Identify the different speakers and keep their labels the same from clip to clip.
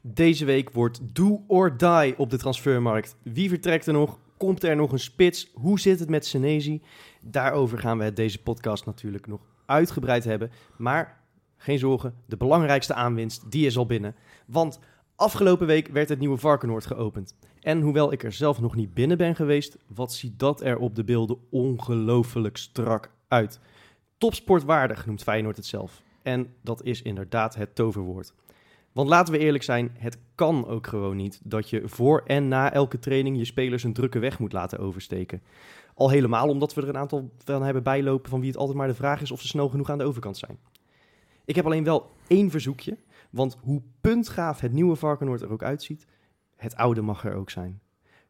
Speaker 1: Deze week wordt do or die op de transfermarkt. Wie vertrekt er nog? Komt er nog een spits? Hoe zit het met Senezi? Daarover gaan we het deze podcast natuurlijk nog uitgebreid hebben. Maar geen zorgen, de belangrijkste aanwinst, die is al binnen. Want afgelopen week werd het nieuwe Varkenoord geopend. En hoewel ik er zelf nog niet binnen ben geweest, wat ziet dat er op de beelden ongelooflijk strak uit. Topsportwaardig noemt Feyenoord het zelf. En dat is inderdaad het toverwoord. Want laten we eerlijk zijn, het kan ook gewoon niet dat je voor en na elke training je spelers een drukke weg moet laten oversteken. Al helemaal omdat we er een aantal van hebben bijlopen van wie het altijd maar de vraag is of ze snel genoeg aan de overkant zijn. Ik heb alleen wel één verzoekje, want hoe puntgaaf het nieuwe Varkenoord er ook uitziet, het oude mag er ook zijn.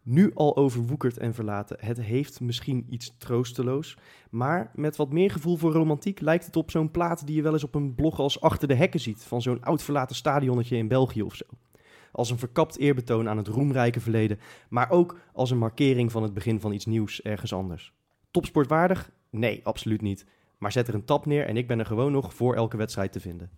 Speaker 1: Nu al overwoekerd en verlaten, het heeft misschien iets troosteloos, maar met wat meer gevoel voor romantiek lijkt het op zo'n plaat die je wel eens op een blog als Achter de Hekken ziet, van zo'n oud verlaten stadionnetje in België of zo. Als een verkapt eerbetoon aan het roemrijke verleden, maar ook als een markering van het begin van iets nieuws ergens anders. Topsportwaardig? Nee, absoluut niet. Maar zet er een tap neer en ik ben er gewoon nog voor elke wedstrijd te vinden.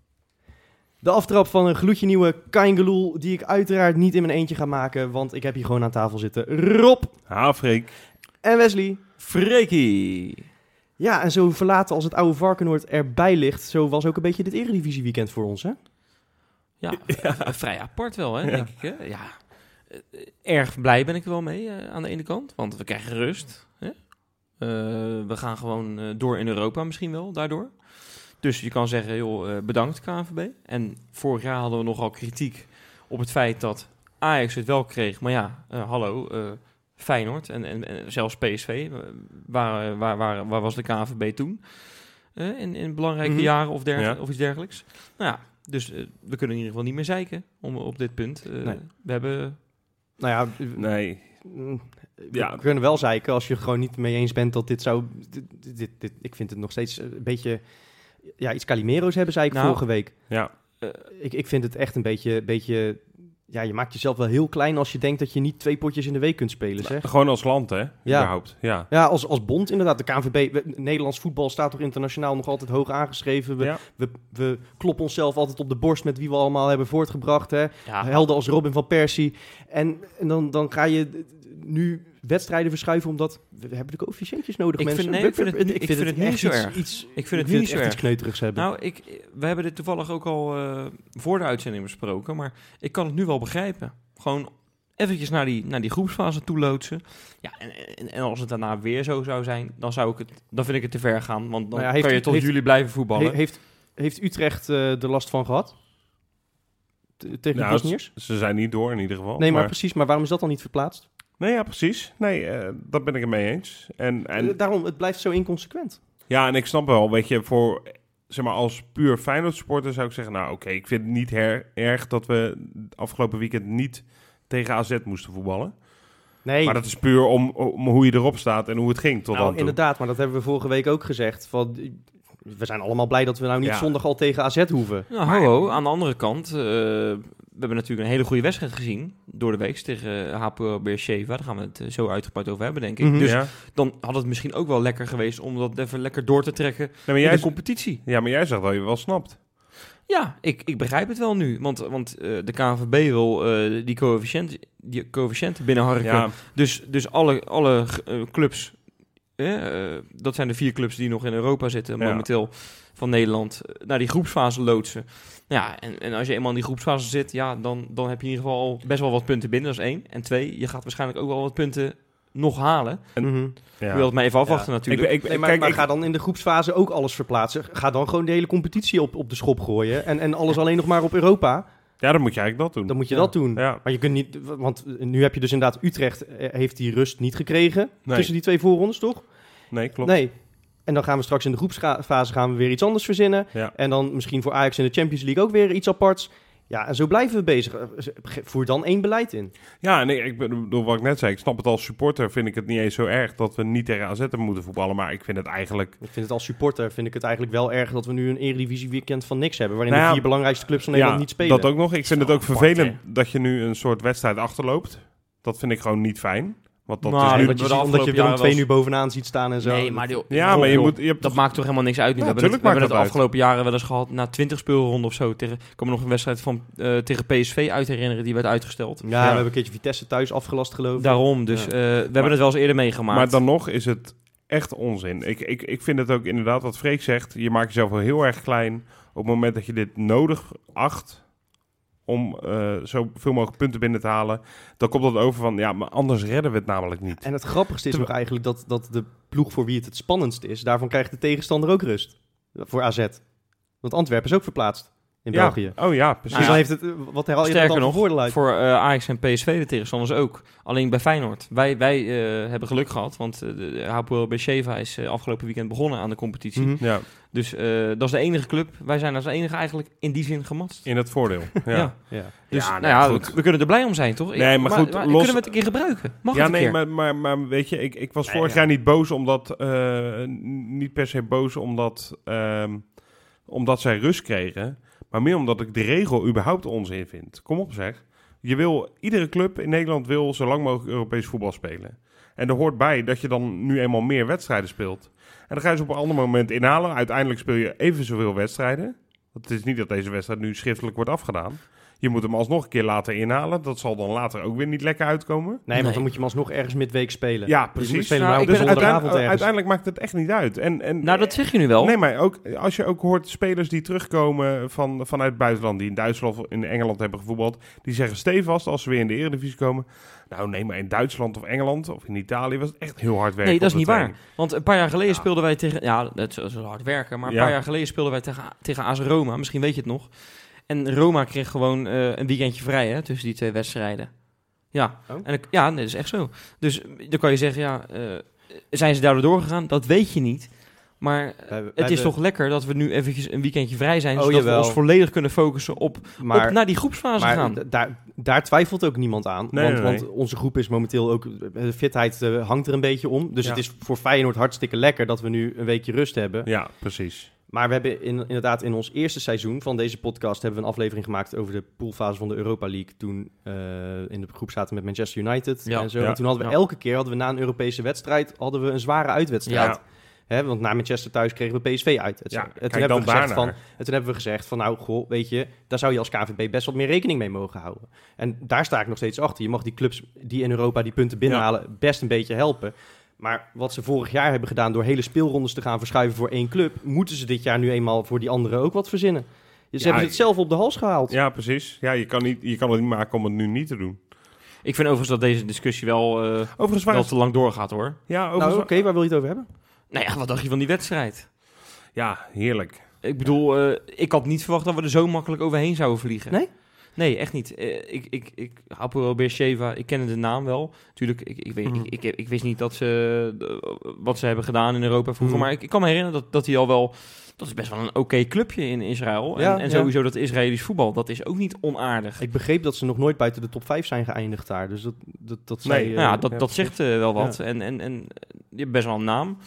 Speaker 1: De aftrap van een gloedje nieuwe Kaingeloel, die ik uiteraard niet in mijn eentje ga maken, want ik heb hier gewoon aan tafel zitten Rob
Speaker 2: Ha, Freek.
Speaker 1: en Wesley.
Speaker 3: Freekie.
Speaker 1: Ja, en zo verlaten als het oude Varkenoord erbij ligt, zo was ook een beetje dit Eredivisie weekend voor ons, hè?
Speaker 3: Ja, vrij apart wel, hè, denk ik. Hè? Ja. Eh, Erg blij ben ik er wel mee eh, aan de ene kant, want we krijgen rust. Hè? Eh, we gaan gewoon eh, door in Europa misschien wel, daardoor. Dus je kan zeggen, joh, eh, bedankt KNVB. En vorig jaar hadden we nogal kritiek op het feit dat Ajax het wel kreeg. Maar ja, eh, hallo, eh, Feyenoord en, en, en zelfs PSV. waar, waar, waar, waar was de KNVB toen? Eh, in, in belangrijke
Speaker 1: Mhm.
Speaker 3: jaren of, derg-
Speaker 2: Ja.
Speaker 3: of iets dergelijks. Nou ja, dus we kunnen in ieder geval niet meer zeiken om, op dit punt. Eh,
Speaker 1: Nee.
Speaker 3: We hebben...
Speaker 1: Nou ja,
Speaker 2: Nee.
Speaker 1: mm, we
Speaker 2: Ja.
Speaker 1: kunnen wel zeiken als je er gewoon niet mee eens bent dat dit zou... Dit, dit, dit- ik vind het nog steeds een beetje... Ja, iets Calimero's hebben, zei ik
Speaker 3: Nou.
Speaker 1: vorige week.
Speaker 2: Ja.
Speaker 3: eh,
Speaker 1: Ik, ik vind het echt een beetje, beetje... Ja, je maakt jezelf wel heel klein als je denkt dat je niet twee potjes in de week kunt spelen, zeg.
Speaker 2: Gewoon als land, hè? Überhaupt. Ja.
Speaker 1: Ja, als, als bond inderdaad. De KNVB, we- Nederlands voetbal staat toch internationaal nog altijd hoog aangeschreven. We,
Speaker 2: Ja.
Speaker 1: we, we kloppen onszelf altijd op de borst met wie we allemaal hebben voortgebracht. Hè?
Speaker 3: ja,
Speaker 1: Helden als Robin van Persie. En, en dan, dan ga je nu wedstrijden verschuiven omdat... We hebben de coëfficiëntjes nodig,
Speaker 3: Ik
Speaker 1: mensen.
Speaker 3: vind- nee, ik vind het- ik vind het niet
Speaker 1: echt
Speaker 3: zo erg.
Speaker 1: Iets,
Speaker 3: ik vind het
Speaker 1: nu
Speaker 3: niet zo erg.
Speaker 1: iets kneuterigs hebben.
Speaker 3: Nou, ik, we hebben dit toevallig ook al eh, voor de uitzending besproken, maar ik kan het nu wel begrijpen. Gewoon eventjes naar die, naar die groepsfase toeloodsen. Ja, en, en, en als het daarna weer zo zou zijn, dan, zou ik het, dan vind ik het te ver gaan. Want dan
Speaker 1: Nou ja, heeft
Speaker 3: kan je tot
Speaker 1: heeft-
Speaker 3: jullie blijven voetballen.
Speaker 1: He- heeft, heeft Utrecht eh er last van gehad? T- tegen de
Speaker 2: Nou,
Speaker 1: Bosniërs?
Speaker 2: Ze zijn niet door in ieder geval.
Speaker 1: Nee, maar, precies. Maar waarom is dat dan niet verplaatst?
Speaker 2: Nee, ja, precies. Nee, eh dat ben ik het mee eens. En, en,
Speaker 1: Eh, Daarom, het blijft zo inconsequent.
Speaker 2: ja, en ik snap wel, weet je, voor, zeg maar, als puur Feyenoord supporter zou ik zeggen, nou oké, ik vind het niet her- erg dat we afgelopen weekend niet tegen AZ moesten voetballen.
Speaker 1: Nee,
Speaker 2: Maar dat is puur om, om hoe je erop staat en hoe het ging tot
Speaker 1: nou,
Speaker 2: dan toe.
Speaker 1: inderdaad. Maar dat hebben we vorige week ook gezegd. Van, we zijn allemaal blij dat we nou niet
Speaker 2: Ja.
Speaker 1: zondag al tegen AZ hoeven.
Speaker 3: Nou, hallo, aan de andere kant, eh, we hebben natuurlijk een hele goede wedstrijd gezien door de week tegen HPO Beersheva. Daar gaan we het eh, zo uitgebreid over hebben, denk ik.
Speaker 1: Mhm.
Speaker 3: Dus
Speaker 2: ja.
Speaker 3: dan had het misschien ook wel lekker geweest om dat even lekker door te trekken
Speaker 2: Nee, maar
Speaker 3: in
Speaker 2: jij,
Speaker 3: de competitie.
Speaker 2: ja, maar jij zegt dat je wel snapt.
Speaker 3: Ja, ik, ik begrijp het wel nu. Want, want eh, de KNVB wil eh, die, coëfficiënt, die coëfficiënten binnenharken.
Speaker 2: Ja,
Speaker 3: Dus, dus alle, alle clubs, eh, dat zijn de vier clubs die nog in Europa zitten
Speaker 2: Ja.
Speaker 3: momenteel van Nederland, eh, naar die groepsfase loodsen. Ja, en, en als je eenmaal in die groepsfase zit, ja, dan, dan heb je in ieder geval al best wel wat punten binnen. Dat is één. En twee, je gaat waarschijnlijk ook wel wat punten nog halen.
Speaker 2: En-
Speaker 1: Mhm.
Speaker 2: ja.
Speaker 3: Je wilt het maar even afwachten
Speaker 2: ik,
Speaker 3: natuurlijk.
Speaker 2: ik,
Speaker 1: Nee, maar,
Speaker 2: kijk,
Speaker 1: maar
Speaker 2: ik-
Speaker 1: ga dan in de groepsfase ook alles verplaatsen. Ga dan gewoon de hele competitie op, op de schop gooien. En, en alles alleen nog maar op Europa.
Speaker 2: Ja, dan moet je eigenlijk dat doen.
Speaker 1: Dan moet je
Speaker 3: Ja.
Speaker 1: dat doen.
Speaker 2: Ja.
Speaker 1: Maar je kunt niet... Want nu heb je dus inderdaad... Utrecht eh, heeft die rust niet gekregen.
Speaker 2: Nee.
Speaker 1: Tussen die twee voorrondes, toch?
Speaker 2: Nee, klopt.
Speaker 1: Nee. En dan gaan we straks in de groepsfase gaan we weer iets anders verzinnen.
Speaker 2: Ja.
Speaker 1: En dan misschien voor Ajax in de Champions League ook weer iets aparts. Ja, en zo blijven we bezig. Eh, ge- Voer dan één beleid in.
Speaker 2: Ja, nee, ik bedoel wat ik net zei. Ik snap het als supporter. Vind ik het niet eens zo erg dat we niet tegen AZ moeten voetballen. Maar ik vind het eigenlijk.
Speaker 1: Ik vind het als supporter vind ik het eigenlijk wel erg dat we nu een Eredivisie weekend van niks hebben. Waarin
Speaker 2: Nou ja,
Speaker 1: de vier belangrijkste clubs van Nederland
Speaker 2: ja,
Speaker 1: niet spelen.
Speaker 2: dat ook nog. Ik vind het ook
Speaker 3: apart,
Speaker 2: vervelend dat je nu een soort wedstrijd achterloopt. Dat vind ik gewoon niet fijn. Want dat
Speaker 3: Nou,
Speaker 2: is nu...
Speaker 3: dat
Speaker 1: Omdat
Speaker 3: we
Speaker 1: je, omdat je Willem nu bovenaan ziet staan en zo.
Speaker 3: Nee, maar die-
Speaker 2: Ja, maar je
Speaker 3: joh,
Speaker 2: moet... Je hebt
Speaker 3: Dat maakt toch helemaal niks uit nu.
Speaker 2: Ja,
Speaker 3: we hebben het,
Speaker 2: tuurlijk
Speaker 3: we hebben
Speaker 2: maakt
Speaker 3: het de afgelopen jaren wel eens gehad na 20 speelronden of zo. Tegen, ik kan me nog een wedstrijd van, eh, tegen PSV uit herinneren, die werd uitgesteld.
Speaker 1: Ja,
Speaker 2: Ja.
Speaker 1: we hebben een keertje Vitesse thuis afgelast geloof ik.
Speaker 3: Daarom, dus
Speaker 1: Ja.
Speaker 3: eh, we hebben het wel eens eerder meegemaakt.
Speaker 2: Maar dan nog is het echt onzin. Ik, ik, ik vind het ook inderdaad, wat Freek zegt, je maakt jezelf wel heel erg klein op het moment dat je dit nodig acht om eh zoveel mogelijk punten binnen te halen. Dan komt dat over van, ja, maar anders redden we het namelijk niet.
Speaker 1: En het grappigste is
Speaker 2: Terwijl-
Speaker 1: nog eigenlijk dat, dat de ploeg voor wie het het spannendst is, daarvan krijgt de tegenstander ook rust. Voor AZ. Want Antwerpen is ook verplaatst in
Speaker 2: ja.
Speaker 1: België.
Speaker 2: Oh ja, precies.
Speaker 1: Dus
Speaker 3: Nou
Speaker 1: dan heeft het, eh, wat er
Speaker 3: Sterker
Speaker 1: dan
Speaker 3: nog,
Speaker 1: voor voordeel uit?
Speaker 3: Voor eh, Ajax en PSV de tegenstanders ook. Alleen bij Feyenoord. Wij, wij eh, hebben geluk gehad, want eh, de Hapoel Beersheva is afgelopen weekend begonnen aan de competitie.
Speaker 1: Mhm.
Speaker 2: Ja,
Speaker 3: Dus eh, dat is de enige club. Wij zijn als enige eigenlijk in die zin gematst.
Speaker 2: in het voordeel. Ja,
Speaker 3: Ja.
Speaker 1: Ja.
Speaker 3: Dus
Speaker 2: Ja,
Speaker 3: nou
Speaker 2: nee,
Speaker 3: ja,
Speaker 2: goed.
Speaker 3: we, we kunnen er blij om zijn, toch?
Speaker 2: Nee, maar goed, los-
Speaker 3: Kunnen we het een keer gebruiken? Mag
Speaker 2: Ja,
Speaker 3: het een
Speaker 2: nee,
Speaker 3: keer?
Speaker 2: maar, maar, maar weet je, ik, ik was
Speaker 1: Nee,
Speaker 2: vorig
Speaker 1: ja.
Speaker 2: jaar niet boos omdat, eh, niet per se boos omdat, ehm, omdat zij rust kregen, maar meer omdat ik de regel überhaupt onzin vind. Kom op zeg. Je wil, iedere club in Nederland wil zo lang mogelijk Europees voetbal spelen. En er hoort bij dat je dan nu eenmaal meer wedstrijden speelt. En dan ga je ze op een ander moment inhalen. Uiteindelijk speel je even zoveel wedstrijden. Het is niet dat deze wedstrijd nu schriftelijk wordt afgedaan. Je moet hem alsnog een keer later inhalen. Dat zal dan later ook weer niet lekker uitkomen.
Speaker 1: Nee, want
Speaker 3: Nee.
Speaker 1: dan moet je hem alsnog ergens midweek spelen.
Speaker 2: Ja,
Speaker 1: Dus
Speaker 2: precies.
Speaker 1: spelen
Speaker 3: Nou,
Speaker 2: Dus uiteindelijk, maakt het echt niet uit. En, en,
Speaker 3: Nou, dat zeg je nu wel.
Speaker 2: Nee, maar ook als je ook hoort spelers die terugkomen van, vanuit het buitenland, die in Duitsland of in Engeland hebben gevoetbald, die zeggen stevast als ze weer in de Eredivisie komen. Nou, nee, maar in Duitsland of Engeland of in Italië was het echt heel hard werken.
Speaker 3: Nee, dat is niet waar. Want een paar jaar geleden
Speaker 2: Ja.
Speaker 3: speelden wij tegen... Ja, dat is hard werken. Maar een
Speaker 2: Ja.
Speaker 3: paar jaar geleden speelden wij tegen, tegen AS Roma. Misschien weet je het nog. En Roma kreeg gewoon eh, een weekendje vrij hè, tussen die twee wedstrijden. Ja,
Speaker 1: Oh.
Speaker 3: en ja nee, dat is echt zo. Dus dan kan je zeggen, ja, eh, zijn ze daardoor doorgegaan? Dat weet je niet. Maar
Speaker 1: Wij- wij
Speaker 3: het is toch lekker dat we nu eventjes een weekendje vrij zijn.
Speaker 1: Oh,
Speaker 3: zodat we ons volledig kunnen focussen op,
Speaker 1: Maar,
Speaker 3: op naar die groepsfase
Speaker 1: maar
Speaker 3: gaan.
Speaker 1: daar, daar twijfelt ook niemand aan.
Speaker 2: Nee,
Speaker 1: want,
Speaker 2: nee, nee.
Speaker 1: want onze groep is momenteel ook... De fitheid eh, hangt er een beetje om. Dus
Speaker 2: Ja.
Speaker 1: het is voor Feyenoord hartstikke lekker dat we nu een weekje rust hebben.
Speaker 2: Ja, precies.
Speaker 1: Maar we hebben in, inderdaad in ons eerste seizoen van deze podcast... hebben we een aflevering gemaakt over de poolfase van de Europa League. Toen eh, in de groep zaten met Manchester United
Speaker 3: Ja.
Speaker 1: en zo.
Speaker 2: Ja.
Speaker 1: En toen hadden we
Speaker 3: Ja.
Speaker 1: elke keer hadden we na een Europese wedstrijd... hadden we een zware uitwedstrijd. Hè, want na Manchester thuis kregen we PSV uit. Et
Speaker 2: Ja,
Speaker 1: en,
Speaker 2: kijk
Speaker 1: toen hebben we gezegd van,
Speaker 2: daarnaar.
Speaker 1: en toen hebben we gezegd van, nou, goh, weet je, daar zou je als KVB best wat meer rekening mee mogen houden. En daar sta ik nog steeds achter. Je mag die clubs die in Europa die punten binnenhalen best een beetje helpen. Maar wat ze vorig jaar hebben gedaan door hele speelrondes te gaan verschuiven voor één club, moeten ze dit jaar nu eenmaal voor die anderen ook wat verzinnen. Dus
Speaker 2: Ja,
Speaker 1: hebben ze het zelf op de hals gehaald.
Speaker 2: Ja, precies. Ja, je kan, niet, je kan het niet maken om het nu niet te doen.
Speaker 3: Ik vind overigens dat deze discussie wel, eh,
Speaker 2: Overigens
Speaker 3: wel te lang doorgaat hoor.
Speaker 2: ja,
Speaker 1: Nou,
Speaker 2: overigens,
Speaker 1: oké, waar wil je het over hebben?
Speaker 3: Nou ja, wat dacht je van die wedstrijd?
Speaker 2: ja, heerlijk.
Speaker 3: Ik bedoel, eh, ik had niet verwacht dat we er zo makkelijk overheen zouden vliegen.
Speaker 1: Nee?
Speaker 3: Nee, echt niet. Eh, ik, ik, ik, Hapoel Beersheva, ik kende de naam wel. Tuurlijk, ik, ik, weet,
Speaker 1: Mhm.
Speaker 3: ik, ik, ik wist niet dat ze, wat ze hebben gedaan in Europa vroeger.
Speaker 1: Mhm.
Speaker 3: Maar ik, ik kan me herinneren dat, dat hij al wel... Dat is best wel een oké clubje in Israël. En,
Speaker 1: Ja,
Speaker 3: en sowieso dat Israëlisch voetbal, dat is ook niet onaardig.
Speaker 1: Ik begreep dat ze nog nooit buiten de top 5 zijn geëindigd daar. Dus dat, dat, dat
Speaker 2: Nee,
Speaker 3: nou ja,
Speaker 1: eh,
Speaker 3: dat,
Speaker 2: ja,
Speaker 3: dat zegt eh, wel wat. En, en, en je hebt best wel een naam.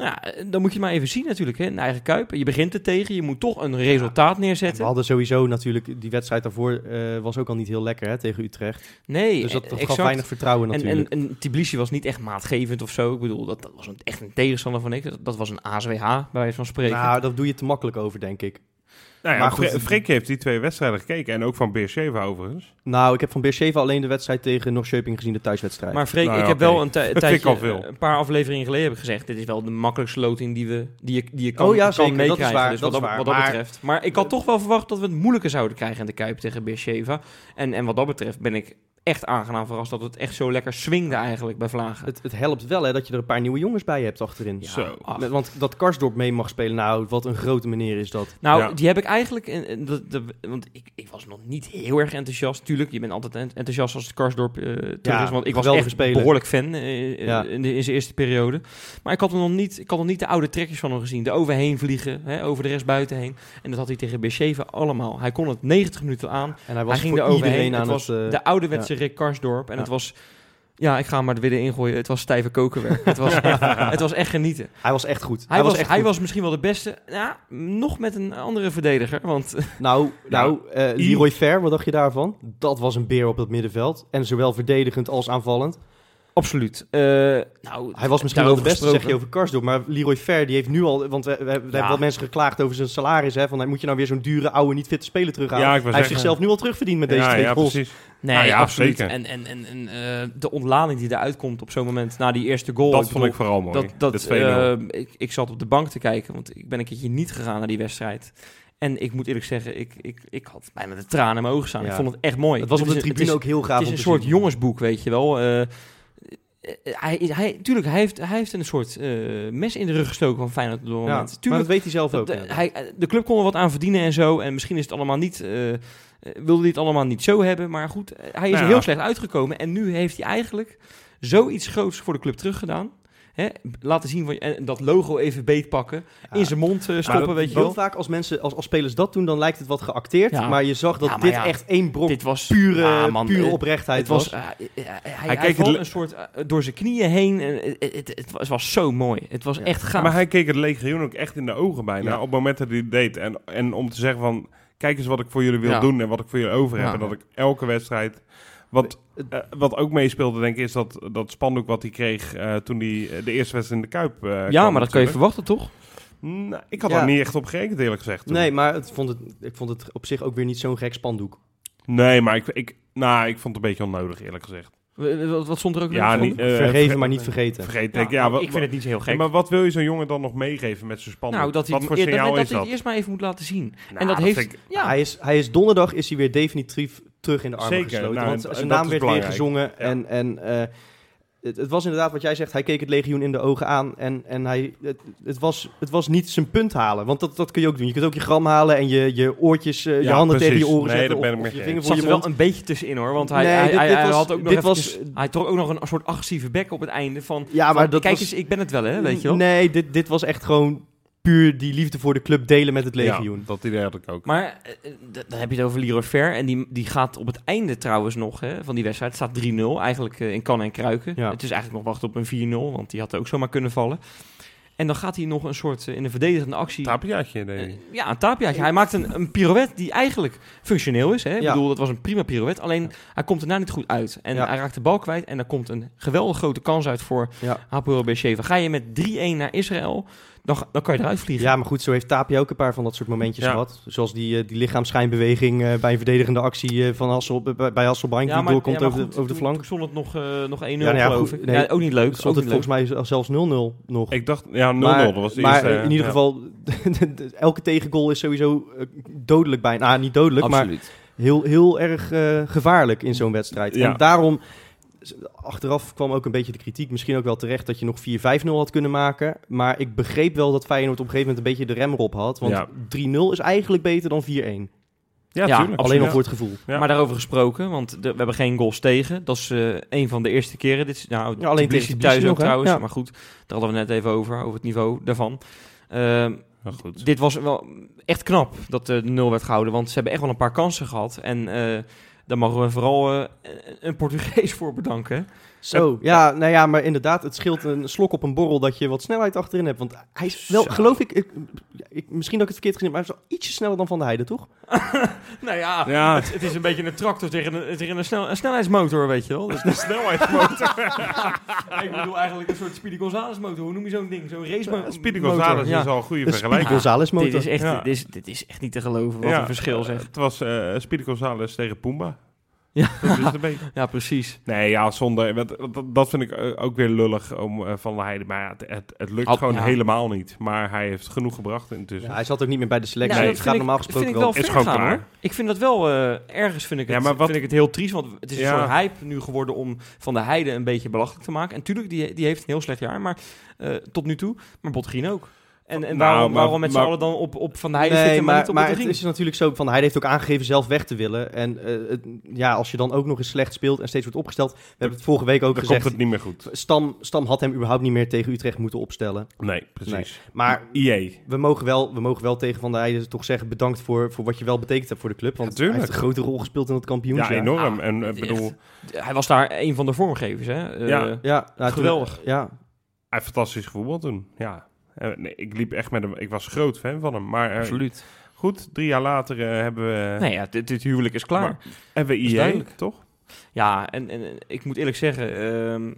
Speaker 3: Nou ja, eh, dan moet je maar even zien natuurlijk, hè, in eigen kuip. Je begint er tegen, je moet toch een resultaat
Speaker 1: We
Speaker 3: neerzetten.
Speaker 1: hadden sowieso natuurlijk, die wedstrijd daarvoor eh, was ook al niet heel lekker hè, tegen Utrecht.
Speaker 3: Nee,
Speaker 1: Dus dat, dat gaf weinig vertrouwen
Speaker 3: En,
Speaker 1: natuurlijk.
Speaker 3: en, en Tbilisi was niet echt maatgevend of zo. Ik bedoel, dat, dat was een, echt een tegenstander van ik. Dat, dat was een ASWH, bij wijze van spreken.
Speaker 1: nou, dat doe je te makkelijk over, denk ik.
Speaker 2: Nou ja,
Speaker 1: Maar goed,
Speaker 2: Fre- Freek heeft die twee wedstrijden gekeken en ook van Beersheva overigens.
Speaker 1: Nou, ik heb van Beersheva alleen de wedstrijd tegen Norrköping gezien, de thuiswedstrijd.
Speaker 3: maar Freek,
Speaker 2: Nou
Speaker 3: ik heb wel een, tijdje,
Speaker 2: al veel.
Speaker 3: eh, een paar afleveringen geleden heb ik gezegd... dit is wel de makkelijkste loting die, we, die, je, die je kan,
Speaker 1: Oh ja,
Speaker 3: kan
Speaker 1: dat is
Speaker 3: meekrijgen.
Speaker 1: waar,
Speaker 3: dus
Speaker 1: dat
Speaker 3: wat,
Speaker 1: is
Speaker 3: dat,
Speaker 1: waar.
Speaker 3: wat dat
Speaker 1: Maar-
Speaker 3: betreft. Maar ik had toch wel verwacht dat we het moeilijker zouden krijgen in de Kuip tegen Beersheva. En, en wat dat betreft ben ik echt aangenaam verrast... dat het echt zo lekker swingde eigenlijk bij Vlagen.
Speaker 1: het, het helpt wel hè, dat je er een paar nieuwe jongens bij hebt achterin.
Speaker 3: Ja,
Speaker 2: Zo.
Speaker 3: ach.
Speaker 1: Want dat Karsdorp mee mag spelen, nou, wat een grote meneer is dat.
Speaker 3: Nou,
Speaker 2: Ja.
Speaker 3: die heb ik eigenlijk... in- in dat- dat- want ik, ik was nog niet heel erg enthousiast. Tuurlijk, je bent altijd ent- enthousiast als het Karsdorp eh terug
Speaker 1: Ja,
Speaker 3: is. Want ik was echt
Speaker 1: speler.
Speaker 3: behoorlijk fan eh, eh,
Speaker 1: Ja.
Speaker 3: in, de, in zijn eerste periode. Maar ik had, hem nog niet, ik had nog niet de oude trekjes van hem gezien. De overheen vliegen, hè, over de rest buiten heen. En dat had hij tegen B7 allemaal. Hij kon het 90 minuten aan.
Speaker 1: En hij was
Speaker 3: hij ging
Speaker 1: voor
Speaker 3: er overheen.
Speaker 1: iedereen
Speaker 3: Het
Speaker 1: aan
Speaker 3: was
Speaker 1: het... eh,
Speaker 3: de ouderwetse Rick Karsdorp. En
Speaker 1: Ja.
Speaker 3: het was... Ja, ik ga hem maar er weer in gooien. Het was stijve kokenwerk. het, was echt, het was echt genieten.
Speaker 1: hij was echt goed.
Speaker 3: Hij, was,
Speaker 1: echt
Speaker 3: hij
Speaker 1: goed.
Speaker 3: was misschien wel de beste. Ja, nog met een andere verdediger. Want
Speaker 1: Nou, nou eh, Leroy Fair, wat dacht je daarvan? Dat was een beer op het middenveld. En zowel verdedigend als aanvallend.
Speaker 3: Absoluut. Eh, nou,
Speaker 1: Hij was misschien wel de beste, zeg je over Karsdorp. Maar Leroy Fer, die heeft nu al... Want we, we, we hebben wat mensen geklaagd over zijn salaris. Hè, van, moet je nou weer zo'n dure, oude, niet fitte speler terughalen?
Speaker 2: Ja, ik
Speaker 1: Hij
Speaker 2: wou
Speaker 1: heeft
Speaker 2: zeggen-
Speaker 1: zichzelf nu al terugverdiend met deze
Speaker 2: ja,
Speaker 1: twee
Speaker 2: ja,
Speaker 1: goals.
Speaker 2: precies.
Speaker 3: Nee,
Speaker 2: Nou ja,
Speaker 3: absoluut.
Speaker 2: zeker.
Speaker 3: En, en, en, en eh, de ontlading die eruit komt op zo'n moment na die eerste goal.
Speaker 2: Dat
Speaker 3: ik
Speaker 2: vond
Speaker 3: bedoel,
Speaker 2: ik vooral mooi.
Speaker 3: Dat, dat,
Speaker 2: de 2-0.
Speaker 3: eh, ik, ik zat op de bank te kijken, want ik ben een keertje niet gegaan naar die wedstrijd. En ik moet eerlijk zeggen, ik, ik, ik had bijna de tranen in mijn ogen staan.
Speaker 1: Ja.
Speaker 3: Ik vond het echt mooi.
Speaker 1: Het was op
Speaker 3: is
Speaker 1: de tribune
Speaker 3: is-
Speaker 1: ook heel gaaf
Speaker 3: Het is een soort
Speaker 1: zien.
Speaker 3: jongensboek, weet je wel. Hij, hij, tuurlijk, hij heeft, hij heeft een soort eh, mes in de rug gestoken van Feyenoord het
Speaker 1: Ja, maar
Speaker 3: Tuurlijk,
Speaker 1: dat weet hij zelf ook.
Speaker 3: hij, de club kon er wat aan verdienen en zo. En misschien is het allemaal niet... eh, eh, wilde hij het allemaal niet zo hebben. Maar goed, eh, hij is
Speaker 2: Nou
Speaker 3: er heel slecht uitgekomen. En nu heeft hij eigenlijk zoiets groots voor de club teruggedaan. Hè? Laten zien van, en dat logo even beetpakken.
Speaker 1: Ja.
Speaker 3: In zijn mond eh, stoppen, weet je
Speaker 1: Heel
Speaker 3: wel.
Speaker 1: vaak als mensen, als, als spelers dat doen, dan lijkt het wat geacteerd.
Speaker 3: Ja.
Speaker 1: Maar je zag dat
Speaker 3: Ja,
Speaker 1: dit
Speaker 3: ja,
Speaker 1: echt één brok
Speaker 3: Dit was
Speaker 1: pure,
Speaker 3: ja, man,
Speaker 1: pure
Speaker 3: eh,
Speaker 1: oprechtheid
Speaker 3: Het was,
Speaker 1: was.
Speaker 3: eh, hij, hij,
Speaker 2: keek
Speaker 3: hij een soort door zijn knieën heen. en Het, het, het, het was, was zo mooi. Het was
Speaker 1: Ja.
Speaker 3: echt gaaf.
Speaker 2: Maar hij keek het legioen ook echt in de ogen bijna.
Speaker 1: Ja.
Speaker 2: Op het moment dat hij het deed. En, en om te zeggen van... Kijk eens wat ik voor jullie wil
Speaker 3: Ja.
Speaker 2: doen. En wat ik voor jullie over heb.
Speaker 3: Ja.
Speaker 2: En dat ik elke wedstrijd... Wat, eh, wat ook meespeelde, denk ik, is dat, dat spandoek wat hij kreeg eh, toen hij eh, de eerste wedstrijd in de Kuip eh,
Speaker 3: ja,
Speaker 2: kwam
Speaker 3: maar dat kan je verwachten, toch?
Speaker 2: Nou, ik had
Speaker 1: Ja.
Speaker 2: daar niet echt op gerekend, eerlijk gezegd. toen.
Speaker 1: Nee, maar het vond het, ik vond het op zich ook weer niet zo'n gek spandoek.
Speaker 2: Nee, maar ik, ik, nou, ik vond het een beetje onnodig, eerlijk gezegd.
Speaker 3: Wat, wat stond er ook
Speaker 2: Ja, niet,
Speaker 1: Vergeven,
Speaker 2: verge-
Speaker 1: maar niet vergeten.
Speaker 2: Vergeten.
Speaker 3: Ja,
Speaker 2: ik, ja,
Speaker 3: nou,
Speaker 2: wat,
Speaker 3: ik vind het niet zo heel gek.
Speaker 2: maar wat wil je zo'n jongen dan nog meegeven met zijn spandoek?
Speaker 3: nou, dat hij,
Speaker 2: wat voor
Speaker 3: dat, dat
Speaker 2: is
Speaker 3: hij
Speaker 2: dat?
Speaker 3: het eerst maar even moet laten zien.
Speaker 2: Nou,
Speaker 3: en dat,
Speaker 2: dat
Speaker 3: heeft...
Speaker 2: ik-
Speaker 3: ja,
Speaker 1: Hij, is, hij is donderdag is hij weer definitief terug in de armen
Speaker 2: Zeker,
Speaker 1: gesloten.
Speaker 2: nou,
Speaker 1: want zijn naam werd weer gezongen.
Speaker 2: Ja.
Speaker 1: En, en eh, het, het was inderdaad wat jij zegt. Hij keek het legioen in de ogen aan. En, en hij, het, het, was, het was niet zijn punt halen. Want dat, dat kun je ook doen. Je kunt ook je gram halen en je, je oortjes, eh, je handen tegen je oren
Speaker 2: Nee,
Speaker 1: zetten.
Speaker 2: ben ik met
Speaker 1: je vinger voor
Speaker 3: zat
Speaker 1: je
Speaker 3: er wel
Speaker 1: mond.
Speaker 3: een beetje tussenin hoor. Want hij,
Speaker 1: Nee,
Speaker 3: hij,
Speaker 1: dit-
Speaker 3: hij,
Speaker 1: dit
Speaker 3: hij
Speaker 1: was-
Speaker 3: had ook nog
Speaker 1: dit
Speaker 3: even,
Speaker 1: was-
Speaker 3: hij trok ook nog een, soort agressieve bek op het einde van...
Speaker 1: Ja,
Speaker 3: van,
Speaker 1: maar dat
Speaker 3: kijk
Speaker 1: was-
Speaker 3: eens, ik ben het wel hè, weet je wel.
Speaker 1: Nee, dit, dit was echt gewoon puur die liefde voor de club delen met het legioen.
Speaker 2: Ja, dat idee had ik ook.
Speaker 3: Maar eh, eh, dan heb je het over Leroy Fer. En die, die gaat op het einde trouwens nog hè, van die wedstrijd. Het staat 3-0. Eigenlijk eh, in kan en kruiken.
Speaker 1: Ja.
Speaker 3: Het is eigenlijk nog wachten op een 4-0. Want die had ook zomaar kunnen vallen. En dan gaat hij nog een soort in een verdedigende actie.
Speaker 2: Tapiaatje, hij.
Speaker 3: ja, een tapiaatje. Hij maakt een, een pirouette die eigenlijk functioneel is. Hè? Ik
Speaker 1: Ja.
Speaker 3: bedoel, dat was een prima pirouette. Alleen hij komt erna niet goed uit. En
Speaker 1: Ja.
Speaker 3: hij raakt de bal kwijt. En daar komt een geweldig grote kans uit voor
Speaker 1: Ja.
Speaker 3: Hapoel Beersheva. Ga je met 3-1 naar Israël, dan, dan kan je eruit vliegen.
Speaker 1: Ja, maar goed, zo heeft Tapia ook een paar van dat soort momentjes
Speaker 2: Ja.
Speaker 1: gehad. Zoals die, eh, die lichaamschijnbeweging eh, bij een verdedigende actie eh, van Hassel, bij, Hasselbank, die
Speaker 3: maar-
Speaker 1: doorkomt
Speaker 3: ja, maar
Speaker 1: over,
Speaker 3: goed,
Speaker 1: de, over de flank.
Speaker 3: Toen stond het nog, eh, nog 1-0
Speaker 1: Ja, nou ja,
Speaker 3: geloof ik.
Speaker 1: nee,
Speaker 3: ja, ook niet leuk.
Speaker 1: stond het
Speaker 3: leuk.
Speaker 1: volgens mij zelfs 0-0 nog.
Speaker 2: Ik dacht, ja, 0-0.
Speaker 1: maar
Speaker 2: dat was de
Speaker 1: maar
Speaker 2: eerste,
Speaker 1: in ieder
Speaker 2: ja.
Speaker 1: geval, elke tegengoal is sowieso dodelijk bijna. Nou, niet dodelijk, maar heel, heel erg gevaarlijk in zo'n wedstrijd.
Speaker 2: Ja.
Speaker 1: En daarom, achteraf kwam ook een beetje de kritiek, misschien ook wel terecht, dat je nog 4-5-0 had kunnen maken. Maar ik begreep wel dat Feyenoord op een gegeven moment een beetje de rem erop had. Want
Speaker 2: Ja.
Speaker 1: 3-0 is eigenlijk beter dan 4-1.
Speaker 2: Ja,
Speaker 3: Ja,
Speaker 2: tuurlijk.
Speaker 1: Alleen al voor het gevoel.
Speaker 2: Ja.
Speaker 3: Maar daarover gesproken, want de- we hebben geen goals tegen. Dat is eh, een van de eerste keren. Dit is, nou,
Speaker 1: Ja, alleen tegen
Speaker 3: thuis ook
Speaker 1: nog,
Speaker 3: trouwens.
Speaker 1: Ja.
Speaker 3: Maar goed, daar hadden we net even over, over het niveau daarvan. Ehm,
Speaker 2: goed.
Speaker 3: dit was wel echt knap dat de 0 werd gehouden. Want ze hebben echt wel een paar kansen gehad. En eh, daar mogen we vooral eh, een Portugees voor bedanken.
Speaker 1: Zo, ja, nou ja, maar inderdaad, het scheelt een slok op een borrel dat je wat snelheid achterin hebt. Want hij is wel,
Speaker 3: Zo.
Speaker 1: geloof ik, ik, ik- misschien dat ik het verkeerd gezien heb, maar hij is wel ietsje sneller dan Van der Heijden, toch?
Speaker 3: Nou ja,
Speaker 2: Ja.
Speaker 3: het, het is een beetje een tractor tegen een, tegen een, snel, een snelheidsmotor, weet je wel. Dus
Speaker 2: De snelheidsmotor.
Speaker 3: ik bedoel eigenlijk een soort Speedy Gonzales motor. Hoe noem je zo'n ding? Zo'n race motor.
Speaker 2: Speedy Gonzales
Speaker 3: ja.
Speaker 2: is al een goede
Speaker 1: Een Speedy
Speaker 2: vergelijking.
Speaker 1: Gonzales motor.
Speaker 3: Dit is, echt,
Speaker 2: Ja.
Speaker 3: dit, is, dit is echt niet te geloven wat
Speaker 2: Ja,
Speaker 3: een verschil zeg.
Speaker 2: Het was eh Speedy Gonzales tegen Pumba.
Speaker 3: Ja.
Speaker 2: Dat is het een beetje.
Speaker 3: Ja, precies.
Speaker 2: Nee, ja, zonder... Dat, dat, vind ik eh, ook weer lullig om eh, Van der Heijden. Maar ja, het, het, het lukt gewoon
Speaker 3: ja.
Speaker 2: helemaal niet. Maar hij heeft genoeg gebracht intussen.
Speaker 1: Ja, hij zat ook niet meer bij de selectie.
Speaker 3: Nou,
Speaker 1: het
Speaker 3: dat
Speaker 1: gaat
Speaker 3: vind ik-
Speaker 1: normaal
Speaker 3: vind
Speaker 1: gesproken
Speaker 3: ik wel
Speaker 1: wel.
Speaker 2: Is gewoon
Speaker 3: gaan,
Speaker 2: klaar.
Speaker 3: hoor. Ik vind dat wel, eh, ergens vind ik, het,
Speaker 2: Ja, maar wat-
Speaker 3: vind ik het heel triest. Want het is een
Speaker 2: Ja.
Speaker 3: soort hype nu geworden om Van de Heide een beetje belachelijk te maken. En tuurlijk, die, die heeft een heel slecht jaar, maar eh, tot nu toe. Maar Botterien ook. En, en
Speaker 2: Nou,
Speaker 3: waarom,
Speaker 2: maar-
Speaker 3: waarom met z'n
Speaker 2: maar-
Speaker 3: allen dan op, op Van de Heide
Speaker 1: Nee,
Speaker 3: zitten, maar,
Speaker 1: maar,
Speaker 3: niet op
Speaker 1: maar het is natuurlijk zo van hij heeft ook aangegeven zelf weg te willen. En eh, het- ja, als je dan ook nog eens slecht speelt en steeds wordt opgesteld. We hebben het vorige week ook
Speaker 2: Dan
Speaker 1: gezegd.
Speaker 2: komt het niet meer goed.
Speaker 1: Stam, Stam had hem überhaupt niet meer tegen Utrecht moeten opstellen.
Speaker 2: Nee, precies.
Speaker 1: Maar
Speaker 2: IE.
Speaker 1: we mogen wel, we mogen wel tegen Van Heijden toch zeggen bedankt voor, voor wat je wel betekend hebt voor de club. Want
Speaker 2: Ja,
Speaker 1: hij heeft een grote rol gespeeld in het
Speaker 2: Ja,
Speaker 1: kampioenschap.
Speaker 2: enorm.
Speaker 3: Ah,
Speaker 2: en
Speaker 3: is
Speaker 2: bedoel,
Speaker 3: Hij was daar een van de vormgevers, hè? Eh,
Speaker 2: Ja.
Speaker 1: Ja, nou, toen-
Speaker 3: Geweldig.
Speaker 1: ja,
Speaker 2: hij heeft fantastisch gevoetbald toen. Ja. Eh, nee, ik liep echt met hem. Ik was groot fan van hem. Maar eh,
Speaker 3: Absoluut.
Speaker 2: goed, drie jaar later eh, hebben we...
Speaker 3: Nee, ja, dit, dit huwelijk is klaar.
Speaker 2: Maar- Hebben we IE,
Speaker 3: duidelijk.
Speaker 2: toch?
Speaker 3: Ja, en, en en ik moet eerlijk zeggen, ehm,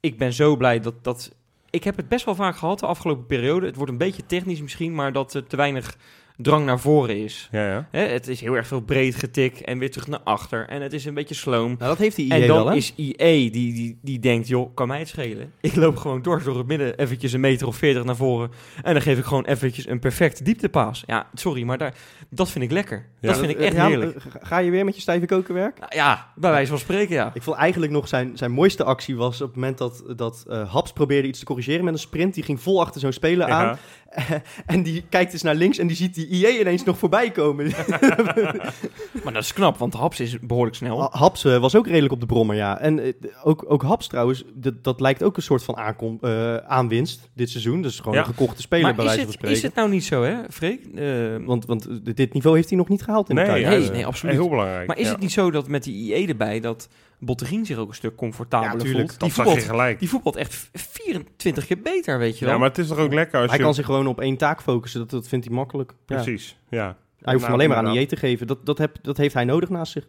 Speaker 3: ik ben zo blij dat, dat... Ik heb het best wel vaak gehad de afgelopen periode. Het wordt een beetje technisch misschien, maar dat er te weinig drang naar voren is.
Speaker 2: Ja, ja.
Speaker 3: Hè, het is heel erg veel breed getik en weer terug naar achter. En het is een beetje sloom.
Speaker 1: Nou, dat heeft die
Speaker 3: En
Speaker 1: IE
Speaker 3: dan
Speaker 1: wel, hè?
Speaker 3: is IE die, die, die denkt, joh, kan mij het schelen. Ik loop gewoon dwars door het midden, eventjes een meter of veertig naar voren. En dan geef ik gewoon eventjes een perfecte dieptepaas. Ja, sorry, maar daar, dat vind ik lekker.
Speaker 2: Ja,
Speaker 3: dat vind ik echt
Speaker 1: Ja,
Speaker 3: heerlijk.
Speaker 1: eh, Ga je weer met je stijve kokenwerk?
Speaker 3: Nou ja, bij wijze van spreken, ja.
Speaker 1: Ik vond eigenlijk nog zijn, zijn mooiste actie was op het moment dat, dat eh, Haps probeerde iets te corrigeren met een sprint. Die ging vol achter zo'n speler aan. En die kijkt eens naar links en die ziet die IE ineens nog voorbij komen.
Speaker 3: Maar dat is knap, want Haps is behoorlijk snel.
Speaker 1: Ha- Haps eh, was ook redelijk op de brommer, ja. En eh, ook, ook Haps trouwens, dat, dat lijkt ook een soort van aankom, eh, aanwinst dit seizoen. Dus gewoon
Speaker 2: Ja.
Speaker 1: een gekochte speler
Speaker 3: maar
Speaker 1: bij
Speaker 3: is
Speaker 1: wijze van
Speaker 3: het,
Speaker 1: spreken.
Speaker 3: is het nou niet zo, hè, Freek? Eh,
Speaker 1: Want, want dit niveau heeft hij nog niet gehaald in
Speaker 2: Nee,
Speaker 1: de tijd.
Speaker 3: Nee, nee, absoluut.
Speaker 2: Heel belangrijk.
Speaker 3: maar is
Speaker 2: ja.
Speaker 3: het niet zo dat met die IE erbij, dat Bottegien zich ook een stuk comfortabeler
Speaker 1: Ja,
Speaker 3: voelt?
Speaker 2: Dat
Speaker 3: Die
Speaker 2: je
Speaker 3: voetbalt,
Speaker 2: gelijk.
Speaker 3: die voetbalt echt 24 keer beter, weet je wel.
Speaker 2: Ja, maar het is toch ook lekker als
Speaker 1: Hij
Speaker 2: je...
Speaker 1: kan zich gewoon op één taak focussen, dat, dat vindt hij makkelijk. Ja.
Speaker 2: Precies, ja.
Speaker 1: Hij hoeft
Speaker 2: Nou,
Speaker 1: hem alleen maar aan. IE te geven. Dat, dat, heb, dat heeft hij nodig naast zich.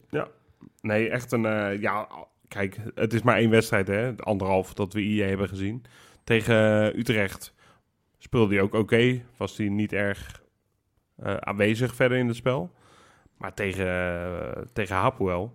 Speaker 2: Nee, echt een... eh, ja, kijk, het is maar één wedstrijd, hè. Anderhalf dat we IE hebben gezien. Tegen eh, Utrecht speelde hij ook oké. Was hij niet erg eh, aanwezig verder in het spel. Maar tegen, tegen Hapoel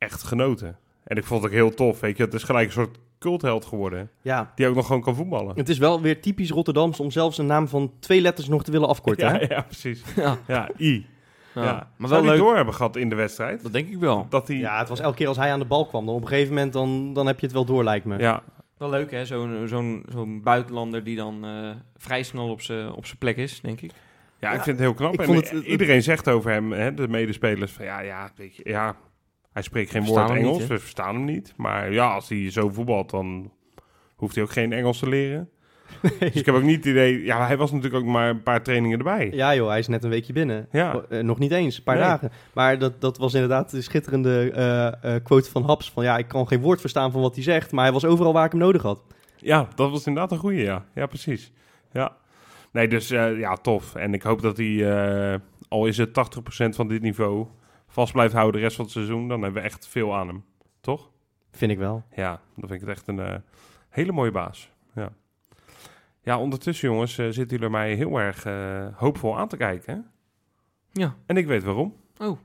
Speaker 2: echt genoten. En ik vond het ook heel tof, weet je. Het is gelijk een soort cultheld geworden.
Speaker 1: Ja,
Speaker 2: Die ook nog gewoon kan voetballen.
Speaker 1: het is wel weer typisch Rotterdams om zelfs een naam van twee letters nog te willen afkorten.
Speaker 2: Ja,
Speaker 1: hè?
Speaker 2: ja, precies.
Speaker 3: Ja,
Speaker 2: Ja, I.
Speaker 3: ja.
Speaker 2: Ja.
Speaker 3: maar
Speaker 2: Zou
Speaker 3: wel
Speaker 2: die
Speaker 3: leuk.
Speaker 2: door hebben gehad in de wedstrijd?
Speaker 3: Dat denk ik wel.
Speaker 2: Dat hij...
Speaker 1: Ja, het was elke keer als hij aan de bal kwam. Dan op een gegeven moment dan, dan heb je het wel door, lijkt me.
Speaker 2: ja,
Speaker 3: Wel leuk, hè? Zo'n zo'n zo'n buitenlander die dan eh, vrij snel op zijn op zijn plek is, denk ik.
Speaker 2: Ja, ik vind het heel knap.
Speaker 1: ik
Speaker 2: En
Speaker 1: vond het- het-
Speaker 2: iedereen zegt over hem, hè, de medespelers, van ja, ja, weet je, ja, hij spreekt geen woord Engels,
Speaker 3: niet,
Speaker 2: we verstaan hem niet. Maar ja, als hij zo voetbalt, dan hoeft hij ook geen Engels te leren. Dus ik heb ook niet het idee, ja, hij was natuurlijk ook maar een paar trainingen erbij.
Speaker 1: Ja joh, hij is net een weekje binnen.
Speaker 2: Ja.
Speaker 1: Oh, eh, nog niet eens, een paar
Speaker 2: Nee.
Speaker 1: dagen. Maar dat, dat was inderdaad de schitterende eh, eh, quote van Haps. Van ja, ik kan geen woord verstaan van wat hij zegt. Maar hij was overal waar ik hem nodig had.
Speaker 2: Ja, dat was inderdaad een goeie, ja. Ja, precies. Ja. Nee, dus ja, tof. En ik hoop dat hij, al is het 80% van dit niveau, vast blijft houden de rest van het seizoen. Dan hebben we echt veel aan hem. Toch?
Speaker 1: Vind ik wel.
Speaker 2: Ja, dan vind ik het echt een eh, hele mooie baas. Ja, ja ondertussen jongens eh, zitten jullie mij heel erg eh, hoopvol aan te kijken. hè?
Speaker 3: Ja.
Speaker 2: En ik weet waarom.
Speaker 3: Oh.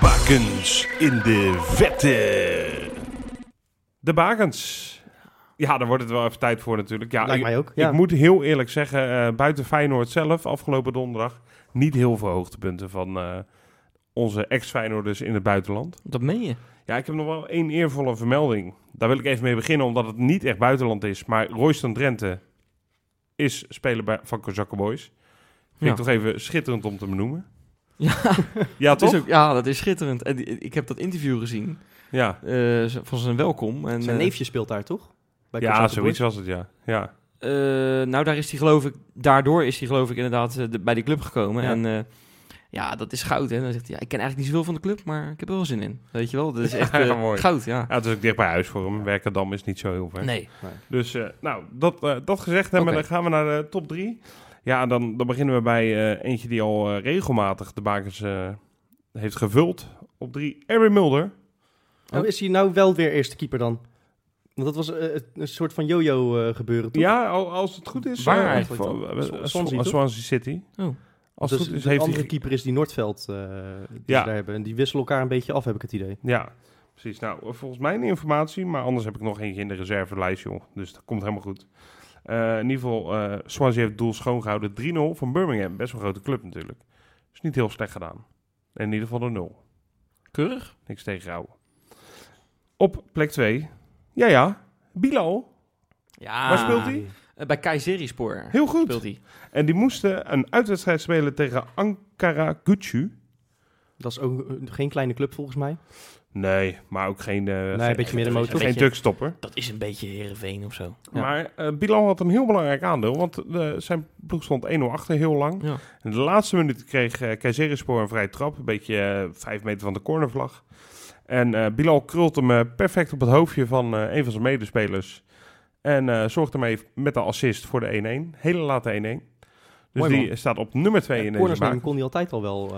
Speaker 2: Bakens in de vette. De bakens. Ja, daar wordt het wel even tijd voor natuurlijk. Ja,
Speaker 1: Lijkt
Speaker 2: ik,
Speaker 1: mij ook. Ja.
Speaker 2: ik moet heel eerlijk zeggen, eh, buiten Feyenoord zelf, afgelopen donderdag, niet heel veel hoogtepunten van eh, onze ex-Feyenoorders in het buitenland.
Speaker 3: Dat meen je.
Speaker 2: Ja, ik heb nog wel één eervolle vermelding. Daar wil ik even mee beginnen, omdat het niet echt buitenland is. Maar Royston Drenthe is speler bij, van Kozakke Boys. Vind
Speaker 3: Ja.
Speaker 2: ik toch even schitterend om te benoemen.
Speaker 3: Ja,
Speaker 2: Ja,
Speaker 3: dat
Speaker 2: toch?
Speaker 3: is ook, ja, dat is schitterend. En die- ik heb dat interview gezien
Speaker 2: Ja,
Speaker 3: eh, z- van zijn welkom. En,
Speaker 1: Zijn
Speaker 3: eh,
Speaker 1: neefje speelt daar toch? Bij
Speaker 2: ja zoiets was het, ja. ja.
Speaker 3: Eh, nou, daar is hij geloof ik, daardoor is hij geloof ik inderdaad eh, de- bij die club gekomen.
Speaker 1: Ja.
Speaker 3: En eh, ja, dat is goud. Hè. Dan zegt hij, ja, ik ken eigenlijk niet zoveel van de club, maar ik heb er wel zin in. Weet je wel, dat is echt
Speaker 2: Ja, mooi.
Speaker 3: goud, ja.
Speaker 2: ja, het is ook dicht bij huis voor hem. Werkendam is niet zo heel ver.
Speaker 3: Nee.
Speaker 2: Dus, eh, nou, dat, eh, dat gezegd hebben, dan gaan we naar de top drie. Ja, dan, dan beginnen we bij eh, eentje die al regelmatig de bakens eh, heeft gevuld. Op drie, Erwin Mulder.
Speaker 1: Oh, is hij nou wel weer eerste keeper dan? Want dat was eh, een soort van yo-yo eh, gebeuren, toch?
Speaker 2: Ja, al- als het goed is.
Speaker 3: Waar
Speaker 2: eh,
Speaker 3: eigenlijk
Speaker 2: van-
Speaker 1: Swansea,
Speaker 2: City.
Speaker 3: Oh.
Speaker 2: Als
Speaker 1: dus
Speaker 2: het goed is,
Speaker 1: de
Speaker 2: heeft
Speaker 1: andere
Speaker 2: hij...
Speaker 1: keeper is die Noordveld eh die
Speaker 2: Ja.
Speaker 1: ze daar hebben. En die wisselen elkaar een beetje af, heb ik het idee.
Speaker 2: Ja, precies. Nou, volgens mij een informatie, maar anders heb ik nog eentje in de reservelijst, joh. Dus dat komt helemaal goed. Eh, in ieder geval, eh Swansea heeft het doel schoongehouden. 3-0 van Birmingham. Best wel een grote club natuurlijk. Dus niet heel slecht gedaan. En in ieder geval de 0.
Speaker 3: Keurig.
Speaker 2: Niks tegenhouden. Op plek 2, ja ja, Bilal.
Speaker 3: Ja.
Speaker 2: Waar speelt hij?
Speaker 3: Eh, bij Kayserispor
Speaker 2: Heel goed.
Speaker 3: speelt hij.
Speaker 2: En die moesten een uitwedstrijd spelen tegen Ankara Gücü.
Speaker 1: Dat is ook eh, geen kleine club volgens mij.
Speaker 2: Nee, maar ook geen, eh
Speaker 1: een
Speaker 2: geen,
Speaker 1: beetje middenmotor.
Speaker 2: geen tukstopper.
Speaker 3: Dat is een beetje Heerenveen of zo. Ja.
Speaker 2: Maar eh, Bilal had een heel belangrijk aandeel, want zijn ploeg stond 1-0 achter heel lang.
Speaker 3: Ja.
Speaker 2: In de laatste minuut kreeg uh, Kayserispor een vrije trap, een beetje vijf meter van de cornervlag. En eh, Bilal krult hem eh, perfect op het hoofdje van eh, een van zijn medespelers. En zorgt ermee met de assist voor de 1-1. Hele late 1-1. Dus
Speaker 1: Mooi,
Speaker 2: die
Speaker 1: man.
Speaker 2: staat op nummer 2 in deze
Speaker 1: nemen kon hij altijd al wel.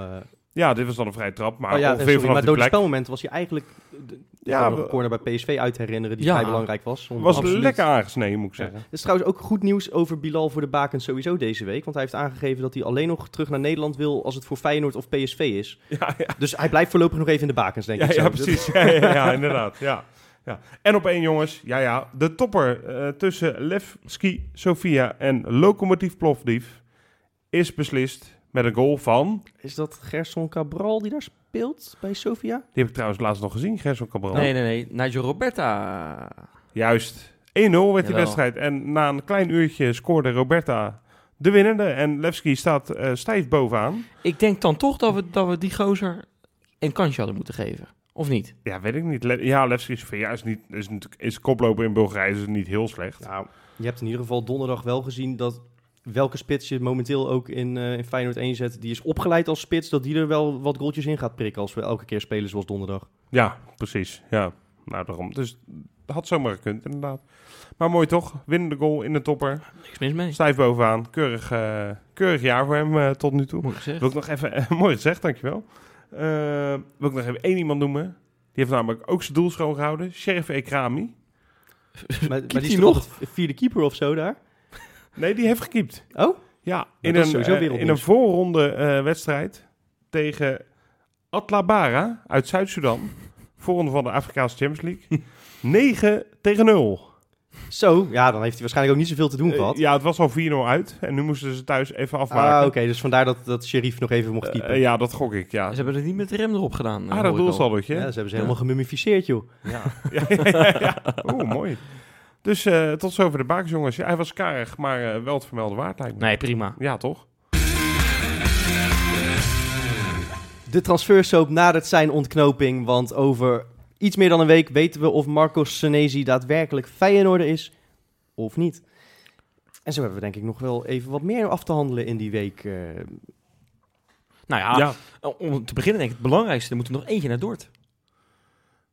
Speaker 2: Ja, dit was dan een vrije trap, maar
Speaker 1: oh ja,
Speaker 2: ongeveer
Speaker 1: sorry,
Speaker 2: vanaf
Speaker 1: maar
Speaker 2: die
Speaker 1: door de
Speaker 2: plek.
Speaker 1: spelmomenten was hij eigenlijk... de-
Speaker 2: Ja,
Speaker 1: een corner bij PSV uit herinneren die
Speaker 3: Ja.
Speaker 1: vrij belangrijk was.
Speaker 2: Was
Speaker 3: Absoluut.
Speaker 2: lekker aangesneden, moet ik
Speaker 1: Ja.
Speaker 2: zeggen.
Speaker 1: Er is trouwens ook goed nieuws over Bilal voor de bakens sowieso deze week. Want hij heeft aangegeven dat hij alleen nog terug naar Nederland wil als het voor Feyenoord of PSV is.
Speaker 2: Ja, ja.
Speaker 1: Dus hij blijft voorlopig nog even in de bakens, denk
Speaker 2: Ja,
Speaker 1: ik. zo.
Speaker 2: ja precies. Ja, ja, ja, inderdaad. Ja. Ja. En op één, jongens. Ja, ja. De topper eh, tussen Levski Sofia en Lokomotief Plovdiv is beslist met een goal van...
Speaker 1: Is dat Gerson Cabral die daar speelt bij Sofia?
Speaker 2: Die heb ik trouwens laatst nog gezien, Gerson Cabral.
Speaker 3: Nee, nee, nee. Nigel Roberta.
Speaker 2: Juist. 1-0 werd die
Speaker 3: Jawel.
Speaker 2: wedstrijd. En na een klein uurtje scoorde Roberta de winnende. En Levski staat eh, stijf bovenaan.
Speaker 3: Ik denk dan toch dat we, dat we die gozer een kansje hadden moeten geven. Of niet?
Speaker 2: Ja, weet ik niet. Le- ja, Levski Sofia is, niet, is, natuurlijk, is koploper in Bulgarije is niet heel slecht.
Speaker 1: Nou, je hebt in ieder geval donderdag wel gezien dat welke spits je momenteel ook in, eh in Feyenoord 1 zet, die is opgeleid als spits, dat die er wel wat goaltjes in gaat prikken als we elke keer spelen zoals donderdag.
Speaker 2: Ja, precies. Ja, nou daarom. Dus dat had zomaar gekund, inderdaad. Maar mooi toch? Winnende goal in de topper.
Speaker 3: Niks mis mee.
Speaker 2: Stijf bovenaan. Keurig, eh, keurig jaar voor hem eh, tot nu toe.
Speaker 3: Moet ik zeggen.
Speaker 2: Wil ik nog even... mooi gezegd, dankjewel. Eh wil ik nog even één iemand noemen. Die heeft namelijk ook zijn doel schoongehouden. Sheriff Ekrami.
Speaker 1: Maar, maar die is
Speaker 3: nog?
Speaker 1: vierde keeper of zo daar?
Speaker 2: Nee, die heeft gekiept.
Speaker 1: Oh?
Speaker 2: Ja, in
Speaker 1: dat is
Speaker 2: een, eh, in een voorronde eh, wedstrijd tegen Atlabara uit Zuid-Soedan. Voorronde van de Afrikaanse Champions League. 9 tegen 0.
Speaker 1: Zo, ja, dan heeft hij waarschijnlijk ook niet zoveel te doen
Speaker 2: Eh,
Speaker 1: gehad.
Speaker 2: ja, het was al 4-0 uit. En nu moesten ze thuis even afmaken.
Speaker 1: Ah, oké, dus vandaar dat, dat Sheriff nog even mocht
Speaker 2: Eh,
Speaker 1: keeper.
Speaker 2: eh, ja, dat gok ik, ja.
Speaker 3: Ze hebben het niet met de rem erop gedaan. eh,
Speaker 2: Ah, dat doelsaldootje.
Speaker 1: ja, ze hebben ze helemaal gemummificeerd, joh.
Speaker 2: Ja. ja, ja, ja. Oeh, mooi. Dus eh, tot zover de bakens, jongens. Ja, hij was karig, maar eh, wel het vermelden waard, lijkt me.
Speaker 3: Nee, prima.
Speaker 2: Ja, toch?
Speaker 1: De transfersoap nadert zijn ontknoping, want over iets meer dan een week weten we of Marcos Senesi daadwerkelijk Feyenoorder is of niet. En zo hebben we denk ik nog wel even wat meer af te handelen in die week. eh.
Speaker 3: Nou ja,
Speaker 2: ja.
Speaker 3: om te beginnen denk ik het belangrijkste. Er moet er nog eentje naar Dort.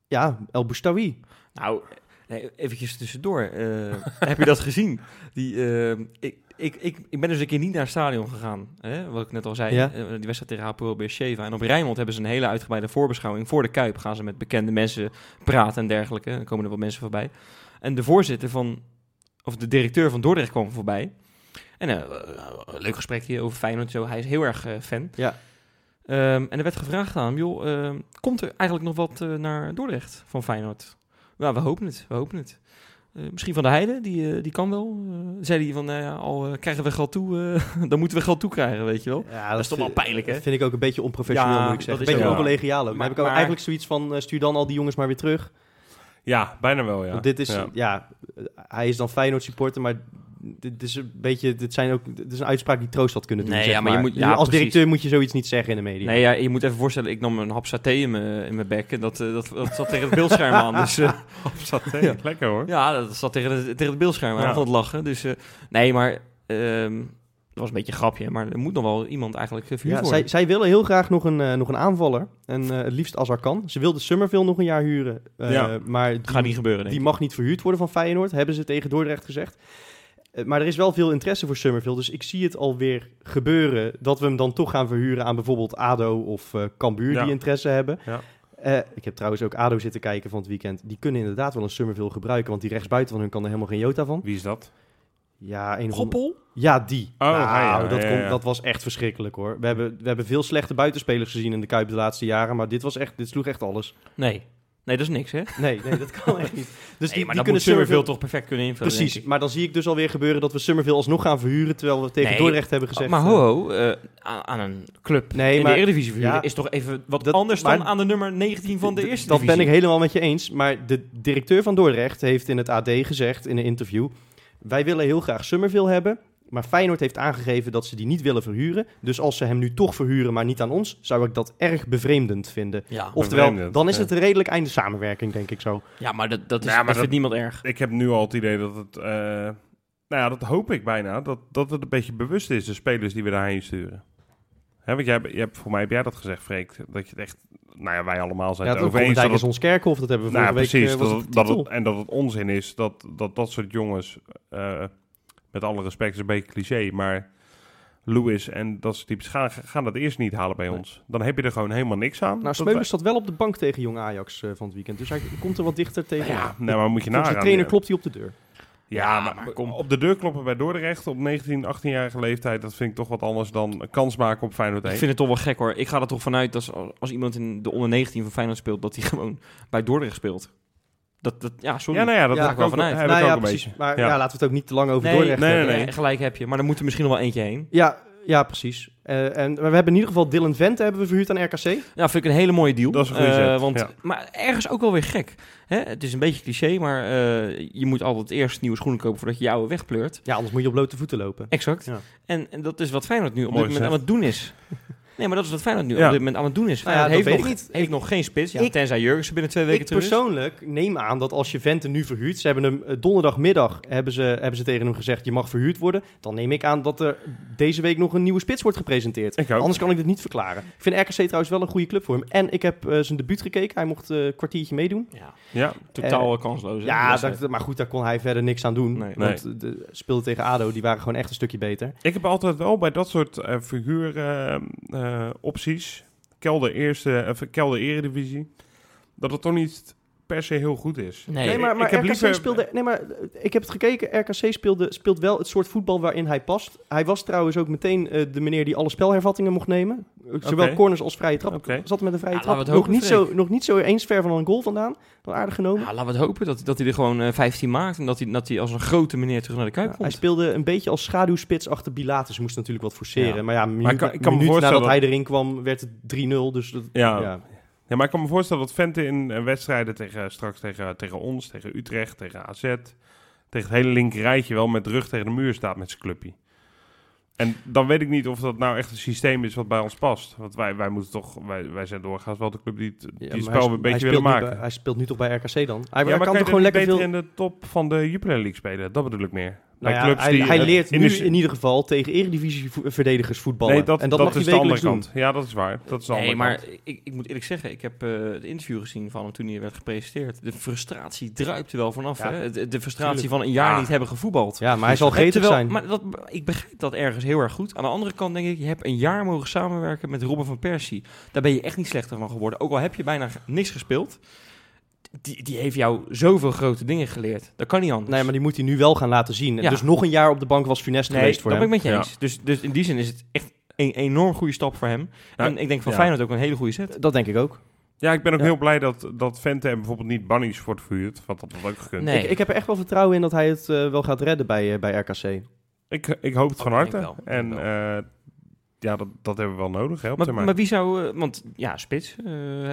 Speaker 1: ja, El Boustawi.
Speaker 3: Nou, nee, eventjes tussendoor. eh, heb je dat gezien? Die, eh, ik, ik, ik, ik ben dus een keer niet naar het stadion gegaan. Hè? Wat ik net al zei.
Speaker 1: Ja.
Speaker 3: eh, die wedstrijd tegen Hapoel Beersheva. En op Rijnmond hebben ze een hele uitgebreide voorbeschouwing. Voor de Kuip gaan ze met bekende mensen praten en dergelijke. Dan komen er wat mensen voorbij. En de voorzitter van... Of de directeur van Dordrecht kwam voorbij. En een leuk gesprekje over Feyenoord. Zo. Hij is heel erg fan.
Speaker 1: Ja.
Speaker 3: Ehm, en er werd gevraagd aan hem, joh, ehm, komt er eigenlijk nog wat naar Dordrecht van Feyenoord? Nou, we hopen het, we hopen het. Eh, misschien Van de Heide, die, eh, die kan wel. Eh, zei hij van, nou ja, al krijgen we geld toe, eh, dan moeten we geld toe krijgen, weet je wel.
Speaker 1: Ja,
Speaker 3: dat is toch wel pijnlijk, hè?
Speaker 1: Dat vind ik ook een beetje onprofessioneel,
Speaker 3: Ja,
Speaker 1: moet ik zeggen.
Speaker 3: dat is
Speaker 1: Een beetje
Speaker 2: ook-
Speaker 1: oncollegiaal ook. Maar,
Speaker 3: Maar-
Speaker 1: heb ik ook
Speaker 3: maar-
Speaker 1: eigenlijk zoiets van, stuur dan al die jongens maar weer terug.
Speaker 2: Ja, bijna wel, ja.
Speaker 1: Want dit is,
Speaker 2: Ja.
Speaker 1: ja. hij is dan Feyenoord supporter, maar dit is een beetje, dit zijn ook, dit is een uitspraak die troost had kunnen doen.
Speaker 3: Nee,
Speaker 1: zeg
Speaker 3: ja, maar je moet- ja,
Speaker 1: als
Speaker 3: precies.
Speaker 1: directeur moet je zoiets niet zeggen in de media.
Speaker 3: Nee, ja, je moet even voorstellen, ik nam een hap saté in mijn, in mijn bek en dat, eh, dat, dat zat tegen het beeldscherm aan. Dus eh,
Speaker 2: Saté,
Speaker 3: Ja.
Speaker 2: lekker hoor.
Speaker 3: ja, dat zat tegen, het- tegen het beeldscherm aan
Speaker 2: Ja.
Speaker 3: van het lachen. Dus eh, nee, maar ehm, dat was een beetje een grapje, maar er moet nog wel iemand eigenlijk verhuurd
Speaker 1: Ja,
Speaker 3: worden.
Speaker 1: zij, zij willen heel graag nog een, nog een aanvaller. En eh, het liefst als er kan. Ze wilden Summerville nog een jaar huren. eh,
Speaker 2: Ja.
Speaker 1: Maar die,
Speaker 3: Gaat niet gebeuren, denk
Speaker 1: die mag niet verhuurd worden van Feyenoord. Hebben ze tegen Dordrecht gezegd. Eh, maar er is wel veel interesse voor Summerville. Dus ik zie het alweer gebeuren dat we hem dan toch gaan verhuren aan bijvoorbeeld ADO of eh Cambuur
Speaker 2: Ja.
Speaker 1: die interesse hebben.
Speaker 2: Ja.
Speaker 1: Eh, ik heb trouwens ook ADO zitten kijken van het weekend. Die kunnen inderdaad wel een Summerville gebruiken. Want die rechtsbuiten van hun kan er helemaal geen jota van.
Speaker 2: Wie is dat?
Speaker 1: Ja, een
Speaker 3: Goppel?
Speaker 1: Ja, die.
Speaker 2: Oh,
Speaker 1: nou,
Speaker 2: ja,
Speaker 1: dat,
Speaker 2: ja,
Speaker 1: kon-
Speaker 2: ja.
Speaker 1: dat was echt verschrikkelijk hoor. We hebben, we hebben veel slechte buitenspelers gezien in de Kuip de laatste jaren. Maar dit, was echt, dit sloeg echt alles.
Speaker 3: Nee. Nee, dat is niks, hè?
Speaker 1: Nee, nee dat kan echt niet. Dus
Speaker 3: nee,
Speaker 1: die,
Speaker 3: maar
Speaker 1: die
Speaker 3: dat
Speaker 1: kunnen
Speaker 3: Summerville toch perfect kunnen invullen,
Speaker 1: Precies, maar dan zie ik dus alweer gebeuren dat we Summerville alsnog gaan verhuren... terwijl we tegen
Speaker 3: Nee,
Speaker 1: Dordrecht hebben gezegd...
Speaker 3: maar
Speaker 1: eh,
Speaker 3: ho, ho eh, aan, een club
Speaker 1: Nee,
Speaker 3: in
Speaker 1: maar-
Speaker 3: de Eredivisie verhuren
Speaker 1: ja,
Speaker 3: is toch even wat
Speaker 1: dat-
Speaker 3: anders
Speaker 1: maar-
Speaker 3: dan aan de nummer 19 van de Eerste
Speaker 1: Dat ben ik helemaal met je eens. Maar de directeur van Dordrecht heeft in het AD gezegd in een interview... wij willen heel graag Summerville hebben... Maar Feyenoord heeft aangegeven dat ze die niet willen verhuren. Dus als ze hem nu toch verhuren, maar niet aan ons, zou ik dat erg bevreemdend vinden.
Speaker 3: Ja,
Speaker 1: Oftewel,
Speaker 2: Bevreemdend,
Speaker 1: dan is
Speaker 2: ja.
Speaker 1: het een redelijk einde samenwerking, denk ik zo.
Speaker 3: ja, maar dat, dat, is,
Speaker 2: Ja, maar
Speaker 3: dat
Speaker 2: dat-
Speaker 3: vindt niemand erg.
Speaker 2: Ik heb nu al het idee dat het... eh, nou ja, dat hoop ik bijna. Dat, dat het een beetje bewust is, de spelers die we daarheen sturen. Hè, want jij, hebt- je hebt, voor mij heb jij dat gezegd, Freek. Dat je het echt... Nou ja, wij allemaal zijn
Speaker 1: Ja,
Speaker 2: het
Speaker 1: dat
Speaker 2: over eens.
Speaker 1: Dijk
Speaker 2: dat
Speaker 1: is ons kerkhof, dat hebben we
Speaker 2: Nou ja,
Speaker 1: vorige week
Speaker 2: precies. dat,
Speaker 1: het
Speaker 2: dat
Speaker 1: titel.
Speaker 2: het, en dat het onzin is dat dat, dat soort jongens... eh, met alle respect is een beetje cliché, maar... Lewis en dat soort types gaan, gaan dat eerst niet halen bij
Speaker 3: Nee.
Speaker 2: ons. Dan heb je er gewoon helemaal niks aan.
Speaker 1: Nou,
Speaker 2: Dat
Speaker 1: Smeulers zat wel op de bank tegen Jong Ajax eh, van het weekend. Dus hij komt er wat dichter tegen.
Speaker 2: Ja, nee, maar moet je
Speaker 1: Volgens de
Speaker 2: nagaan.
Speaker 1: trainer klopt hij op de deur.
Speaker 2: Ja,
Speaker 3: Ja,
Speaker 2: maar,
Speaker 3: maar kom.
Speaker 2: op de deur kloppen bij Dordrecht op 19, 18-jarige leeftijd, dat vind ik toch wat anders dan kans maken op Feyenoord 1.
Speaker 3: Ik vind het toch wel gek hoor. Ik ga er toch vanuit dat als, als iemand in de onder 19 van Feyenoord speelt, dat hij gewoon bij Dordrecht speelt. Dat, dat, ja, sorry.
Speaker 2: Ja, nou ja, dat
Speaker 1: Ja,
Speaker 3: ik wel
Speaker 2: ook,
Speaker 3: vanuit.
Speaker 1: nou ja, precies.
Speaker 2: beetje.
Speaker 1: Maar
Speaker 2: Ja.
Speaker 1: ja. laten we het ook niet te lang over
Speaker 3: nee,
Speaker 1: Dordrecht
Speaker 2: nee, nee, nee.
Speaker 3: gelijk heb je. Maar er moet er misschien nog wel eentje heen.
Speaker 1: Ja, ja, precies. Eh, en maar we hebben in ieder geval Dylan Vente hebben we verhuurd aan RKC.
Speaker 3: Ja, vind ik een hele mooie deal.
Speaker 2: Dat is een goede
Speaker 3: Eh,
Speaker 2: zet,
Speaker 3: want,
Speaker 2: ja.
Speaker 3: Maar ergens ook wel weer gek. Hè? Het is een beetje cliché, maar eh, je moet altijd eerst nieuwe schoenen kopen voordat je je oude wegpleurt.
Speaker 1: Ja, anders moet je op blote voeten lopen.
Speaker 3: Exact.
Speaker 1: Ja.
Speaker 3: En, en dat is wat Feyenoord nu op
Speaker 2: Mooi
Speaker 3: dit moment aan het doen is. Nee, maar dat is wat Feyenoord nu
Speaker 2: Ja.
Speaker 3: op dit moment aan het doen is.
Speaker 1: Nou ja,
Speaker 3: Feyenoord
Speaker 1: dat
Speaker 3: heeft, nog,
Speaker 1: ik niet.
Speaker 3: heeft nog geen spits. Ja,
Speaker 1: Ik-
Speaker 3: tenzij Jurgensen binnen twee weken
Speaker 1: Ik
Speaker 3: terug is.
Speaker 1: persoonlijk neem aan dat als je Vente nu verhuurt, ze hebben hem eh, donderdagmiddag hebben ze, hebben ze tegen hem gezegd je mag verhuurd worden, dan neem ik aan dat er deze week nog een nieuwe spits wordt gepresenteerd. Anders kan ik dit niet verklaren. Ik vind RKC trouwens wel een goede club voor hem. En ik heb eh, zijn debuut gekeken. Hij mocht eh, een kwartiertje meedoen.
Speaker 3: Ja,
Speaker 2: Ja,
Speaker 3: totaal kansloos.
Speaker 1: Ja, dat, maar goed, daar kon hij verder niks aan doen.
Speaker 3: Nee.
Speaker 1: Want de speelde tegen ADO, die waren gewoon echt een stukje beter.
Speaker 2: ik heb altijd wel bij dat soort eh figuuropties, kelder eerste, of kelder eredivisie, dat het toch niet per se heel goed is.
Speaker 3: Nee,
Speaker 1: Nee, maar, maar
Speaker 2: ik heb
Speaker 1: RKC
Speaker 2: liever-
Speaker 1: speelde... Nee, maar eh, ik heb het gekeken. RKC speelde, speelt wel het soort voetbal waarin hij past. Hij was trouwens ook meteen eh, de meneer die alle spelhervattingen mocht nemen. Zowel
Speaker 2: Oké.
Speaker 1: corners als vrije trap.
Speaker 2: Oké.
Speaker 1: Zat met een vrije
Speaker 3: Ja,
Speaker 1: trap. Nog niet, zo, nog niet zo eens ver van een goal vandaan. Wel aardig genomen.
Speaker 3: Ja, laten we het hopen dat, dat hij er gewoon eh, 15 maakt. En dat hij, dat hij als een grote meneer terug naar de Kuip
Speaker 1: Ja,
Speaker 3: komt.
Speaker 1: hij speelde een beetje als schaduwspits achter Bilatus. Moest natuurlijk wat forceren.
Speaker 3: Ja.
Speaker 1: Maar ja, minuut,
Speaker 2: Maar ik kan- ik kan
Speaker 1: nadat
Speaker 2: dat-
Speaker 1: hij erin kwam, werd het 3-0. Dus dat,
Speaker 2: Ja.
Speaker 1: Ja.
Speaker 2: Maar ik kan me voorstellen dat Vente in eh, wedstrijden tegen, straks tegen, tegen ons, tegen Utrecht, tegen AZ, tegen het hele linker rijtje wel met de rug tegen de muur staat met zijn clubje. En dan weet ik niet of dat nou echt een systeem is wat bij ons past. Want wij, wij moeten toch, wij, wij zijn doorgaans wel de club die het, die
Speaker 1: Ja,
Speaker 2: spel een beetje willen maken.
Speaker 1: bij- hij speelt nu toch bij RKC dan? Hij,
Speaker 2: ja,
Speaker 1: hij
Speaker 2: maar
Speaker 1: kan
Speaker 2: kan
Speaker 1: toch gewoon lekker
Speaker 2: beter
Speaker 1: veel...
Speaker 2: in de top van de Jupiler League spelen? Dat bedoel ik meer.
Speaker 1: Nou
Speaker 2: bij
Speaker 1: ja,
Speaker 2: clubs
Speaker 1: hij,
Speaker 2: die
Speaker 1: hij
Speaker 2: eh,
Speaker 1: leert
Speaker 2: in
Speaker 1: nu
Speaker 2: de-
Speaker 1: in ieder geval tegen eredivisieverdedigers voetballen.
Speaker 2: Nee, dat,
Speaker 1: en dat,
Speaker 2: dat
Speaker 1: mag
Speaker 2: is de andere
Speaker 1: doen.
Speaker 2: kant. Ja, dat is waar. Dat is de
Speaker 3: Nee,
Speaker 2: andere
Speaker 3: maar
Speaker 2: kant.
Speaker 3: ik, ik moet eerlijk zeggen, ik heb eh, het interview gezien van hem toen hij werd gepresenteerd. De frustratie druipt er wel vanaf.
Speaker 1: Ja,
Speaker 3: hè? De, de frustratie
Speaker 1: tuurlijk.
Speaker 3: van een jaar
Speaker 2: Ja.
Speaker 3: niet hebben gevoetbald.
Speaker 1: Ja, maar hij zal
Speaker 3: Hè,
Speaker 1: gretig zijn.
Speaker 3: Maar dat, ik begrijp dat ergens heel erg goed. Aan de andere kant denk ik, je hebt een jaar mogen samenwerken met Robin van Persie. Daar ben je echt niet slechter van geworden. Ook al heb je bijna niks gespeeld. Die, die heeft jou zoveel grote dingen geleerd. Dat kan niet anders.
Speaker 1: Nee, maar die moet hij nu wel gaan laten zien.
Speaker 3: Ja.
Speaker 1: Dus nog een jaar op de bank was funest
Speaker 3: Nee,
Speaker 1: geweest voor
Speaker 3: dat
Speaker 1: hem.
Speaker 3: ben ik met je
Speaker 2: Ja.
Speaker 3: eens. Dus, dus in die zin is het echt een enorm goede stap voor hem.
Speaker 2: Ja,
Speaker 3: en ik denk van
Speaker 2: ja.
Speaker 3: Feyenoord ook een hele goede set.
Speaker 1: Dat denk ik ook.
Speaker 2: Ja, ik ben ook
Speaker 1: Ja.
Speaker 2: heel blij dat, dat Vente hem bijvoorbeeld niet Bunnies wordt verhuurd. Want dat had ook gekund.
Speaker 3: Nee.
Speaker 1: Ik, ik heb er echt wel vertrouwen in dat hij het eh, wel gaat redden bij, eh, bij RKC.
Speaker 2: Ik, ik hoop het
Speaker 3: Oh,
Speaker 2: van
Speaker 3: ik
Speaker 2: harte. en eh, ja, dat, dat hebben we wel nodig. Hè, op
Speaker 3: Maar,
Speaker 2: termijn.
Speaker 3: maar wie zou... eh, want ja, Spits. eh,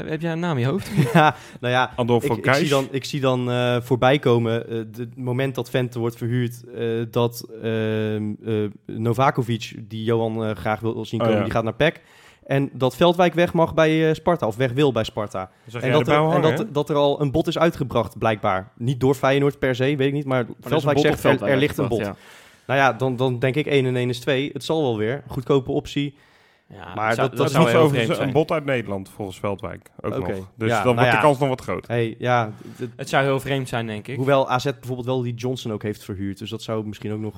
Speaker 3: heb jij een naam in je hoofd?
Speaker 1: ja, nou ja,
Speaker 2: Andolfo
Speaker 1: ik, ik zie dan, ik zie dan eh, voorbij komen eh, de- het moment dat Vente wordt verhuurd, eh, dat ehm, eh, Novakovic, die Johan graag wil zien
Speaker 2: Oh,
Speaker 1: komen,
Speaker 2: ja.
Speaker 1: die gaat naar PEC. En dat Veldwijk weg mag bij Sparta, of weg wil bij Sparta. En, dat er, en dat, er al een bot is uitgebracht, blijkbaar. Niet door Feyenoord per se, weet ik niet, maar, Veldwijk zegt er, er ligt een bot. Nou ja, dan, dan denk ik 1 en 1 is 2. Het zal wel weer. Goedkope optie.
Speaker 3: Ja,
Speaker 1: Maar
Speaker 3: zou-
Speaker 1: dat-
Speaker 2: Dat
Speaker 1: dat
Speaker 2: is niet overigens
Speaker 3: vreemd
Speaker 2: een bot uit Nederland, volgens Veldwijk. Ook nog. Dus
Speaker 1: Ja,
Speaker 2: dan
Speaker 1: nou
Speaker 2: wordt
Speaker 1: ja.
Speaker 2: de kans nog wat groter.
Speaker 1: Hey, ja,
Speaker 3: Het zou heel vreemd zijn, denk ik.
Speaker 1: hoewel AZ bijvoorbeeld wel die Johnson ook heeft verhuurd. Dus dat zou misschien ook nog...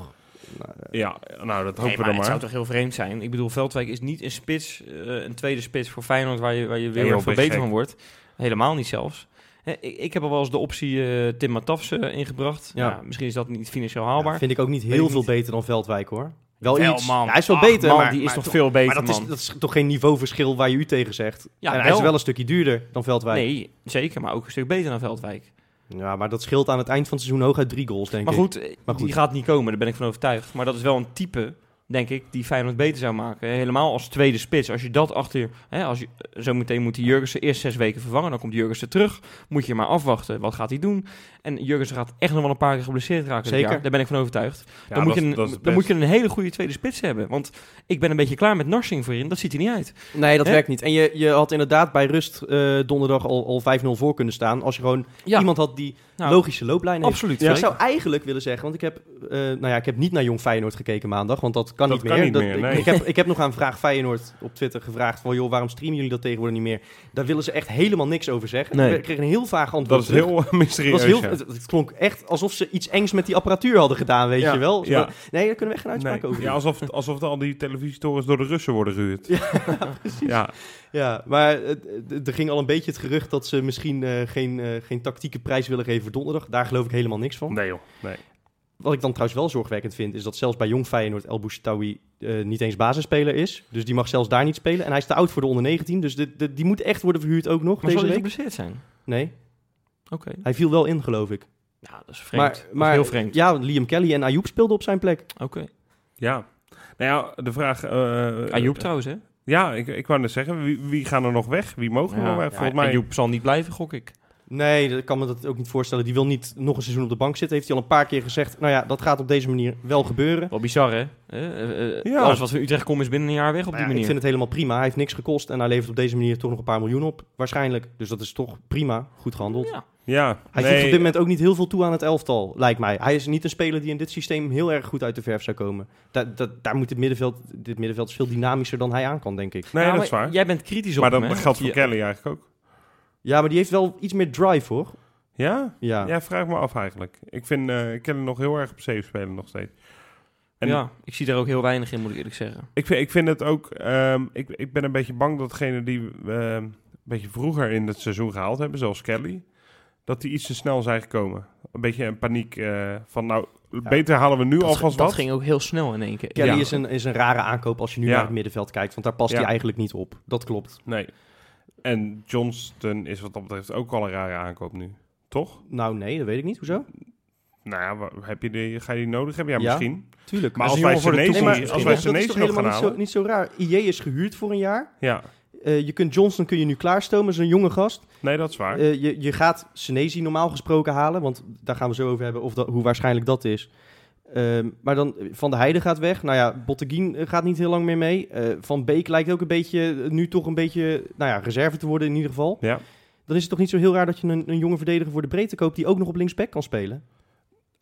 Speaker 1: nou,
Speaker 2: Ja, nou, dat
Speaker 3: Nee,
Speaker 2: hopen we
Speaker 3: maar
Speaker 2: dan
Speaker 3: het
Speaker 2: maar.
Speaker 3: zou toch heel vreemd zijn. Ik bedoel, Veldwijk is niet een spits, eh, een tweede spits voor Feyenoord waar je, waar je weer veel beter van wordt. Helemaal niet zelfs. Ik, ik heb al wel eens de optie eh, Tim Matafs eh, ingebracht.
Speaker 1: Ja.
Speaker 3: Ja. misschien is dat niet financieel
Speaker 1: ja,
Speaker 3: haalbaar.
Speaker 1: vind ik ook niet heel veel
Speaker 3: niet.
Speaker 1: beter dan Veldwijk hoor. Wel, iets. Ja, hij is wel
Speaker 3: Ach,
Speaker 1: beter,
Speaker 3: man,
Speaker 1: maar,
Speaker 3: die is
Speaker 1: maar
Speaker 3: toch veel beter,
Speaker 1: maar dat is, dat is toch geen niveauverschil waar je u tegen zegt.
Speaker 3: Ja,
Speaker 1: en hij is
Speaker 3: wel.
Speaker 1: een stukje duurder dan Veldwijk.
Speaker 3: Nee, zeker, maar ook een stuk beter dan Veldwijk.
Speaker 1: Ja, maar dat scheelt aan het eind van het seizoen hooguit drie goals, denk
Speaker 3: Maar
Speaker 1: ik.
Speaker 3: goed,
Speaker 1: Maar goed.
Speaker 3: die gaat niet komen, daar ben ik van overtuigd. Maar dat is wel een type, denk ik, die Feyenoord beter zou maken. Helemaal als tweede spits. Als je dat achter... Hè, als je, eh, zo meteen moet die Jurgensen eerst zes weken vervangen. Dan komt Jurgensen terug. Moet je maar afwachten. Wat gaat hij doen? En Jurgensen gaat echt nog wel een paar keer geblesseerd raken dit
Speaker 1: Zeker.
Speaker 3: jaar. Daar ben ik van overtuigd.
Speaker 2: Ja,
Speaker 3: dan moet, je een, dan moet je een hele goede tweede spits hebben. Want ik ben een beetje klaar met Narsing voorin. Dat ziet er niet uit.
Speaker 1: Nee, dat werkt niet. En je, je had inderdaad bij rust eh, donderdag al, al 5-0 voor kunnen staan. Als je gewoon
Speaker 3: Ja,
Speaker 1: iemand had die
Speaker 3: nou,
Speaker 1: logische looplijn heeft.
Speaker 3: absoluut.
Speaker 1: Ik
Speaker 3: Freek.
Speaker 1: zou eigenlijk willen zeggen, want ik heb, eh, nou ja, ik heb niet naar Jong Feyenoord gekeken maandag, want dat dat kan
Speaker 2: Dat
Speaker 1: niet
Speaker 2: kan
Speaker 1: meer.
Speaker 2: niet
Speaker 1: Dat-
Speaker 2: meer,
Speaker 1: ik-
Speaker 2: nee.
Speaker 1: ik, heb, ik heb nog aan Vraag Feyenoord op Twitter gevraagd van... joh, waarom streamen jullie dat tegenwoordig niet meer? Daar willen ze echt helemaal niks over zeggen.
Speaker 3: Nee.
Speaker 1: Ik kreeg een heel vaag antwoord
Speaker 2: Dat is
Speaker 1: terug.
Speaker 2: heel
Speaker 1: Het,
Speaker 2: mysterieus.
Speaker 1: heel,
Speaker 2: ja.
Speaker 1: het, het klonk echt alsof ze iets engs met die apparatuur hadden gedaan, weet
Speaker 2: Ja,
Speaker 1: je wel.
Speaker 2: ja.
Speaker 1: Nee, daar kunnen we echt geen uitspraak
Speaker 2: Nee.
Speaker 1: over
Speaker 2: Ja, alsof, alsof al die televisietorens door de Russen worden gehuurd. Ja, ja.
Speaker 1: Ja, maar eh, er ging al een beetje het gerucht dat ze misschien eh, geen, eh, geen tactieke prijs willen geven voor donderdag. Daar geloof ik helemaal niks van.
Speaker 2: nee joh. Nee.
Speaker 1: Wat ik dan trouwens wel zorgwekkend vind, is dat zelfs bij Jong Feyenoord El Bouchatoui eh niet eens basisspeler is. Dus die mag zelfs daar niet spelen. En hij is te oud voor de onder 19, dus de, de- die moet echt worden verhuurd ook nog
Speaker 3: Maar zal
Speaker 1: deze
Speaker 3: hij
Speaker 1: week.
Speaker 3: geblesseerd zijn?
Speaker 1: Nee,
Speaker 3: Oké.
Speaker 1: hij viel wel in, geloof ik.
Speaker 3: Ja, dat is vreemd.
Speaker 1: Maar,
Speaker 3: is
Speaker 1: maar
Speaker 3: heel vreemd.
Speaker 1: ja, Liam Kelly en Ayoub speelden op zijn plek.
Speaker 3: Oké.
Speaker 2: Ja. Nou ja, de vraag... eh
Speaker 3: Ayoub trouwens, hè?
Speaker 2: Ja, ik, ik wou net zeggen, wie, wie gaan er nog weg? Wie mogen er nog weg?
Speaker 3: ja,
Speaker 2: mij...
Speaker 3: Ayoub zal niet blijven, gok ik.
Speaker 1: Nee, dat kan me dat ook niet voorstellen. Die wil niet nog een seizoen op de bank zitten. Heeft hij al een paar keer gezegd. Nou ja, dat gaat op deze manier wel gebeuren.
Speaker 3: Wel bizar, hè? Eh, eh, eh,
Speaker 2: Ja.
Speaker 3: Alles wat van Utrecht komt is binnen een jaar weg op
Speaker 1: Nou
Speaker 3: die
Speaker 1: ja,
Speaker 3: manier.
Speaker 1: ik vind het helemaal prima. Hij heeft niks gekost en hij levert op deze manier toch nog een paar miljoen op. Waarschijnlijk. Dus dat is toch prima. Goed gehandeld.
Speaker 3: Ja.
Speaker 2: Ja,
Speaker 1: Hij
Speaker 2: nee,
Speaker 1: voegt op dit moment ook niet heel veel toe aan het elftal, lijkt mij. Hij is niet een speler die in dit systeem heel erg goed uit de verf zou komen. Da da- daar moet het middenveld, dit middenveld is veel dynamischer dan hij aan kan, denk ik.
Speaker 2: Nee,
Speaker 3: Ja,
Speaker 2: dat
Speaker 3: maar
Speaker 2: is waar.
Speaker 3: Jij bent kritisch op
Speaker 2: maar
Speaker 3: hem,
Speaker 2: dat
Speaker 3: hè?
Speaker 2: geldt voor Kelly eigenlijk ook.
Speaker 1: Ja, maar die heeft wel iets meer drive, hoor.
Speaker 2: Ja?
Speaker 1: Ja.
Speaker 2: Ja, vraag me af eigenlijk. Ik vind uh, Kelly nog heel erg op safe spelen nog steeds. En
Speaker 3: ja, ik zie daar ook heel weinig in, moet ik eerlijk zeggen.
Speaker 2: Ik vind, ik vind het ook... ehm, ik, ik ben een beetje bang dat degene die we ehm, een beetje vroeger in het seizoen gehaald hebben, zoals Kelly, dat die iets te snel zijn gekomen. Een beetje een paniek eh, van nou, beter halen we nu
Speaker 3: Dat,
Speaker 2: alvast
Speaker 3: dat
Speaker 2: wat.
Speaker 3: ging ook heel snel in één keer.
Speaker 1: Kelly
Speaker 2: Ja.
Speaker 1: is, een, is een rare aankoop als je nu
Speaker 2: Ja.
Speaker 1: naar het middenveld kijkt, want daar past
Speaker 2: Ja.
Speaker 1: hij eigenlijk niet op. Dat klopt.
Speaker 2: Nee. En Johnston is wat dat betreft ook al een rare aankoop nu. Toch?
Speaker 1: Nou, nee, dat weet ik niet. Hoezo?
Speaker 2: Nou ja, heb je die, ga je die nodig hebben? Ja,
Speaker 1: Ja.
Speaker 2: misschien.
Speaker 1: Tuurlijk.
Speaker 2: Maar als wij Senesi
Speaker 3: toekomst
Speaker 2: als wij
Speaker 1: dat is
Speaker 2: Senesi
Speaker 1: toch
Speaker 2: nog
Speaker 1: helemaal
Speaker 2: gaan
Speaker 1: niet zo,
Speaker 2: halen...
Speaker 1: niet zo raar. IE is gehuurd voor een jaar.
Speaker 2: Ja,
Speaker 1: Eh, je kunt Johnson kun je nu klaarstomen, een jonge gast.
Speaker 2: nee, dat is waar.
Speaker 1: Eh, je, je gaat Senesi normaal gesproken halen, want daar gaan we zo over hebben of dat, hoe waarschijnlijk dat is. Ehm, maar dan Van de Heide gaat weg. Nou ja, Botteguin eh, gaat niet heel lang meer mee. Eh, van Beek lijkt ook een beetje, eh, nu toch een beetje, nou ja, reserve te worden in ieder geval.
Speaker 2: ja.
Speaker 1: Dan is het toch niet zo heel raar dat je een, een jonge verdediger voor de breedte koopt die ook nog op linksback kan spelen.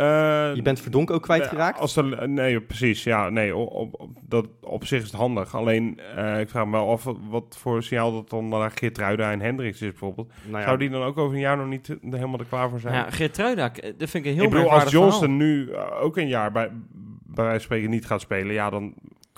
Speaker 2: Eh,
Speaker 1: Je bent Verdonk ook kwijtgeraakt.
Speaker 2: Nee, Als er, nee, precies. Ja, nee, op, op, op- dat, op zich is het handig. Alleen, eh, ik vraag me wel af wat, voor signaal dat dan naar Geertruida en Hendricks is bijvoorbeeld.
Speaker 1: Nou ja,
Speaker 2: Zou die dan ook over een jaar nog niet eh, helemaal er klaar voor zijn?
Speaker 3: Ja, Geertruida, eh, dat vind ik een heel
Speaker 2: ik bedoel, als Johnston
Speaker 3: verhaal.
Speaker 2: nu eh, ook een jaar bij, bij wijze van spreken niet gaat spelen, ja, dan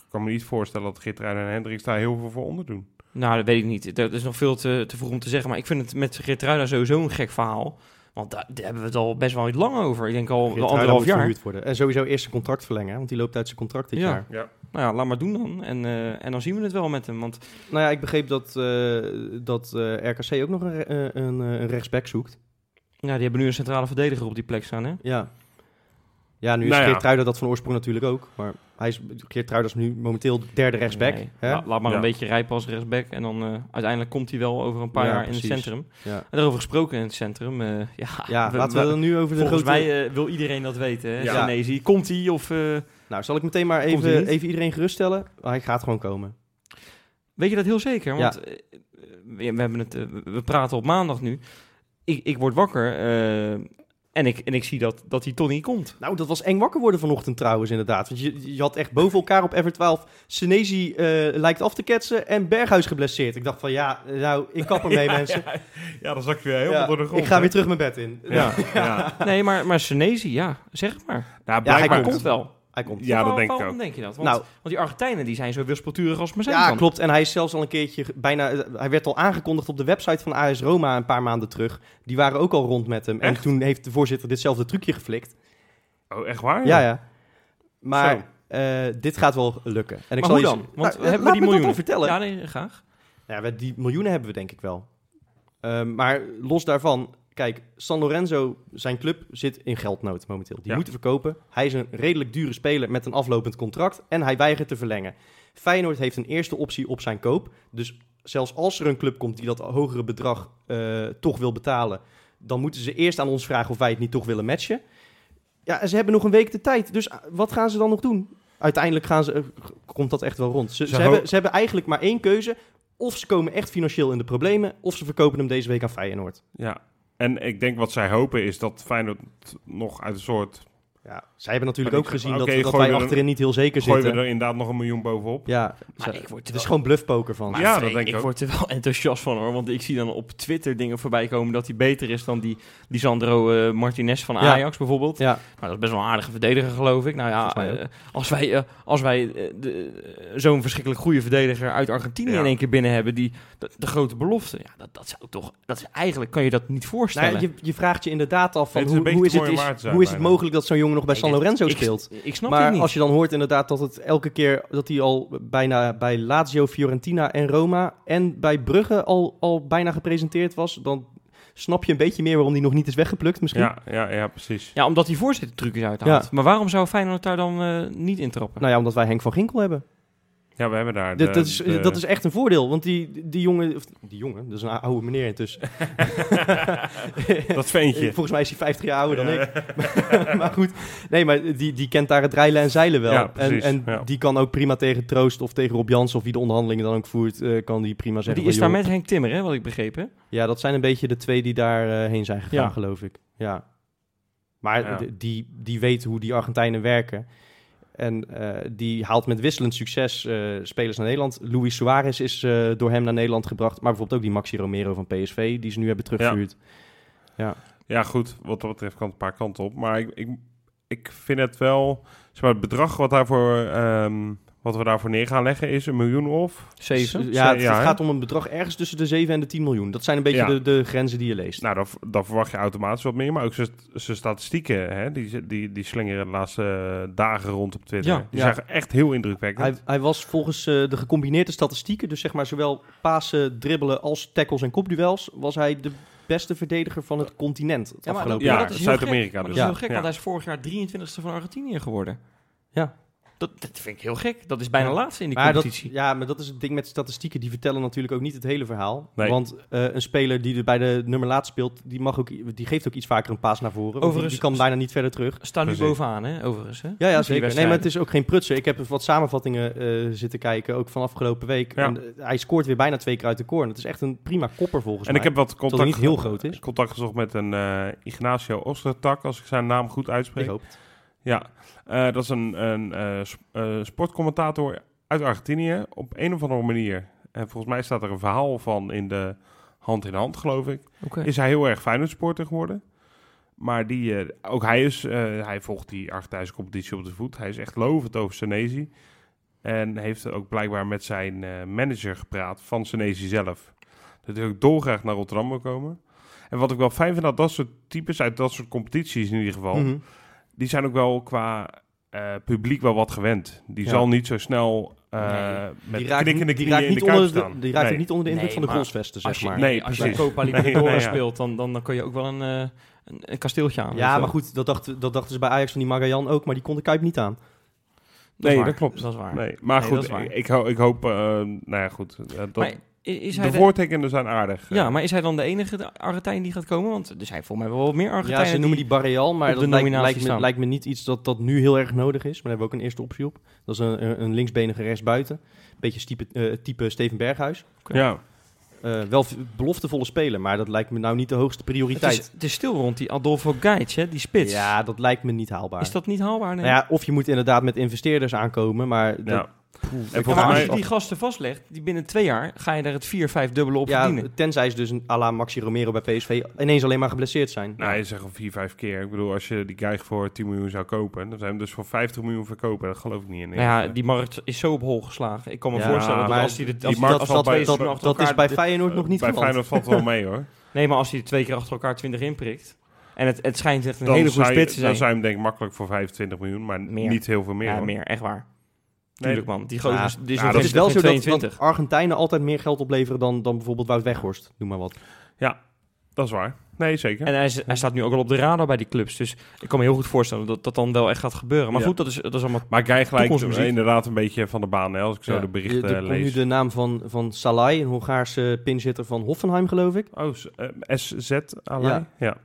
Speaker 2: kan ik me niet voorstellen dat Geertruida en Hendricks daar heel veel voor onder doen.
Speaker 3: Nou, dat weet ik niet. Dat is nog veel te, te vroeg om te zeggen. Maar ik vind het met Geertruida sowieso een gek verhaal. Want daar, daar hebben we het al best wel iets lang over. Ik denk al anderhalf jaar.
Speaker 1: worden. En sowieso eerst zijn contract verlengen, want die loopt uit zijn contract dit
Speaker 3: Ja.
Speaker 1: jaar.
Speaker 2: Ja.
Speaker 3: Nou ja, laat maar doen dan. En, eh, en dan zien we het wel met hem. Want
Speaker 1: Nou ja, ik begreep dat, eh, dat eh, RKC ook nog een, een, een rechtsback zoekt.
Speaker 3: ja, die hebben nu een centrale verdediger op die plek staan. Hè?
Speaker 1: Ja. Ja, nu is
Speaker 2: Nou ja.
Speaker 1: Geertruida dat van oorsprong natuurlijk ook. Maar hij is, Geertruida is nu momenteel de derde rechtsback.
Speaker 3: Nee,
Speaker 1: hè?
Speaker 3: la- laat maar
Speaker 2: Ja.
Speaker 3: een beetje rijpen als rechtsback. En dan eh, uiteindelijk komt hij wel over een paar
Speaker 1: Ja,
Speaker 3: jaar
Speaker 1: precies.
Speaker 3: in het centrum.
Speaker 1: Ja,
Speaker 3: En daarover gesproken in het centrum. eh, ja,
Speaker 1: ja
Speaker 3: we-
Speaker 1: laten we dan nu over de
Speaker 3: Volgens
Speaker 1: grote...
Speaker 3: mij eh, wil iedereen dat weten. Hè?
Speaker 2: Ja.
Speaker 3: Komt hij of... eh,
Speaker 1: Nou, zal ik meteen maar even, even iedereen geruststellen? Hij gaat gewoon komen.
Speaker 3: Weet je dat heel zeker? Want we, we hebben het, we praten op maandag nu. Ik, ik word wakker eh, en, ik, en ik zie dat, dat die Tony komt.
Speaker 1: Nou, dat was eng wakker worden vanochtend trouwens, inderdaad. Want je, je had echt boven elkaar op Ever12... Senesi eh, lijkt af te ketsen en Berghuis geblesseerd. Ik dacht van, ja, nou, ik kap ermee, mensen.
Speaker 2: Ja, ja, dan zak je weer helemaal
Speaker 1: Ja,
Speaker 2: door de grond.
Speaker 1: ik ga
Speaker 2: hè?
Speaker 1: weer terug mijn bed in.
Speaker 2: Ja, ja.
Speaker 3: Nee, maar, maar Senesi, ja, zeg maar.
Speaker 2: Nou,
Speaker 1: Ja, hij
Speaker 2: blijkbaar
Speaker 3: Hij komt wel.
Speaker 1: Hij komt.
Speaker 2: Ja, dat denk ik
Speaker 3: waarom
Speaker 2: ook.
Speaker 3: denk je dat? Want,
Speaker 1: Nou,
Speaker 3: want die Argentijnen die zijn zo wispelturig als maar zijn
Speaker 1: Ja,
Speaker 3: kan.
Speaker 1: klopt. En hij is zelfs al een keertje bijna. eh, Hij werd al aangekondigd op de website van AS Roma een paar maanden terug. Die waren ook al rond met hem. En toen heeft de voorzitter ditzelfde trucje geflikt.
Speaker 2: Oh, echt waar?
Speaker 1: Ja, ja. Maar eh, dit gaat wel lukken. En ik
Speaker 3: Maar
Speaker 1: zal
Speaker 3: hoe
Speaker 1: je
Speaker 3: dan?
Speaker 1: z-
Speaker 3: Want
Speaker 1: Nou, eh,
Speaker 3: hebben
Speaker 1: laat
Speaker 3: we die miljoenen?
Speaker 1: vertellen.
Speaker 3: Ja, nee, graag.
Speaker 1: Ja, we- die miljoenen hebben we denk ik wel. Ehm, maar los daarvan, kijk, San Lorenzo, zijn club zit in geldnood momenteel. Die
Speaker 2: Ja.
Speaker 1: moeten verkopen. Hij is een redelijk dure speler met een aflopend contract en hij weigert te verlengen. Feyenoord heeft een eerste optie op zijn koop. Dus zelfs als er een club komt die dat hogere bedrag eh, toch wil betalen, dan moeten ze eerst aan ons vragen of wij het niet toch willen matchen. Ja, en ze hebben nog een week de tijd. Dus ah, wat gaan ze dan nog doen? Uiteindelijk gaan ze, eh, komt dat echt wel rond. Ze,
Speaker 2: Ze
Speaker 1: hebben, ze hebben eigenlijk maar één keuze. Of ze komen echt financieel in de problemen, of ze verkopen hem deze week aan Feyenoord.
Speaker 2: Ja, en ik denk wat zij hopen is dat Feyenoord nog uit een soort
Speaker 1: Ja, zij hebben natuurlijk ook gezien dat, dat wij
Speaker 2: er een-
Speaker 1: achterin niet heel zeker
Speaker 2: Gooien we
Speaker 1: zitten.
Speaker 2: er inderdaad nog een miljoen bovenop.
Speaker 1: Ja,
Speaker 3: Maar ik word
Speaker 1: het is gewoon bluffpoker van.
Speaker 3: Maar
Speaker 2: Ja, dat denk ik
Speaker 3: ik
Speaker 2: ook.
Speaker 3: word er wel enthousiast van hoor. Want ik zie dan op Twitter dingen voorbij komen dat hij beter is dan die Lisandro eh, Martinez van
Speaker 1: Ja.
Speaker 3: Ajax bijvoorbeeld.
Speaker 1: Ja,
Speaker 3: Maar dat is best wel een aardige verdediger, geloof ik. Nou ja,
Speaker 1: Volgens mij ook.
Speaker 3: eh, als wij, eh, als wij zo'n verschrikkelijk goede verdediger uit Argentinië
Speaker 2: Ja.
Speaker 3: in één keer binnen hebben, die de, de grote belofte, ja, dat, dat zou toch, dat is eigenlijk kan je dat niet voorstellen.
Speaker 1: nou ja, je, je vraagt je inderdaad af van hoe, hoe is het, is, hoe is het mogelijk dat zo'n jongen nog bij San Lorenzo speelt?
Speaker 3: Ik snap
Speaker 1: maar
Speaker 3: het niet.
Speaker 1: als je dan hoort inderdaad dat het elke keer dat hij al bijna bij Lazio, Fiorentina en Roma en bij Brugge al, al bijna gepresenteerd was, dan snap je een beetje meer waarom hij nog niet is weggeplukt misschien.
Speaker 2: Ja, ja, ja, precies.
Speaker 3: Ja, omdat hij voorzittertrucjes uithaalt. Maar waarom zou Feyenoord daar dan eh, niet intrappen?
Speaker 1: Nou ja, omdat wij Henk van Ginkel hebben.
Speaker 2: Ja, we hebben daar...
Speaker 1: Dat-
Speaker 2: de-
Speaker 1: dat, is,
Speaker 2: de-
Speaker 1: dat is echt een voordeel, want die, die jongen, of die jongen, dat is een oude meneer intussen.
Speaker 2: dat ventje.
Speaker 1: Volgens mij is hij 50 jaar ouder dan ik. maar goed, nee, maar die, die kent daar het rijlen en zeilen wel.
Speaker 2: Ja,
Speaker 1: en
Speaker 2: precies,
Speaker 1: en
Speaker 2: ja.
Speaker 1: die kan ook prima tegen Troost of tegen Rob Jansen of wie de onderhandelingen dan ook voert, eh, kan die prima zeggen.
Speaker 3: die is daar met Henk Timmer, hè, wat ik begrepen.
Speaker 1: Ja, dat zijn een beetje de twee die daar eh, heen zijn gegaan,
Speaker 3: Ja.
Speaker 1: geloof ik. Ja. Maar die, die weet hoe die Argentijnen werken. En eh, die haalt met wisselend succes eh, spelers naar Nederland. Luis Suarez is eh, door hem naar Nederland gebracht. Maar bijvoorbeeld ook die Maxi Romero van PSV, die ze nu hebben teruggevuurd.
Speaker 2: Ja, goed. Wat dat betreft kan het een paar kanten op. Maar ik, ik, ik vind het wel... Zeg maar, het bedrag wat, daarvoor, ehm, wat we daarvoor neer gaan leggen is een miljoen of...
Speaker 3: Zeven.
Speaker 1: Ja, het, gaat om een bedrag ergens tussen de 7 en de 10 miljoen. Dat zijn een beetje
Speaker 2: Ja.
Speaker 1: de, de grenzen die je leest.
Speaker 2: Nou, dan, dan verwacht je automatisch wat meer. Maar ook zijn- zijn statistieken, hè, die, die, die slingeren de laatste eh, dagen rond op Twitter.
Speaker 3: Ja.
Speaker 2: die
Speaker 1: Ja.
Speaker 2: zijn echt heel indrukwekkend.
Speaker 1: Hij, hij was volgens eh, de gecombineerde statistieken, dus zeg maar zowel pasen, dribbelen als tackles en kopduels, was hij de beste verdediger van het continent het
Speaker 3: Ja, maar
Speaker 1: afgelopen
Speaker 2: ja,
Speaker 1: jaar.
Speaker 3: dat is heel
Speaker 2: Zuid-Amerika
Speaker 3: gek.
Speaker 2: Dus.
Speaker 3: Dat is
Speaker 1: Ja.
Speaker 3: heel gek,
Speaker 2: Ja.
Speaker 3: want hij is vorig jaar 23e van Argentinië geworden.
Speaker 1: Ja.
Speaker 3: Dat, dat vind ik heel gek. Dat is bijna
Speaker 1: Ja.
Speaker 3: laatste in die
Speaker 1: Maar dat,
Speaker 3: competitie.
Speaker 1: ja, maar dat is het ding met statistieken. Die vertellen natuurlijk ook niet het hele verhaal.
Speaker 2: Nee.
Speaker 1: Want eh, een speler die er bij de nummer laat speelt, die, mag ook, die geeft ook iets vaker een paas naar voren. want die-
Speaker 3: Overigens-
Speaker 1: die kan bijna niet verder terug.
Speaker 3: Staan nu bovenaan, hè, overigens. Hè?
Speaker 1: Ja, ja zeker. Nee, maar het is ook geen prutsen. Ik heb wat samenvattingen eh, zitten kijken, ook van afgelopen week.
Speaker 2: Ja.
Speaker 1: En, eh, hij scoort weer bijna twee keer uit de corner. Het is echt een prima kopper volgens
Speaker 2: en
Speaker 1: mij.
Speaker 2: ik heb wat contact,
Speaker 1: niet heel groot is.
Speaker 2: contact gezocht met een eh, Ignacio Ostertak, als ik zijn naam goed
Speaker 1: Ik
Speaker 2: uitspreek.
Speaker 1: hoop.
Speaker 2: Ja, eh, dat is een, een eh, eh, sportcommentator uit Argentinië op een of andere manier. En volgens mij staat er een verhaal van in de hand in hand, geloof ik. Is hij heel erg Feyenoord supporter geworden. Maar die, ook hij, is, hij volgt die Argentijnse competitie op de voet. Hij is echt lovend over Senesi. En heeft ook blijkbaar met zijn manager gepraat van Senesi zelf. Dat hij ook dolgraag naar Rotterdam wil komen. En wat ik wel fijn vind, dat dat soort types uit dat soort competities in ieder geval...
Speaker 1: Mhm.
Speaker 2: Die zijn ook wel qua eh, publiek wel wat gewend. Die
Speaker 1: Ja.
Speaker 2: zal niet zo snel eh,
Speaker 3: Nee.
Speaker 2: met
Speaker 1: Die raakt,
Speaker 2: knikkende
Speaker 1: die raakt
Speaker 2: in de
Speaker 1: niet
Speaker 2: kuip
Speaker 1: onder de, die raakt
Speaker 2: Nee.
Speaker 1: niet onder de indruk
Speaker 3: Nee,
Speaker 1: van de
Speaker 3: maar
Speaker 1: goalsvesten, zeg
Speaker 3: Als je,
Speaker 1: maar.
Speaker 2: Nee,
Speaker 3: als je. Copa Libertadores speelt, dan, dan, dan kun je ook wel een, eh, een, een kasteeltje aan.
Speaker 1: Ja, maar goed, dat dachten, dat dachten ze bij Ajax van die Magajan ook, maar die kon de Kuip niet aan.
Speaker 3: Dat
Speaker 2: Nee, dat klopt.
Speaker 3: Dat is waar.
Speaker 2: Nee, maar
Speaker 3: Nee,
Speaker 2: goed, ik, ik, ho- ik hoop, eh, nou ja, goed. dat,
Speaker 3: Maar i- is hij
Speaker 2: de
Speaker 3: de-
Speaker 2: voortekenen zijn aardig.
Speaker 3: ja,
Speaker 2: eh.
Speaker 3: maar is hij dan de enige Argentijn die gaat komen? Want er zijn volgens mij wel wat meer
Speaker 1: Ja,
Speaker 3: Argentijnen
Speaker 1: ze noemen die Barreal, maar dat
Speaker 3: de
Speaker 1: lijkt,
Speaker 3: nominatie
Speaker 1: lijkt, me,
Speaker 3: staan.
Speaker 1: lijkt me niet iets dat, dat nu heel erg nodig is. Maar daar hebben we ook een eerste optie op. Dat is een, een, linksbenige rechtsbuiten. Beetje type, eh, type Steven Berghuis.
Speaker 2: Ja,
Speaker 1: Eh, wel beloftevolle speler, maar dat lijkt me nou niet de hoogste
Speaker 3: Het
Speaker 1: prioriteit.
Speaker 3: is, het is stil rond die Adolfo Gaich, hè, die spits.
Speaker 1: Ja, dat lijkt me niet haalbaar.
Speaker 3: Is dat niet haalbaar? Nee.
Speaker 1: Nou ja, of je moet inderdaad met investeerders aankomen, maar... Dat,
Speaker 2: ja. En
Speaker 3: maar als je die gasten vastlegt, die binnen twee jaar ga je daar het 4, 5 dubbele op
Speaker 1: ja,
Speaker 3: verdienen.
Speaker 1: tenzij ze dus een à la Maxi Romero bij PSV ineens alleen maar geblesseerd zijn.
Speaker 2: Nou, je zegt al vier, vijf keer. Ik bedoel, als je die guy voor 10 miljoen zou kopen, dan zijn we hem dus voor 50 miljoen verkopen. Dat geloof ik niet in.
Speaker 3: Nou ja, die markt is zo op hol geslagen. Ik kan me
Speaker 1: Ja,
Speaker 3: voorstellen dat als hij de,
Speaker 2: die
Speaker 3: als,
Speaker 2: markt
Speaker 3: als
Speaker 2: valt
Speaker 3: dat
Speaker 2: bij-
Speaker 1: dat, dat, is bij Feyenoord nog niet
Speaker 2: Bij
Speaker 1: geland.
Speaker 2: Feyenoord valt wel mee hoor.
Speaker 3: Nee, maar als hij twee keer achter elkaar 20 inprikt. En het, het schijnt echt een
Speaker 2: Dan
Speaker 3: hele goede spits te
Speaker 2: Dan
Speaker 3: zijn.
Speaker 2: zou je hem denk ik makkelijk voor 25 miljoen, maar
Speaker 3: Meer.
Speaker 2: niet heel veel meer.
Speaker 3: ja,
Speaker 2: hoor.
Speaker 3: meer, echt waar.
Speaker 2: Nee,
Speaker 3: Tuurlijk man. Die gozer
Speaker 1: Ja,
Speaker 3: is, die is
Speaker 2: ja, dat
Speaker 1: wel zo dat,
Speaker 3: 22.
Speaker 1: dat Argentijnen altijd meer geld opleveren dan, dan bijvoorbeeld Wout Weghorst. Noem maar wat.
Speaker 2: Dat is waar. Nee, zeker.
Speaker 3: En hij, is- hij staat nu ook al op de radar bij die clubs. Dus ik kan me heel goed voorstellen dat dat dan wel echt gaat gebeuren. Maar
Speaker 2: Ja.
Speaker 3: goed, dat is, dat is allemaal...
Speaker 2: Maar Guy gelijk
Speaker 3: Toekomstmuziek.
Speaker 2: inderdaad een beetje van de baan, hè, als ik zo
Speaker 1: Ja.
Speaker 2: de
Speaker 1: Je-
Speaker 2: berichten
Speaker 1: er komt nu
Speaker 2: lees.
Speaker 1: de naam van, van Salai, een Hongaarse pinzitter van Hoffenheim, geloof ik.
Speaker 2: Oh, s- eh, SZ Alai?
Speaker 1: Ja.
Speaker 2: Ja.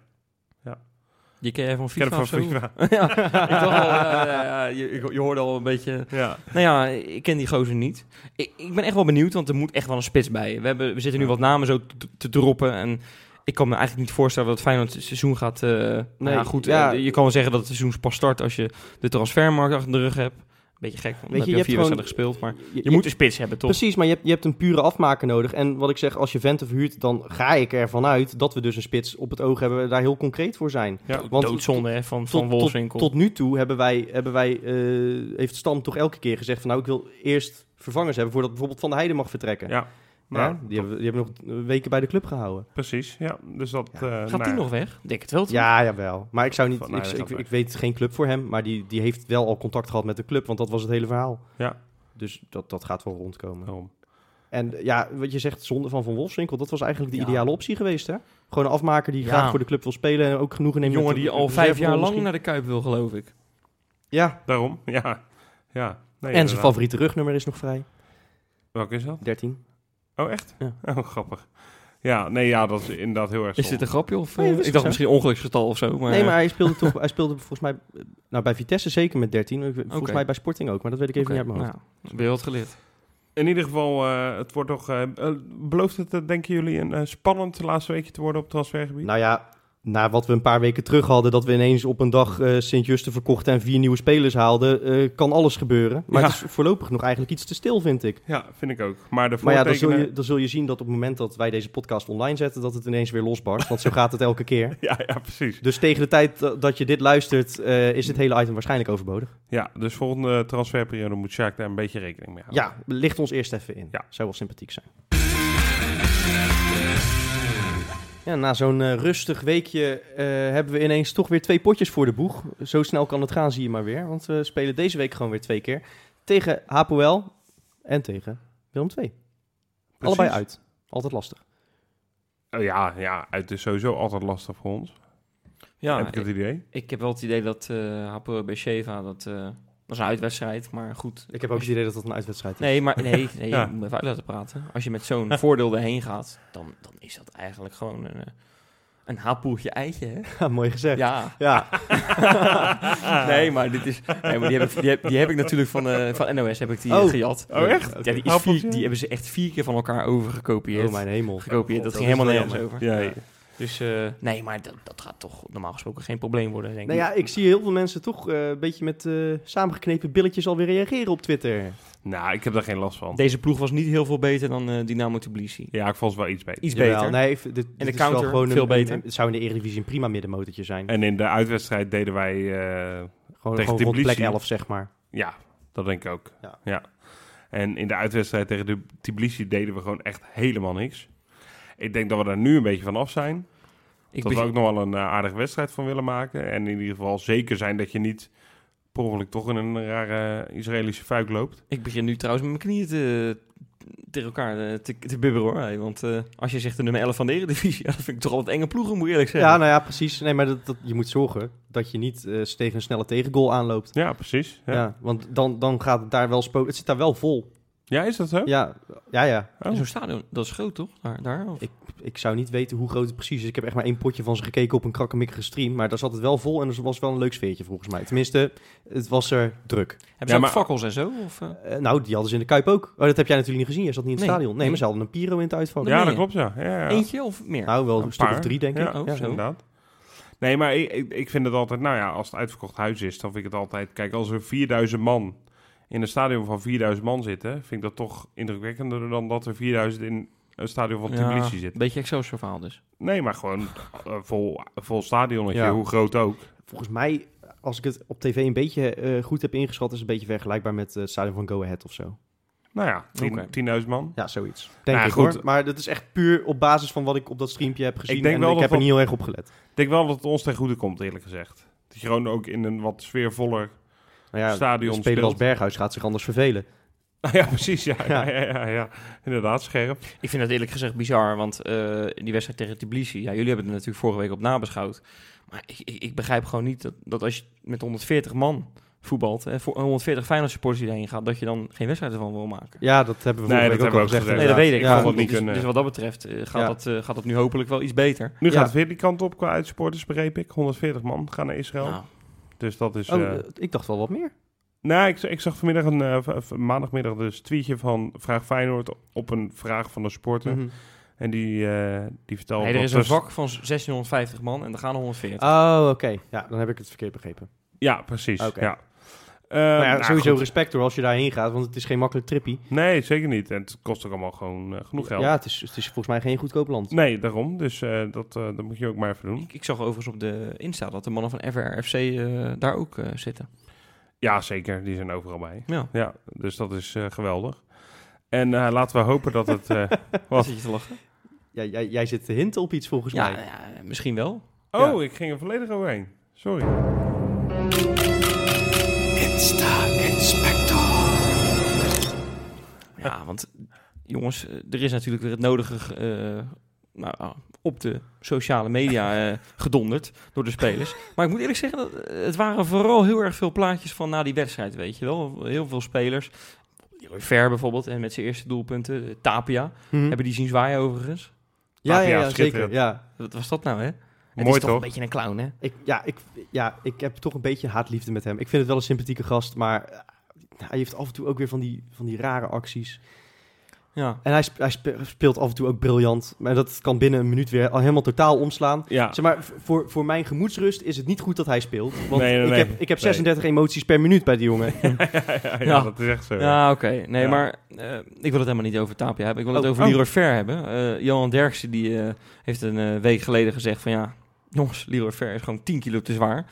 Speaker 3: Die ken jij van FIFA
Speaker 2: van? FIFA.
Speaker 3: ja, ik dacht al, je, je hoorde al een beetje...
Speaker 2: Ja.
Speaker 3: Nou ja, ik ken die gozer niet. Ik, ik ben echt wel benieuwd, want er moet echt wel een spits bij. We, hebben, we zitten nu wat namen zo te, te droppen. En ik kan me eigenlijk niet voorstellen dat Feyenoord het seizoen gaat... nou
Speaker 1: Nee,
Speaker 3: ja, goed,
Speaker 1: ja.
Speaker 3: eh, je kan wel zeggen dat het seizoen pas start als je de transfermarkt achter de rug hebt. Beetje gek,
Speaker 1: Weet je,
Speaker 3: je,
Speaker 1: je
Speaker 3: hebt
Speaker 1: gewoon-
Speaker 3: gespeeld. Maar
Speaker 1: Je,
Speaker 3: je, moet een spits hebben, toch?
Speaker 1: Precies, maar je hebt, je hebt een pure afmaker nodig. En wat ik zeg, als je Vente verhuurt, dan ga ik ervan uit dat we dus een spits op het oog hebben, daar heel concreet voor zijn.
Speaker 2: Ja,
Speaker 1: Want
Speaker 3: Doodzonde hè, van, van
Speaker 1: tot,
Speaker 3: Wolfswinkel.
Speaker 1: tot nu toe hebben wij, hebben wij eh, heeft Stam toch elke keer gezegd van nou, ik wil eerst vervangers hebben voordat bijvoorbeeld Van der Heijden mag vertrekken.
Speaker 2: Ja,
Speaker 1: Ja,
Speaker 2: nou,
Speaker 1: die, hebben, die hebben nog weken bij de club gehouden.
Speaker 2: precies. Ja, dus dat...
Speaker 1: Ja.
Speaker 2: eh,
Speaker 3: Gaat
Speaker 2: nou
Speaker 3: die nog weg? Denk het wel. toch?
Speaker 1: Ja, jawel. Maar ik zou niet.
Speaker 2: Van
Speaker 1: Ik, ik, weet geen club voor hem, maar die, die heeft wel al contact gehad met de club, want dat was het hele verhaal.
Speaker 2: Ja.
Speaker 1: Dus dat, dat gaat wel rondkomen.
Speaker 2: Daarom.
Speaker 1: En ja, wat je zegt, zonde van Van Wolfswinkel, dat was eigenlijk de
Speaker 3: Ja.
Speaker 1: ideale optie geweest, hè? Gewoon een afmaker die
Speaker 3: Ja.
Speaker 1: graag voor de club wil spelen en ook genoegen
Speaker 3: Een
Speaker 1: neemt
Speaker 3: jongen
Speaker 1: met
Speaker 3: die
Speaker 1: de
Speaker 3: al vijf jaar lang
Speaker 1: misschien.
Speaker 3: naar de Kuip wil, geloof ik.
Speaker 1: Ja,
Speaker 2: Daarom, ja. ja. Nee,
Speaker 1: en zijn favoriete rugnummer is nog vrij.
Speaker 2: Welke is dat?
Speaker 1: 13.
Speaker 2: Oh, echt?
Speaker 1: Ja.
Speaker 2: Oh, grappig. Ja, nee, ja, dat is inderdaad heel erg
Speaker 3: Is dit een grapje? Of,
Speaker 1: Nee,
Speaker 3: eh, ik
Speaker 1: zo.
Speaker 3: dacht misschien ongeluksgetal of zo. Maar,
Speaker 1: nee, maar hij speelde toch, hij speelde volgens mij, eh, nou bij Vitesse zeker met 13. Volgens mij bij Sporting ook, maar dat weet ik even niet uit mijn hoofd.
Speaker 3: nou, ben je wat geleerd.
Speaker 2: In ieder geval, eh, het wordt toch... eh, eh, belooft het, eh, denken jullie, een eh, spannend laatste weekje te worden op het transfergebied?
Speaker 1: Nou ja, na wat we een paar weken terug hadden, dat we ineens op een dag eh Sint-Juste verkochten en vier nieuwe spelers haalden, eh, kan alles gebeuren. Maar
Speaker 2: Ja.
Speaker 1: het is voorlopig nog eigenlijk iets te stil, vind ik.
Speaker 2: Ja, vind ik ook. Maar de
Speaker 1: Maar ja, dan zul, je, dan zul je zien dat op het moment dat wij deze podcast online zetten, dat het ineens weer losbarst. Want zo gaat het elke keer.
Speaker 2: Ja, ja, precies.
Speaker 1: Dus tegen de tijd dat- dat je dit luistert, eh, is het hele item waarschijnlijk overbodig.
Speaker 2: Ja, dus volgende transferperiode moet Sjaak daar een beetje rekening mee houden.
Speaker 1: Ja, licht ons eerst even in.
Speaker 2: Ja.
Speaker 1: Zou wel sympathiek zijn. Ja, na zo'n eh, rustig weekje eh, hebben we ineens toch weer twee potjes voor de boeg. Zo snel kan het gaan, zie je maar weer. Want we spelen deze week gewoon weer twee keer. Tegen Hapoel en tegen Willem II. Allebei uit. Altijd lastig.
Speaker 2: Oh, ja, ja, uit is sowieso altijd lastig voor ons.
Speaker 3: Ja,
Speaker 2: heb ik het idee.
Speaker 3: ik heb wel het idee dat uh, Hapoel Beersheva, dat, eh, dat is een uitwedstrijd, maar goed.
Speaker 1: Ik heb ook het idee dat dat een uitwedstrijd is.
Speaker 3: Nee, maar nee, nee
Speaker 2: Ja.
Speaker 3: je moet me even uit laten praten. Als je met zo'n voordeel erheen gaat, dan, dan is dat eigenlijk gewoon een, eh, een eitje, hè?
Speaker 1: Ja, mooi gezegd.
Speaker 3: Ja.
Speaker 1: Ja.
Speaker 3: nee, maar dit is... Nee, maar die, heb ik, die, heb, die heb ik natuurlijk van, eh, van NOS, heb ik die eh,
Speaker 1: Oh.
Speaker 3: gejat.
Speaker 2: Oh, echt?
Speaker 3: Ja, die, is vier, die hebben ze echt vier keer van elkaar overgekopieerd.
Speaker 1: Oh, mijn hemel.
Speaker 3: Gekopieerd, dat
Speaker 1: Dat
Speaker 3: ging helemaal nergens over.
Speaker 2: Ja, ja.
Speaker 3: Dus eh, nee, maar dat, dat gaat toch normaal gesproken geen probleem worden, denk
Speaker 1: Nou
Speaker 3: ik.
Speaker 1: ja, ik zie heel veel mensen toch eh, een beetje met eh, samengeknepen billetjes alweer reageren op Twitter.
Speaker 2: Nou, ik heb daar geen last van.
Speaker 3: Deze ploeg was niet heel veel beter dan eh, Dynamo Tbilisi.
Speaker 2: Ja, ik vond ze wel iets beter.
Speaker 3: Iets
Speaker 1: Jawel,
Speaker 3: beter.
Speaker 1: Nee, dit, dit
Speaker 3: de
Speaker 1: is wel
Speaker 3: counter
Speaker 1: gewoon
Speaker 3: veel
Speaker 1: een-
Speaker 3: beter.
Speaker 1: een- Het zou in de Eredivisie een prima middenmotortje zijn.
Speaker 2: En in de uitwedstrijd deden wij... eh,
Speaker 1: gewoon
Speaker 2: tegen
Speaker 1: gewoon rond plek 11, zeg maar.
Speaker 2: ja, dat denk ik ook.
Speaker 1: Ja.
Speaker 2: Ja. En in de uitwedstrijd tegen de Tbilisi deden we gewoon echt helemaal niks. Ik denk dat we daar nu een beetje van af zijn.
Speaker 3: Ik
Speaker 2: dat we ook nog wel een eh, aardige wedstrijd van willen maken. En in ieder geval zeker zijn dat je niet per ongeluk toch in een rare Israëlische fuik loopt.
Speaker 3: Ik begin nu trouwens met mijn knieën te, tegen elkaar eh, te, te bibberen hoor. Hey, want eh, als je zegt de nummer 11 van de Eredivisie, dat vind ik toch altijd enge ploegen, moet ik eerlijk zeggen.
Speaker 1: Ja, nou ja, precies. Nee, maar dat, dat, je moet zorgen dat je niet eh, tegen een snelle tegengoal aanloopt.
Speaker 2: Ja, precies.
Speaker 1: Ja.
Speaker 2: Ja,
Speaker 1: want dan, dan gaat het daar wel spoken. Het zit daar wel vol.
Speaker 2: ja is dat zo?
Speaker 1: Ja, ja, ja.
Speaker 2: Oh.
Speaker 3: Zo'n stadion, dat is groot toch? Daar, daar of?
Speaker 1: Ik, ik zou niet weten hoe groot het precies is. Ik heb echt maar één potje van ze gekeken op een krakkemikkige stream. Maar daar zat het wel vol en er was wel een leuk sfeertje volgens mij. Tenminste, het was er druk.
Speaker 3: Hebben
Speaker 2: Ja,
Speaker 3: ze ook
Speaker 2: maar-
Speaker 3: fakkels en zo? Of, eh?
Speaker 1: Eh, nou, die hadden ze in de Kuip ook. Oh, dat heb jij natuurlijk niet gezien. Je zat niet in het
Speaker 3: Nee.
Speaker 1: stadion. Nee,
Speaker 3: Nee.
Speaker 1: maar ze hadden een Piro in het uitvak.
Speaker 3: Dat
Speaker 2: Ja, dat klopt ja. ja, ja.
Speaker 3: Eentje of meer?
Speaker 1: Nou, wel een,
Speaker 2: Een
Speaker 1: stuk of drie, denk
Speaker 2: Ja,
Speaker 1: ik.
Speaker 3: oh,
Speaker 1: Ja.
Speaker 3: zo.
Speaker 2: inderdaad. Nee, maar ik, ik, ik vind het altijd, nou ja, als het uitverkocht huis is, dan vind ik het altijd, kijk, als er 4000 man in een stadion van 4000 man zitten, vind ik dat toch indrukwekkender dan dat er 4000 in een stadion van
Speaker 3: Ja,
Speaker 2: Tbilisi
Speaker 3: een
Speaker 2: zitten.
Speaker 3: beetje Excelsior verhaal dus.
Speaker 2: Nee, maar gewoon eh, vol, vol stadionnetje,
Speaker 1: Ja.
Speaker 2: hoe groot ook.
Speaker 1: Volgens mij, als ik het op tv een beetje eh, goed heb ingeschat, is het een beetje vergelijkbaar met eh, het stadion van Go Ahead of zo.
Speaker 2: Nou ja, 10
Speaker 3: Oké.
Speaker 2: 10.000 man.
Speaker 1: Ja, zoiets. Denk
Speaker 2: Nou,
Speaker 1: ik
Speaker 2: goed.
Speaker 1: hoor. Maar dat is echt puur op basis van wat ik op dat streampje heb gezien.
Speaker 2: denk
Speaker 1: en
Speaker 2: wel
Speaker 1: ik
Speaker 2: dat
Speaker 1: heb er niet heel erg op gelet.
Speaker 2: Ik denk wel dat het ons ten goede komt, eerlijk gezegd. Dat je gewoon ook in een wat sfeervoller...
Speaker 1: Ja,
Speaker 2: Stadion
Speaker 1: een speler als. Berghuis gaat zich anders vervelen.
Speaker 2: ja, precies, ja, ja.
Speaker 1: Ja.
Speaker 2: Ja, ja, ja, Inderdaad, scherp.
Speaker 3: Ik vind dat eerlijk gezegd bizar, want eh, die wedstrijd tegen Tbilisi, ja, jullie hebben het natuurlijk vorige week op nabeschouwd. Maar ik, ik, ik begrijp gewoon niet dat, dat als je met 140 man voetbalt, hè, voor 140 Feyenoord supporters die erheen gaat, dat je dan geen wedstrijd ervan wil maken.
Speaker 1: Ja, dat hebben we
Speaker 2: Nee,
Speaker 1: vorige
Speaker 2: dat
Speaker 1: week ook al
Speaker 2: hebben we ook
Speaker 1: gezegd.
Speaker 2: gezegd.
Speaker 3: Nee, dat weet ik.
Speaker 1: Ja,
Speaker 2: het niet
Speaker 3: dus,
Speaker 2: kunnen.
Speaker 3: dus wat dat betreft eh, gaat,
Speaker 1: Ja.
Speaker 3: dat, eh, gaat dat nu hopelijk wel iets beter.
Speaker 2: Nu
Speaker 1: Ja.
Speaker 2: gaat het weer die kant op qua uitsupporters, begreep ik. 140 man gaan naar Israël.
Speaker 3: Nou,
Speaker 2: Dus dat is...
Speaker 1: Oh,
Speaker 2: eh,
Speaker 1: eh, ik dacht wel wat meer.
Speaker 2: Nou, ik, ik zag vanmiddag een eh, maandagmiddag dus tweetje van Vraag Feyenoord op een vraag van een supporter.
Speaker 1: Mhm.
Speaker 2: En die, eh, die vertelde...
Speaker 3: Nee, er is een
Speaker 2: dus-
Speaker 3: vak van 1650 man en er gaan er 140.
Speaker 1: Oh, oké. Ja, dan heb ik het verkeerd begrepen.
Speaker 2: Ja, precies.
Speaker 1: Oké.
Speaker 2: Ja. Eh,
Speaker 1: maar ja,
Speaker 2: nou,
Speaker 1: sowieso
Speaker 2: goed.
Speaker 1: respect hoor als je daarheen gaat, want het is geen makkelijk trippie.
Speaker 2: Nee, zeker niet. En het kost ook allemaal gewoon eh, genoeg geld.
Speaker 1: Ja, het is, het is volgens mij geen goedkoop land.
Speaker 2: Nee, daarom. Dus eh, dat, eh, dat moet je ook maar even doen.
Speaker 3: Ik, ik zag overigens op de Insta dat de mannen van FRFC eh, daar ook eh, zitten.
Speaker 2: Ja, zeker. Die zijn overal bij.
Speaker 3: Ja.
Speaker 2: Ja, dus dat is eh, geweldig. En eh, laten we hopen dat het... eh, Wat?
Speaker 3: Zit je te lachen?
Speaker 1: Ja, jij, jij zit te hinten op iets volgens
Speaker 3: Ja,
Speaker 1: mij.
Speaker 3: ja, misschien wel.
Speaker 2: Oh, ik ging er volledig overheen. Sorry.
Speaker 3: Ja, want jongens, eh, er is natuurlijk weer het nodige eh, nou, ah, op de sociale media eh, gedonderd door de spelers. Maar ik moet eerlijk zeggen, dat, het waren vooral heel erg veel plaatjes van na die wedstrijd, weet je wel. Heel veel spelers. Ver bijvoorbeeld, en met zijn eerste doelpunten. Tapia,
Speaker 1: Mhm.
Speaker 3: hebben die zien zwaaien overigens.
Speaker 1: Ja, ja,
Speaker 2: Ja,
Speaker 1: ja, zeker. Ja.
Speaker 3: Wat was dat nou, hè? Het
Speaker 2: Mooi
Speaker 3: is toch
Speaker 2: toch?
Speaker 3: een beetje een clown, hè?
Speaker 1: Ik, ja, ik, ja, ik heb toch een beetje haatliefde met hem. Ik vind het wel een sympathieke gast, maar eh, hij heeft af en toe ook weer van die, van die rare acties.
Speaker 3: Ja.
Speaker 1: En hij, sp- hij spe- speelt af en toe ook briljant. Maar dat kan binnen een minuut weer al helemaal totaal omslaan.
Speaker 2: Ja,
Speaker 1: Zeg maar, voor, voor mijn gemoedsrust is het niet goed dat hij speelt. Want
Speaker 2: Nee, nee,
Speaker 1: ik,
Speaker 2: nee.
Speaker 1: heb, ik heb 36 emoties per minuut bij die jongen.
Speaker 2: ja, ja,
Speaker 3: Ja.
Speaker 2: dat is echt zo.
Speaker 3: Ja, oké. Nee,
Speaker 2: Ja.
Speaker 3: maar eh, ik wil het helemaal niet over Tapia hebben. Ik wil het
Speaker 1: Oh,
Speaker 3: over
Speaker 1: oh.
Speaker 3: Leroy Ver hebben. Eh, Johan Derksen die, eh, heeft een week geleden gezegd van ja, jongens, Leroy Ver is gewoon 10 kilo te zwaar.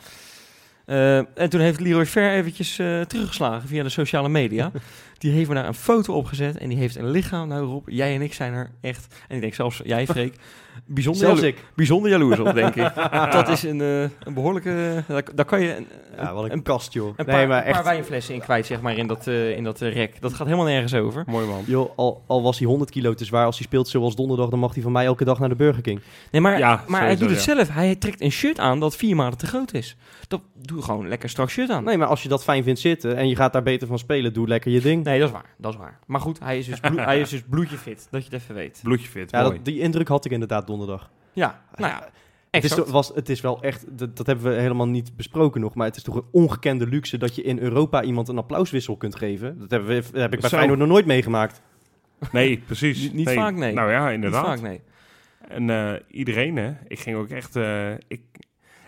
Speaker 3: Eh, en toen heeft Leroy Ver eventjes eh, teruggeslagen via de sociale media. die heeft me daar een foto opgezet en die heeft een lichaam. Nou Rob, jij en ik zijn er echt, en ik denk zelfs jij Freek, bijzonder,
Speaker 1: Zelfs
Speaker 3: jalo-
Speaker 1: ik.
Speaker 3: bijzonder jaloers op denk ik. Dat is een, eh, een behoorlijke, daar, daar kan je een,
Speaker 1: Ja, wat een,
Speaker 3: een,
Speaker 1: kast, joh.
Speaker 3: een
Speaker 1: nee,
Speaker 3: paar,
Speaker 1: maar
Speaker 3: paar wijnflessen in kwijt zeg maar in dat, eh, in dat eh, rek. Dat gaat helemaal nergens over.
Speaker 2: Mooi man.
Speaker 1: joh, al, al was hij 100 kilo te zwaar, als hij speelt zoals donderdag, dan mag hij van mij elke dag naar de Burger King.
Speaker 3: Nee, maar,
Speaker 2: Ja,
Speaker 3: maar hij doet het zelf. Hij trekt een shirt aan dat vier maanden te groot is. Dat doe gewoon lekker strak shirt aan.
Speaker 1: Nee, maar als je dat fijn vindt zitten en je gaat daar beter van spelen, doe lekker je ding.
Speaker 3: Nee, dat is waar. Dat is waar. Maar goed, hij is dus, bloe- hij is dus bloedje fit. Dat je het even weet.
Speaker 2: Bloedje fit,
Speaker 1: Ja,
Speaker 2: mooi.
Speaker 1: dat, die indruk had ik inderdaad donderdag.
Speaker 3: Ja, nou ja.
Speaker 1: Het is, toch- was, het is wel echt, dat, dat hebben we helemaal niet besproken nog, maar het is toch een ongekende luxe dat je in Europa iemand een applauswissel kunt geven. Dat, hebben we, dat heb ik bij
Speaker 2: Zo.
Speaker 1: Feyenoord nog nooit meegemaakt.
Speaker 2: Nee, precies.
Speaker 3: Niet- niet vaak, nee.
Speaker 2: Nou ja,
Speaker 3: Niet
Speaker 2: inderdaad.
Speaker 3: vaak, nee.
Speaker 2: En eh, iedereen, hè. Ik ging ook echt... eh, ik,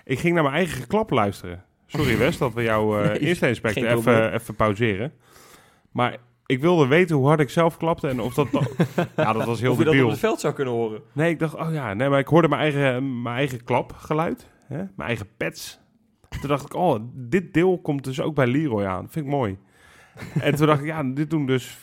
Speaker 2: ik ging naar mijn eigen geklap luisteren. Sorry Wes, dat we jouw eh
Speaker 3: Nee,
Speaker 2: eerste inspector even, even pauzeren. Maar ik wilde weten hoe hard ik zelf klapte en of dat... ja, dat was heel
Speaker 3: of je dat op het veld zou kunnen horen.
Speaker 2: Nee, ik dacht, oh ja, nee, maar ik hoorde mijn eigen, mijn eigen klapgeluid. Hè? Mijn eigen pets. Toen dacht ik, oh, dit deel komt dus ook bij Leroy aan. Dat vind ik mooi. en toen dacht ik, ja, dit doen dus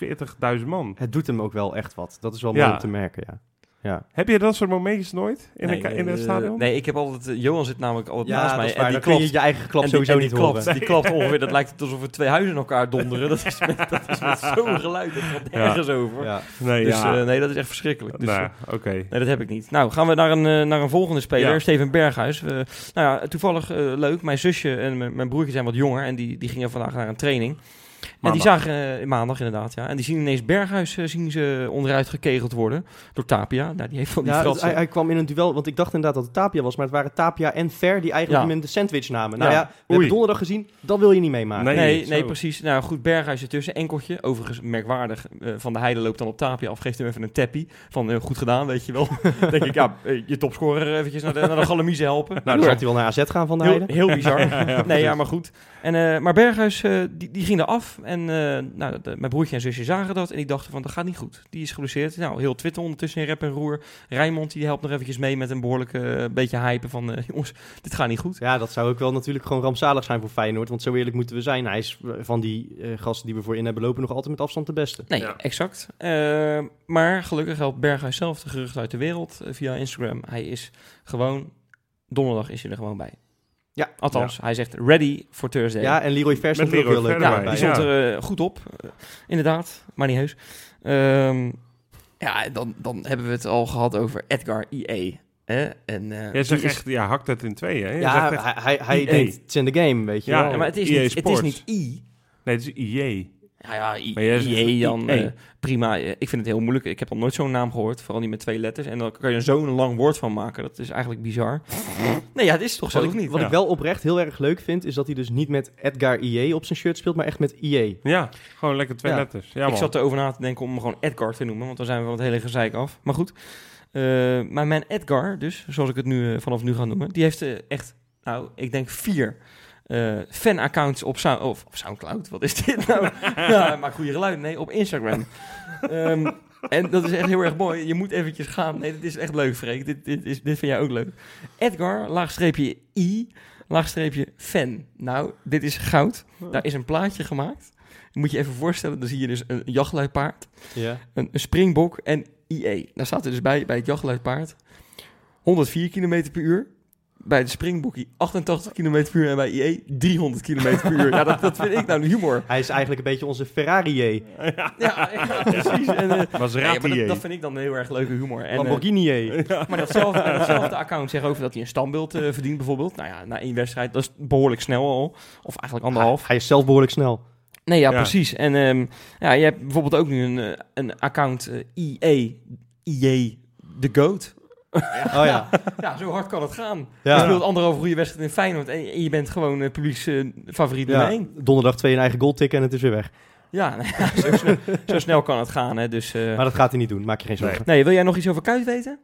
Speaker 2: 40.000 man.
Speaker 1: Het doet hem ook wel echt wat. Dat is wel
Speaker 2: Ja.
Speaker 1: mooi om te merken, ja. Ja,
Speaker 2: Heb je dat soort momentjes nooit in,
Speaker 3: nee,
Speaker 2: een, in het
Speaker 3: eh,
Speaker 2: stadion?
Speaker 3: Nee, ik heb altijd... eh, Johan zit namelijk altijd
Speaker 1: ja
Speaker 3: naast
Speaker 1: dat
Speaker 3: mij. en die klapt.
Speaker 1: je je eigen klap
Speaker 3: en
Speaker 1: sowieso
Speaker 3: en die
Speaker 1: niet.
Speaker 3: Die klapt ongeveer... Dat lijkt het alsof er twee huizen in elkaar donderen. Dat is met, dat is met zo'n geluid. Dat gaat
Speaker 2: Ja.
Speaker 3: nergens over.
Speaker 1: Ja.
Speaker 2: nee,
Speaker 3: Dus
Speaker 2: ja.
Speaker 3: eh, nee, dat is echt verschrikkelijk. Dus,
Speaker 2: nou, oké.
Speaker 3: Nee, dat heb ik niet. Nou, gaan we naar een, naar een volgende speler,
Speaker 2: Ja.
Speaker 3: Steven Berghuis. Nou ja, toevallig leuk. Mijn zusje en mijn, mijn broertje zijn wat jonger en die, die gingen vandaag naar een training. En die zagen, eh, maandag inderdaad, ja. En die zien ineens Berghuis eh, zien ze onderuit gekegeld worden door Tapia. Nou, die heeft van die
Speaker 1: Ja, het-
Speaker 3: fratsen.
Speaker 1: hij, hij kwam in een duel, want ik dacht inderdaad dat het Tapia was, maar het waren Tapia en Ver die eigenlijk
Speaker 3: Ja.
Speaker 1: hem in de sandwich namen. Nou
Speaker 3: Ja.
Speaker 1: ja, we hebben donderdag gezien, dat wil je niet meemaken.
Speaker 2: Nee,
Speaker 3: Nee, precies. Nou goed, Berghuis ertussen, enkeltje. Overigens merkwaardig. eh, van de Heide loopt dan op Tapia af, geeft hem even een tappie. Van goed gedaan, weet je wel. denk ik, ja, je topscorer eventjes naar de, naar de Galamise helpen.
Speaker 1: Nou, dan zal hij wel naar AZ gaan van de
Speaker 3: Heel,
Speaker 1: Heide.
Speaker 3: heel bizar.
Speaker 2: Ja, ja,
Speaker 3: nee, ja, maar goed. En, eh, maar Berghuis, eh, die, die ging eraf. En eh, nou, de- mijn broertje en zusje zagen dat. En die dachten van, dat gaat niet goed. Die is geblesseerd. Nou, heel Twitter ondertussen in rep en roer. Rijmond, die helpt nog eventjes mee met een behoorlijke eh, beetje hypen van... eh, jongens, dit gaat niet goed.
Speaker 1: Ja, dat zou ook wel natuurlijk gewoon rampzalig zijn voor Feyenoord. Want zo eerlijk moeten we zijn. Hij is van die eh, gasten die we voor in hebben lopen nog altijd met afstand de beste.
Speaker 3: Nee,
Speaker 2: Ja.
Speaker 3: exact. Eh, maar gelukkig helpt Berghuis zelf de gerucht uit de wereld via Instagram. Hij is gewoon... Donderdag is hij er gewoon bij.
Speaker 1: Ja.
Speaker 3: Althans, hij zegt ready for Thursday.
Speaker 1: Ja, en Leroy Vers
Speaker 2: Met
Speaker 1: stond er
Speaker 2: Leroy
Speaker 1: heel
Speaker 3: Ja, die stond
Speaker 2: Ja.
Speaker 3: er eh, goed op. Eh, inderdaad, maar niet heus. Ehm, ja, dan, dan hebben we het al gehad over Edgar IE. Hè? En, eh,
Speaker 2: Jij zegt echt, ja, hakt het in tweeën, hè? Je
Speaker 1: Ja,
Speaker 2: zegt echt-
Speaker 1: hij, hij, hij
Speaker 2: EA.
Speaker 1: denkt, het is in de game, weet je
Speaker 2: Ja,
Speaker 1: wel.
Speaker 3: ja, maar het is,
Speaker 2: EA
Speaker 3: niet, het is niet I.
Speaker 2: nee, het is IJ.
Speaker 3: Ja, ja, I,
Speaker 2: Maar
Speaker 3: IE dan. Eh, prima. Ik vind het heel moeilijk. Ik heb nog nooit zo'n naam gehoord. Vooral niet met twee letters. En dan kan je er zo'n lang woord van maken. Dat is eigenlijk bizar. Nee, ja, het is toch zo
Speaker 1: Wat,
Speaker 3: of
Speaker 1: ik,
Speaker 3: niet?
Speaker 1: wat
Speaker 2: Ja.
Speaker 1: ik wel oprecht heel erg leuk vind, is dat hij dus niet met Edgar IE op zijn shirt speelt, maar echt met IE.
Speaker 2: Ja, gewoon lekker twee
Speaker 1: Ja.
Speaker 2: letters. Ja,
Speaker 3: ik
Speaker 2: man.
Speaker 3: zat erover na te denken om hem gewoon Edgar te noemen. Want dan zijn we van het hele gezeik af. Maar goed. Eh, maar mijn Edgar, dus, zoals ik het nu eh, vanaf nu ga noemen, die heeft eh, echt, nou, ik denk vier eh fan-accounts op, of, Soundcloud. Wat is dit nou? ja, maak goede geluid. Nee, op Instagram. Ehm, en dat is echt heel erg mooi. Je moet eventjes gaan. Nee, dit is echt leuk, Freek. Dit, dit, is, dit vind jij ook leuk. Edgar, laagstreepje I, laagstreepje fan. Nou, dit is goud. Daar is een plaatje gemaakt. Moet je even voorstellen, dan zie je dus een jachtluipaard,
Speaker 1: Ja.
Speaker 3: een, een springbok en IE. Daar staat er dus bij, bij het jachtluipaard, 104 km per uur. Bij de springbokkie 88 km per uur en bij IE 300 km per uur. Ja, dat, dat vind ik nou de humor.
Speaker 1: Hij is eigenlijk een beetje onze Ferrari.
Speaker 3: Ja, ja, precies. En, eh, nee, dat, dat vind ik dan heel erg leuke humor. En, eh,
Speaker 1: Lamborghini.
Speaker 3: maar datzelfde, account zegt over dat hij een standbeeld eh, verdient bijvoorbeeld. Nou ja, na één wedstrijd, dat is behoorlijk snel al. Of eigenlijk anderhalf.
Speaker 1: Hij is zelf behoorlijk snel.
Speaker 3: Nee, ja,
Speaker 2: Ja.
Speaker 3: precies. En ehm, ja, je hebt bijvoorbeeld ook nu een, een account IE, IE The Goat.
Speaker 1: Oh ja.
Speaker 3: Ja, zo hard kan het gaan. Je
Speaker 1: ja.
Speaker 3: speelt anderhalve goede wedstrijd in Feyenoord en, je bent gewoon uh, publieks eh, favoriet nummer
Speaker 1: ja.
Speaker 3: één.
Speaker 1: Donderdag twee een eigen goal tikken en het is weer weg.
Speaker 3: Ja, nou ja, zo, snel, zo snel kan het gaan. Hè, dus, eh,
Speaker 1: Maar dat gaat hij niet doen, maak je geen zorgen.
Speaker 3: nee, wil jij nog iets over Kuit weten?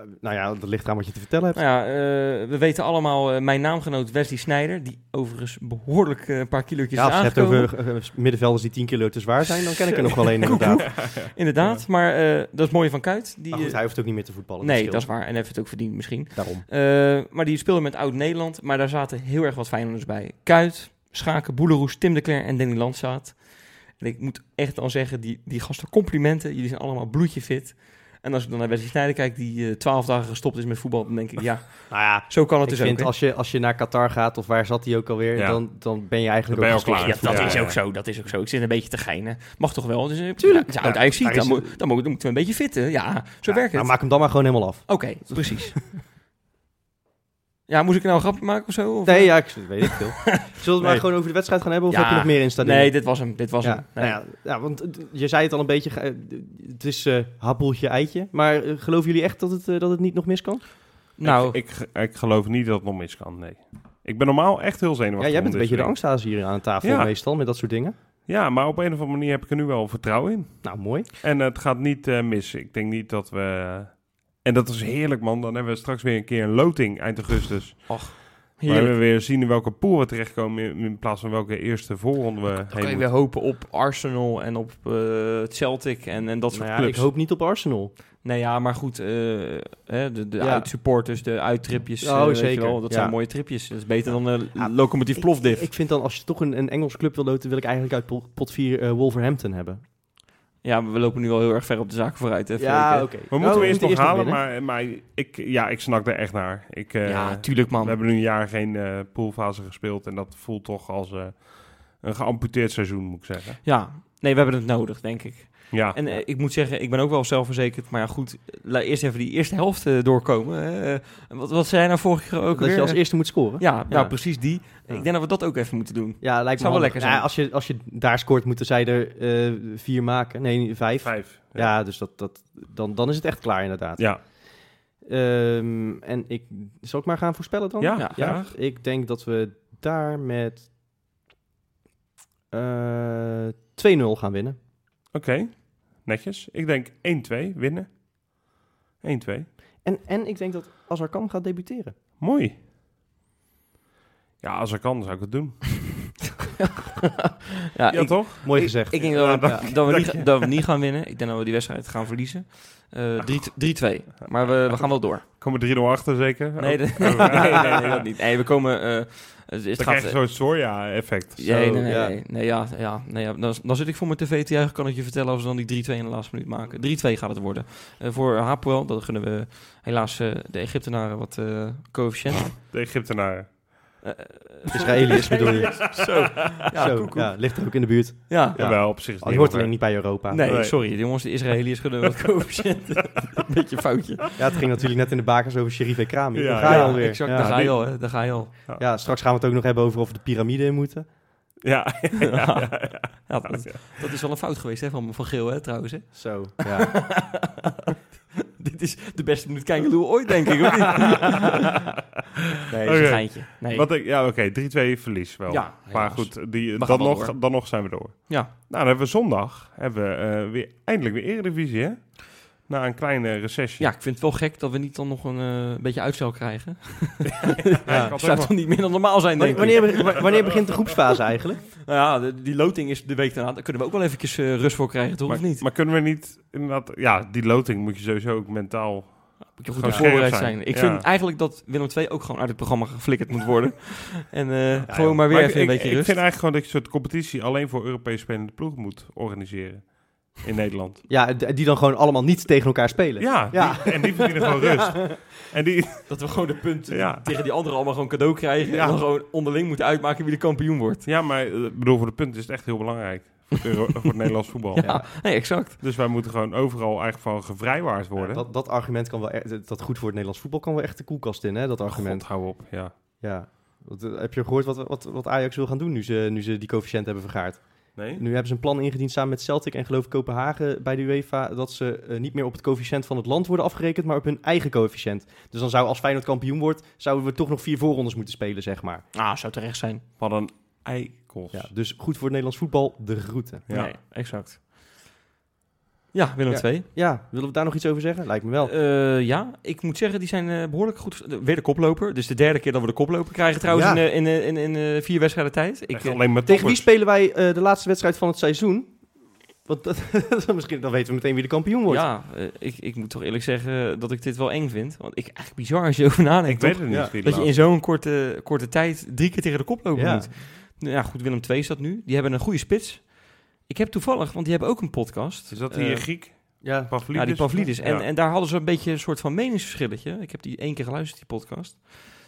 Speaker 1: Eh, nou ja, dat ligt eraan wat je te vertellen hebt.
Speaker 3: Nou ja, eh, we weten allemaal eh, mijn naamgenoot Wesley Snijder, die overigens behoorlijk eh, een paar kilootjes
Speaker 1: Ja,
Speaker 3: is
Speaker 1: als je hebt over middenvelders die 10 kilo te zwaar zijn, dan ken ik er nog wel een inderdaad.
Speaker 3: Inderdaad, maar dat is mooi van Kuit. Die,
Speaker 1: Maar goed, hij hoeft ook niet meer te voetballen.
Speaker 3: nee,
Speaker 1: scheelt.
Speaker 3: dat is waar. En heeft het ook verdiend misschien.
Speaker 1: Daarom.
Speaker 3: Maar die speelde met Oud-Nederland, maar daar zaten heel erg wat Feyenoorders bij. Kuit, Schaken, Boeleroes, Tim de Cler en Danny Landzaat. En ik moet echt dan zeggen, die, die gasten complimenten. Jullie zijn allemaal bloedje fit. En als ik dan naar Wesley Sneijder kijk, die eh, twaalf dagen gestopt is met voetbal, dan denk ik, ja,
Speaker 1: Nou ja,
Speaker 3: zo kan het dus
Speaker 1: vind
Speaker 3: ook. hè?
Speaker 1: als je, als je naar Qatar gaat, of waar zat hij ook alweer,
Speaker 2: Ja.
Speaker 1: dan, dan ben je eigenlijk
Speaker 2: Dan ben je klaar.
Speaker 3: Ja, dat is ook zo, dat is ook zo. Ik zit een beetje te geinen. Mag toch wel? Dus, eh,
Speaker 1: Tuurlijk.
Speaker 3: Ja, het is oud
Speaker 1: Ja,
Speaker 3: dan,
Speaker 1: is-
Speaker 3: moet, dan, moet, dan moeten we een beetje fitten. Ja, zo
Speaker 1: Ja,
Speaker 3: werkt het.
Speaker 1: nou, maak hem dan maar gewoon helemaal af.
Speaker 3: Oké, precies. ja, moest ik nou een grapje maken of zo? Of,
Speaker 1: Nee, ja, ik weet ik veel. Zullen we het maar gewoon over de wedstrijd gaan hebben, of
Speaker 3: Ja.
Speaker 1: heb je nog meer installeren?
Speaker 3: Nee, dit was hem. Dit was
Speaker 1: ja,
Speaker 3: hem. Nee.
Speaker 1: nou ja, ja, want eh, je zei het al een beetje, eh, het is eh happeltje eitje. Maar eh, geloven jullie echt dat het, eh, dat het niet nog mis kan?
Speaker 3: nou,
Speaker 2: Ik, ik, ik geloof niet dat het nog mis kan, nee. Ik ben normaal echt heel
Speaker 1: Ja,
Speaker 2: zenuwachtig.
Speaker 1: jij
Speaker 2: om
Speaker 1: bent een beetje de
Speaker 2: soort
Speaker 1: angsthaas hier aan tafel
Speaker 2: Ja.
Speaker 1: meestal, met dat soort dingen.
Speaker 2: Ja, maar op een of andere manier heb ik er nu wel vertrouwen in.
Speaker 1: Nou, mooi.
Speaker 2: En het gaat niet eh, mis. Ik denk niet dat we... En dat is heerlijk, man. Dan hebben we straks weer een keer een loting eind augustus. Waar
Speaker 3: heerlijk.
Speaker 2: we weer zien in welke pool we terechtkomen... in, in plaats van welke eerste voorronde we
Speaker 3: Dan
Speaker 2: heen
Speaker 3: kan je
Speaker 2: moeten.
Speaker 3: weer hopen op Arsenal en op eh, Celtic en, en dat soort
Speaker 1: Nou ja,
Speaker 3: clubs.
Speaker 1: ik hoop niet op Arsenal.
Speaker 3: Nee, ja, maar goed, eh, hè, de, de
Speaker 1: Ja.
Speaker 3: uitsupporters, de uittripjes,
Speaker 1: Oh,
Speaker 3: eh, weet
Speaker 1: zeker.
Speaker 3: je wel, dat
Speaker 1: Ja.
Speaker 3: zijn mooie tripjes. Dat is beter dan een
Speaker 1: Ja,
Speaker 3: locomotief
Speaker 1: Ik,
Speaker 3: plofdiv.
Speaker 1: ik vind dan, als je toch een, een Engels club wil loten, wil ik eigenlijk uit pot- pot 4 Wolverhampton hebben.
Speaker 3: Ja, maar we lopen nu al heel erg ver op de zaak vooruit. Hè, hè?
Speaker 1: oké.
Speaker 2: We moeten
Speaker 1: Oh,
Speaker 2: we eerst nog halen, maar, maar ik, ja, ik snak er echt naar. Ik, eh,
Speaker 3: ja, tuurlijk man.
Speaker 2: we hebben nu een jaar geen eh, poolfase gespeeld en dat voelt toch als eh, een geamputeerd seizoen, moet ik zeggen.
Speaker 3: Ja, nee, we hebben het nodig, denk ik.
Speaker 2: Ja,
Speaker 3: En eh, ik moet zeggen, ik ben ook wel zelfverzekerd. Maar ja, goed, laat eerst even die eerste helft eh, doorkomen. Eh, wat, wat zei hij nou vorige keer ook
Speaker 1: Dat
Speaker 3: weer?
Speaker 1: je als eerste moet scoren.
Speaker 3: Ja, ja.
Speaker 1: Ja.
Speaker 3: precies die.
Speaker 1: Ja.
Speaker 3: Ik denk dat we dat ook even moeten doen.
Speaker 1: Ja, lijkt me
Speaker 3: Zou wel lekker zijn.
Speaker 1: Ja, als, je, als je daar scoort, moeten zij er eh, vier maken. Nee, vijf.
Speaker 2: vijf.
Speaker 1: Ja, dus dat, dat, dan, dan is het echt klaar inderdaad.
Speaker 2: Ja,
Speaker 1: Ehm, en ik, zal ik maar gaan voorspellen dan?
Speaker 2: Ja.
Speaker 1: Ik denk dat we daar met eh 2-0 gaan winnen.
Speaker 2: oké. Netjes. Ik denk 1-2 winnen. 1-2.
Speaker 1: En, en ik denk dat Azarkan gaat debuteren.
Speaker 2: Mooi. Ja, als er kan, zou ik het doen.
Speaker 3: Ja,
Speaker 2: Ja,
Speaker 3: ik,
Speaker 2: toch?
Speaker 1: Mooi gezegd.
Speaker 3: Ik denk dat we,
Speaker 1: Ja.
Speaker 3: dat, we niet, dat we niet gaan winnen. Ik denk dat we die wedstrijd gaan verliezen. Eh, 3-2. Maar we, we gaan wel door.
Speaker 2: Komen 3-0 achter zeker?
Speaker 3: Nee,
Speaker 2: Oh.
Speaker 3: de- nee, nee, dat niet. Nee, we komen... eh, het, het gaat,
Speaker 2: krijg je zo'n Soria-effect.
Speaker 3: Nee, nee, nee,
Speaker 1: ja.
Speaker 3: nee, nee, ja, ja, nee, ja. Dan, dan zit ik voor mijn tv te juichen, kan ik je vertellen, als we dan die 3-2 in de laatste minuut maken. 3-2 gaat het worden. Eh, voor Hapoel, dat gunnen we helaas de Egyptenaren wat coëfficiënten.
Speaker 2: De Egyptenaren.
Speaker 3: Eh,
Speaker 1: Israëliërs bedoel je?
Speaker 3: Zo, ja,
Speaker 1: Zo,
Speaker 3: koekoek.
Speaker 1: ja, ligt er ook in de buurt.
Speaker 3: Ja.
Speaker 1: Ja.
Speaker 2: Jawel, op zich is het
Speaker 1: Oh, die
Speaker 2: niet
Speaker 1: hoort alleen niet bij Europa.
Speaker 3: Nee,
Speaker 2: Nee.
Speaker 3: sorry, jongens, de Israëliërs gunnen wat coëfficiënten. Beetje een foutje.
Speaker 1: Ja, het ging natuurlijk net in de bakens over Sherif Ekrami.
Speaker 2: Ja,
Speaker 1: Daar ga je
Speaker 2: ja,
Speaker 1: alweer.
Speaker 3: exact,
Speaker 1: ja.
Speaker 3: daar ga je al, hè, daar ga je al.
Speaker 1: Ja, straks gaan we het ook nog hebben over of we de piramide in moeten.
Speaker 2: Ja, ja, ja, ja.
Speaker 3: Ja, dat, dat is wel een fout geweest hè, van, van Geel, hè, trouwens. Hè.
Speaker 1: Zo, ja.
Speaker 3: Dit is de beste minuut Kijkeloer ooit, denk ik, of niet? nee, dat is
Speaker 2: Oké.
Speaker 3: een geintje. Nee.
Speaker 2: Wat ik, ja, oké, 3-2 verlies wel.
Speaker 3: Ja,
Speaker 2: maar
Speaker 3: helaas.
Speaker 2: goed, die,
Speaker 3: We
Speaker 2: dan,
Speaker 3: wel
Speaker 2: nog,
Speaker 3: door.
Speaker 2: dan nog zijn we door.
Speaker 3: Ja.
Speaker 2: Nou, dan hebben we zondag hebben we, eh, weer, eindelijk weer Eredivisie, hè? Na een kleine recessie.
Speaker 3: Ja, ik vind het wel gek dat we niet dan nog een eh, beetje uitstel krijgen.
Speaker 2: Ja, ik
Speaker 3: zou toch niet meer dan normaal zijn, denk
Speaker 1: Wanneer,
Speaker 3: ik.
Speaker 1: wanneer, wanneer begint de groepsfase eigenlijk?
Speaker 3: Nou ja, de- die loting is de week daarna. Daar kunnen we ook wel eventjes eh, rust voor krijgen, toch?
Speaker 2: maar,
Speaker 3: of niet?
Speaker 2: maar kunnen we niet inderdaad... Ja, die loting moet je sowieso ook mentaal...
Speaker 3: Moet je goed voorbereid zijn.
Speaker 2: zijn.
Speaker 3: Ik
Speaker 2: Ja.
Speaker 3: vind eigenlijk dat Willem II ook gewoon uit het programma geflikkerd moet worden. en eh,
Speaker 1: Ja,
Speaker 3: gewoon maar weer
Speaker 2: Maar
Speaker 3: even
Speaker 2: ik,
Speaker 3: een
Speaker 2: ik-
Speaker 3: beetje
Speaker 2: ik
Speaker 3: rust.
Speaker 2: vind eigenlijk gewoon dat je een soort competitie alleen voor Europees spelende ploeg moet organiseren. In Nederland.
Speaker 1: Ja, die dan gewoon allemaal niet tegen elkaar spelen.
Speaker 2: Ja,
Speaker 1: Ja.
Speaker 2: Die, en die verdienen gewoon rust. En die,
Speaker 3: Dat we gewoon de punten
Speaker 2: Ja.
Speaker 3: tegen die anderen allemaal gewoon cadeau krijgen.
Speaker 2: Ja.
Speaker 3: En dan gewoon onderling moeten uitmaken wie de kampioen wordt.
Speaker 2: ja, maar eh, ik bedoel, voor de punten is het echt heel belangrijk. Voor het, Euro- voor het Nederlands voetbal.
Speaker 3: Ja, nee, exact.
Speaker 2: Dus wij moeten gewoon overal eigenlijk van gevrijwaard worden.
Speaker 1: Ja, dat, dat argument kan wel e- dat goed voor het Nederlands voetbal kan wel echt de koelkast in, hè? Dat argument.
Speaker 2: God, hou op. Ja.
Speaker 1: Ja. Wat, eh, heb je gehoord wat, wat, wat Ajax wil gaan doen nu ze, nu ze die coëfficiënt hebben vergaard?
Speaker 2: Nee?
Speaker 1: Nu hebben ze een plan ingediend samen met Celtic en geloof ik Kopenhagen bij de UEFA dat ze eh, niet meer op het coëfficiënt van het land worden afgerekend, maar op hun eigen coëfficiënt. Dus dan zou als Feyenoord kampioen wordt, zouden we toch nog vier voorrondes moeten spelen, zeg maar.
Speaker 3: Ah, zou terecht zijn.
Speaker 2: Wat een eikels.
Speaker 1: Ja, dus goed voor het Nederlands voetbal, de groeten.
Speaker 2: Ja.
Speaker 3: Nee, exact. Ja, Willem. II.
Speaker 1: Ja, willen we daar nog iets over zeggen? Lijkt me wel.
Speaker 3: Eh, ja, ik moet zeggen, die zijn eh, behoorlijk goed. Weer de koploper. Dus de derde keer dat we de koploper krijgen trouwens
Speaker 1: Ja.
Speaker 3: in, eh, in, in, in, vier wedstrijden tijd. Ik,
Speaker 2: Echt alleen maar
Speaker 1: Tegen wie spelen wij de laatste wedstrijd van het seizoen? Want dat, misschien, dan weten we meteen wie de kampioen wordt.
Speaker 3: ja, ik, ik moet toch eerlijk zeggen dat ik dit wel eng vind. Want ik eigenlijk bizar als je over nadenkt.
Speaker 2: Ik weet
Speaker 3: toch?
Speaker 2: het niet.
Speaker 1: Ja.
Speaker 2: wie
Speaker 3: Dat je in zo'n korte, korte tijd drie keer tegen de koploper moet. Nou ja, goed, Willem II is dat nu. Die hebben een goede spits. Ik heb toevallig, want die hebben ook een podcast.
Speaker 2: Is dat die
Speaker 3: Eh,
Speaker 2: Griek?
Speaker 1: Ja.
Speaker 2: Pavlidis?
Speaker 3: Ja, die Pavlidis. En,
Speaker 2: Ja.
Speaker 3: en daar hadden ze een beetje een soort van meningsverschilletje. Ik heb die één keer geluisterd, die podcast.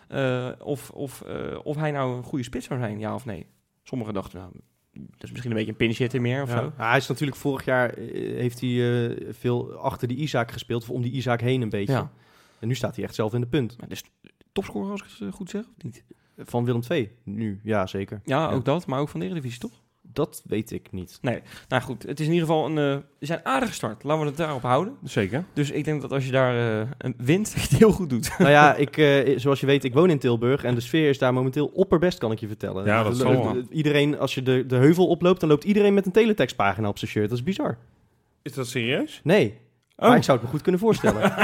Speaker 3: Eh, of, of, eh, of hij nou een goede spits zou zijn, ja of nee. Sommigen dachten, nou, dat is misschien een beetje een pinchitter meer of
Speaker 1: Ja.
Speaker 3: zo.
Speaker 1: Hij is natuurlijk vorig jaar heeft hij eh, veel achter die Isaac gespeeld, of om die Isaac heen een beetje.
Speaker 3: Ja.
Speaker 1: En nu staat hij echt zelf in de punt.
Speaker 3: Maar dus topscorer als ik het goed zeg, of niet?
Speaker 1: Van Willem II, nu, ja zeker.
Speaker 3: Ja,
Speaker 1: Ja.
Speaker 3: ook dat, maar ook van de Eredivisie, toch?
Speaker 1: Dat weet ik niet.
Speaker 3: Nou goed, het is in ieder geval een... eh we zijn aardig gestart. Laten we het daarop houden.
Speaker 2: Zeker.
Speaker 3: Dus ik denk dat als je daar eh, een wint, dat je het heel goed doet.
Speaker 1: nou ja, ik, eh, zoals je weet, ik woon in Tilburg en de sfeer is daar momenteel opperbest, kan ik je vertellen.
Speaker 2: Ja, dat wel.
Speaker 1: de- Iedereen, als je de, de heuvel oploopt, dan loopt iedereen met een teletextpagina op zijn shirt. Dat is bizar.
Speaker 2: Is dat serieus?
Speaker 1: Nee,
Speaker 2: Oh.
Speaker 1: maar ik zou het me goed kunnen voorstellen.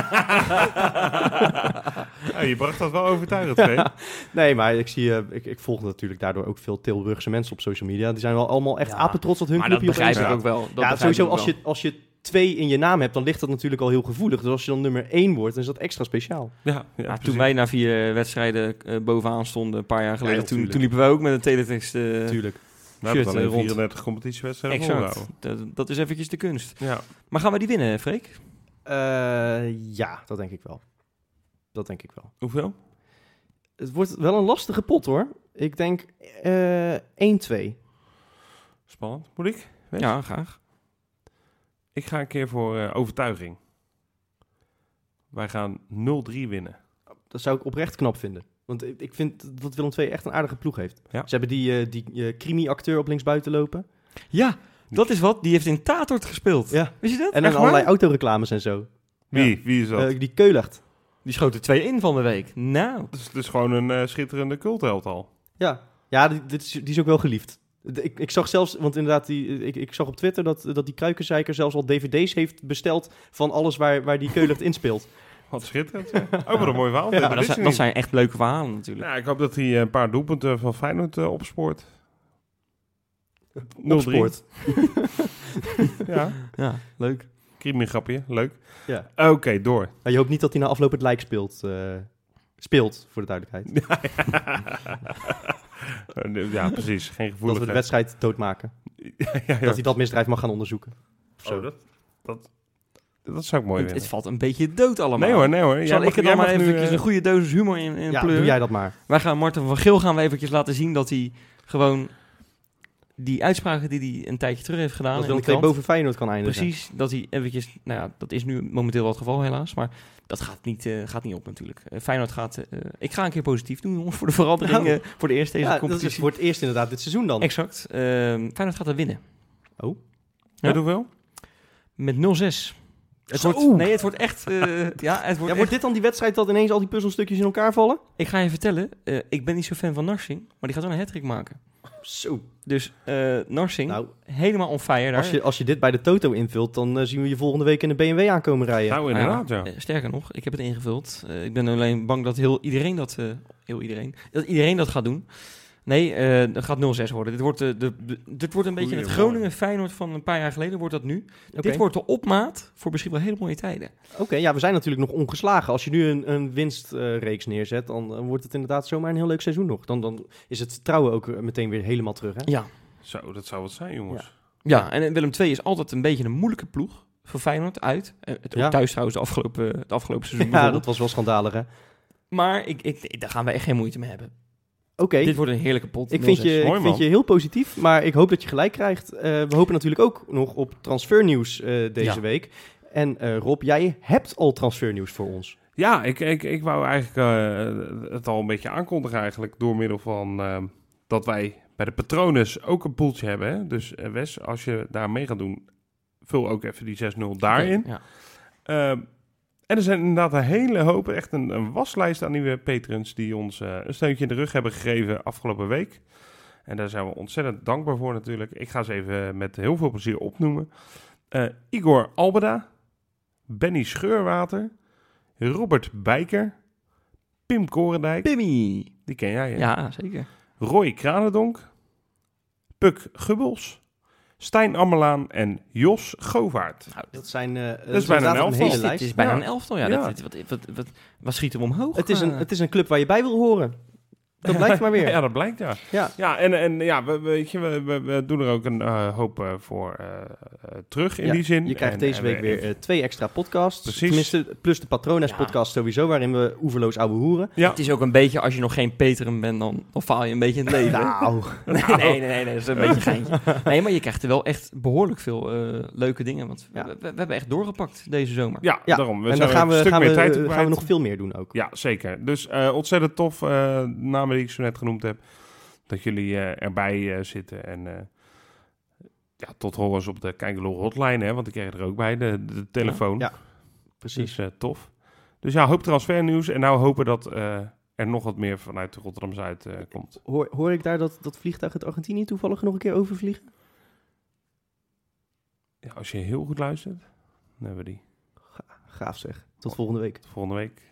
Speaker 2: Ja, je bracht dat wel overtuigend, Vee.
Speaker 1: nee, maar ik, zie, eh, ik, ik volg natuurlijk daardoor ook veel Tilburgse mensen op social media. Die zijn wel allemaal echt
Speaker 3: Ja,
Speaker 1: apetrots dat hun
Speaker 3: maar dat
Speaker 1: clubje
Speaker 3: begrijp
Speaker 1: opeens
Speaker 3: ik
Speaker 2: Ja.
Speaker 3: ook wel. Dat
Speaker 1: ja,
Speaker 3: begrijp
Speaker 1: sowieso
Speaker 3: ik
Speaker 1: als
Speaker 3: wel.
Speaker 1: je, als je twee in je naam hebt, dan ligt dat natuurlijk al heel gevoelig. Dus als je dan nummer één wordt, dan is dat extra speciaal.
Speaker 2: Ja, ja,
Speaker 3: Ja,
Speaker 2: precies.
Speaker 3: toen wij na vier wedstrijden eh, bovenaan stonden, een paar jaar geleden,
Speaker 1: Ja,
Speaker 3: toen,
Speaker 1: tuurlijk.
Speaker 3: toen liepen wij ook met een teletext. eh,
Speaker 1: Natuurlijk.
Speaker 2: We hebben alleen
Speaker 3: eh, rond.
Speaker 2: 34 competitiewedstrijden.
Speaker 3: Dat, dat is eventjes de kunst.
Speaker 2: Ja.
Speaker 3: Maar gaan we die winnen, Freek?
Speaker 1: Eh, ja, dat denk ik wel. Dat denk ik wel.
Speaker 2: Hoeveel?
Speaker 1: Het wordt wel een lastige pot hoor. Ik denk eh 1-2.
Speaker 2: Spannend. Moet ik? Weet?
Speaker 3: Ja, graag.
Speaker 2: Ik ga een keer voor eh, overtuiging. Wij gaan 0-3 winnen.
Speaker 1: Dat zou ik oprecht knap vinden. Want ik- ik vind dat Willem II echt een aardige ploeg heeft.
Speaker 2: Ja.
Speaker 1: Ze hebben die, eh, die eh, crimi-acteur op linksbuiten lopen.
Speaker 3: Ja, dat is wat. Die heeft in Tatort gespeeld.
Speaker 1: Ja.
Speaker 3: Wist je dat?
Speaker 1: En dan allerlei autoreclames en zo.
Speaker 2: Wie? Wie is dat?
Speaker 1: Eh, die Keulert.
Speaker 3: Die schoot er twee in van de week. Nou.
Speaker 2: Het is, het is gewoon een eh, schitterende cultheld al.
Speaker 1: Ja, ja die, dit is, die is ook wel geliefd. Ik, ik zag zelfs, want inderdaad, die, ik, ik zag op Twitter dat, dat die Kruikenzeiker zelfs al dvd's heeft besteld van alles waar, waar die Keulert in speelt.
Speaker 2: Wat schitterend. zeg. Oh, wat een mooi verhaal.
Speaker 1: Ja,
Speaker 2: dat
Speaker 3: Maar dat,
Speaker 2: wist
Speaker 3: zijn, dat echt leuke verhalen natuurlijk.
Speaker 2: Ja, ik hoop dat hij eh, een paar doelpunten van Feyenoord opspoort. 0-3.
Speaker 1: Opspoort.
Speaker 2: Ja,
Speaker 3: Ja, leuk.
Speaker 2: grapje. Leuk.
Speaker 1: Ja.
Speaker 2: Oké, door.
Speaker 1: Maar je hoopt niet dat hij na afloop het lijk speelt. eh, speelt, voor de duidelijkheid.
Speaker 2: Eh, ja, precies. Geen
Speaker 1: Dat we de wedstrijd doodmaken.
Speaker 2: ja, ja, ja.
Speaker 1: Dat hij dat misdrijf mag gaan onderzoeken. Of zo.
Speaker 2: Oh, dat, dat, dat zou ik mooi
Speaker 3: Het, het
Speaker 2: vinden.
Speaker 3: valt een beetje dood allemaal.
Speaker 2: Nee hoor, nee hoor.
Speaker 3: Zal
Speaker 2: mag-
Speaker 3: ik er dan maar eventjes
Speaker 2: eh,
Speaker 3: een goede dosis humor in, in
Speaker 1: ja,
Speaker 3: pleuren?
Speaker 1: doe jij dat maar.
Speaker 3: Wij gaan Martin van Geel gaan we eventjes laten zien dat hij gewoon die uitspraken die hij een tijdje terug heeft gedaan
Speaker 1: Dat
Speaker 3: krant,
Speaker 1: boven Feyenoord kan eindigen.
Speaker 3: precies, dat hij eventjes, nou ja, dat is nu momenteel wel het geval helaas, maar dat gaat niet, eh, gaat niet op natuurlijk. Eh, Feyenoord gaat, eh, ik ga een keer positief doen jongens, voor de verandering,
Speaker 1: Nou,
Speaker 3: voor de eerste deze
Speaker 1: Ja, dat is
Speaker 3: competitie.
Speaker 1: voor het eerst inderdaad dit seizoen dan.
Speaker 3: Exact. Feyenoord gaat er winnen.
Speaker 1: Oh.
Speaker 2: Met hoeveel?
Speaker 3: Met 0-6. Het
Speaker 1: Zo.
Speaker 3: wordt, nee, het wordt echt, ja, het wordt
Speaker 1: Ja, wordt dit dan die wedstrijd dat ineens al die puzzelstukjes in elkaar vallen?
Speaker 3: Ik ga je vertellen, ik ben niet zo fan van Narsing, maar die gaat wel een hat maken.
Speaker 1: Zo.
Speaker 3: Dus eh Narsing,
Speaker 1: Nou,
Speaker 3: helemaal on fire daar.
Speaker 1: als je, als je dit bij de Toto invult, dan eh, zien we je volgende week in de BMW aankomen rijden.
Speaker 2: Nou, inderdaad, ja.
Speaker 3: Eh, Sterker nog, ik heb het ingevuld. Eh, ik ben alleen bang dat heel iedereen dat, eh, heel iedereen, dat iedereen dat gaat doen. Nee, eh dat gaat 0-6 worden. Dit wordt, de, de, de- dit wordt een beetje het
Speaker 2: Goeie
Speaker 3: Groningen Feyenoord van een paar jaar geleden. Wordt dat nu?
Speaker 1: Oké.
Speaker 3: Dit wordt de opmaat voor misschien wel hele mooie tijden.
Speaker 1: Oké, ja, we zijn natuurlijk nog ongeslagen. Als je nu een, een winstreeks neerzet, dan eh, wordt het inderdaad zomaar een heel leuk seizoen nog. Dan, dan is het trouwen ook eh, meteen weer helemaal terug, hè?
Speaker 3: Ja.
Speaker 2: Zo, dat zou wat zijn, jongens.
Speaker 3: Ja, en Willem II is altijd een beetje een moeilijke ploeg voor Feyenoord uit. Eh, het
Speaker 1: Ja.
Speaker 3: thuis trouwens de afgelopen, het afgelopen seizoen.
Speaker 1: Ja, dat was wel schandalig, hè?
Speaker 3: Maar ik, ik, daar gaan we echt geen moeite mee hebben.
Speaker 1: Oké,
Speaker 3: Dit wordt een heerlijke pot.
Speaker 1: ik vind,
Speaker 3: 0-6.
Speaker 1: je, ik vind je heel positief, maar ik hoop dat je gelijk krijgt. Eh, we hopen natuurlijk ook nog op transfernieuws eh, deze
Speaker 3: Ja.
Speaker 1: week. En eh, Rob, jij hebt al transfernieuws voor ons.
Speaker 2: Ja, ik, ik, ik wou eigenlijk eh, het al een beetje aankondigen eigenlijk door middel van eh, dat wij bij de Patronus ook een poeltje hebben. Hè? Dus Wes, als je daar mee gaat doen, vul ook even die 6-0 daarin.
Speaker 3: Ja.
Speaker 2: En er zijn inderdaad een hele hoop, echt een, een waslijst aan nieuwe patrons die ons eh, een steuntje in de rug hebben gegeven afgelopen week. En daar zijn we ontzettend dankbaar voor natuurlijk. Ik ga ze even met heel veel plezier opnoemen. Eh, Igor Albeda, Benny Scheurwater, Robert Bijker, Pim Korendijk,
Speaker 3: Pimmy.
Speaker 2: die ken jij hè?
Speaker 3: Ja, zeker.
Speaker 2: Roy Kranendonk, Puk Gubbels, Stijn Ammelaan en Jos Govaert.
Speaker 3: Nou,
Speaker 1: Dat zijn uh, dat
Speaker 2: is bijna een
Speaker 1: een
Speaker 2: elftal.
Speaker 1: hele
Speaker 3: dit
Speaker 1: lijst.
Speaker 3: is bijna
Speaker 2: Ja.
Speaker 3: een elftal. Ja,
Speaker 2: Ja.
Speaker 3: Dat, wat, wat, wat, wat schieten we omhoog?
Speaker 1: Het is, een,
Speaker 3: Eh,
Speaker 1: het is een club waar je bij wil horen. Dat blijkt maar weer.
Speaker 2: Ja, dat blijkt ja.
Speaker 1: Ja.
Speaker 2: Ja, en, en ja, we, weet je, we, we, we doen er ook een eh, hoop eh, voor eh, terug in
Speaker 1: Ja,
Speaker 2: die zin.
Speaker 1: Je krijgt
Speaker 2: En-
Speaker 1: deze
Speaker 2: en
Speaker 1: week
Speaker 2: we-
Speaker 1: weer eh, twee extra podcasts.
Speaker 2: Precies.
Speaker 1: Tenminste, plus de Patrones
Speaker 3: Ja.
Speaker 1: podcast sowieso, waarin we oeverloos ouwe hoeren.
Speaker 2: Ja,
Speaker 3: Het is ook een beetje, als je nog geen Peteren bent, dan, dan faal je een beetje in het leven.
Speaker 1: Nou,
Speaker 3: Nee, nee, nee, nee, dat is een beetje geintje. Nee, maar je krijgt er wel echt behoorlijk veel eh, leuke dingen. Want we,
Speaker 1: Ja.
Speaker 3: we, we hebben echt doorgepakt deze zomer.
Speaker 2: ja,
Speaker 1: ja.
Speaker 2: daarom. We
Speaker 1: en dan gaan we,
Speaker 2: stuk
Speaker 1: gaan,
Speaker 2: meer
Speaker 1: we,
Speaker 2: tijd kwijt.
Speaker 1: gaan we nog veel meer doen ook.
Speaker 2: Ja, zeker. Dus eh, ontzettend tof, eh namen die ik zo net genoemd heb, dat jullie eh, erbij eh, zitten. En eh, ja, tot horen eens op de Kijkelo hotline, hè, want ik kreeg er ook bij, de, de telefoon.
Speaker 1: Ja, Precies.
Speaker 2: Dus tof. Dus ja, hoop transfernieuws. En nou hopen dat er nog wat meer vanuit Rotterdam-Zuid komt.
Speaker 1: Hoor, hoor ik daar dat, dat vliegtuig uit Argentinië toevallig nog een keer overvliegen?
Speaker 2: Ja, als je heel goed luistert, dan hebben we die
Speaker 1: Gaaf zeg. Tot volgende week.
Speaker 2: volgende week.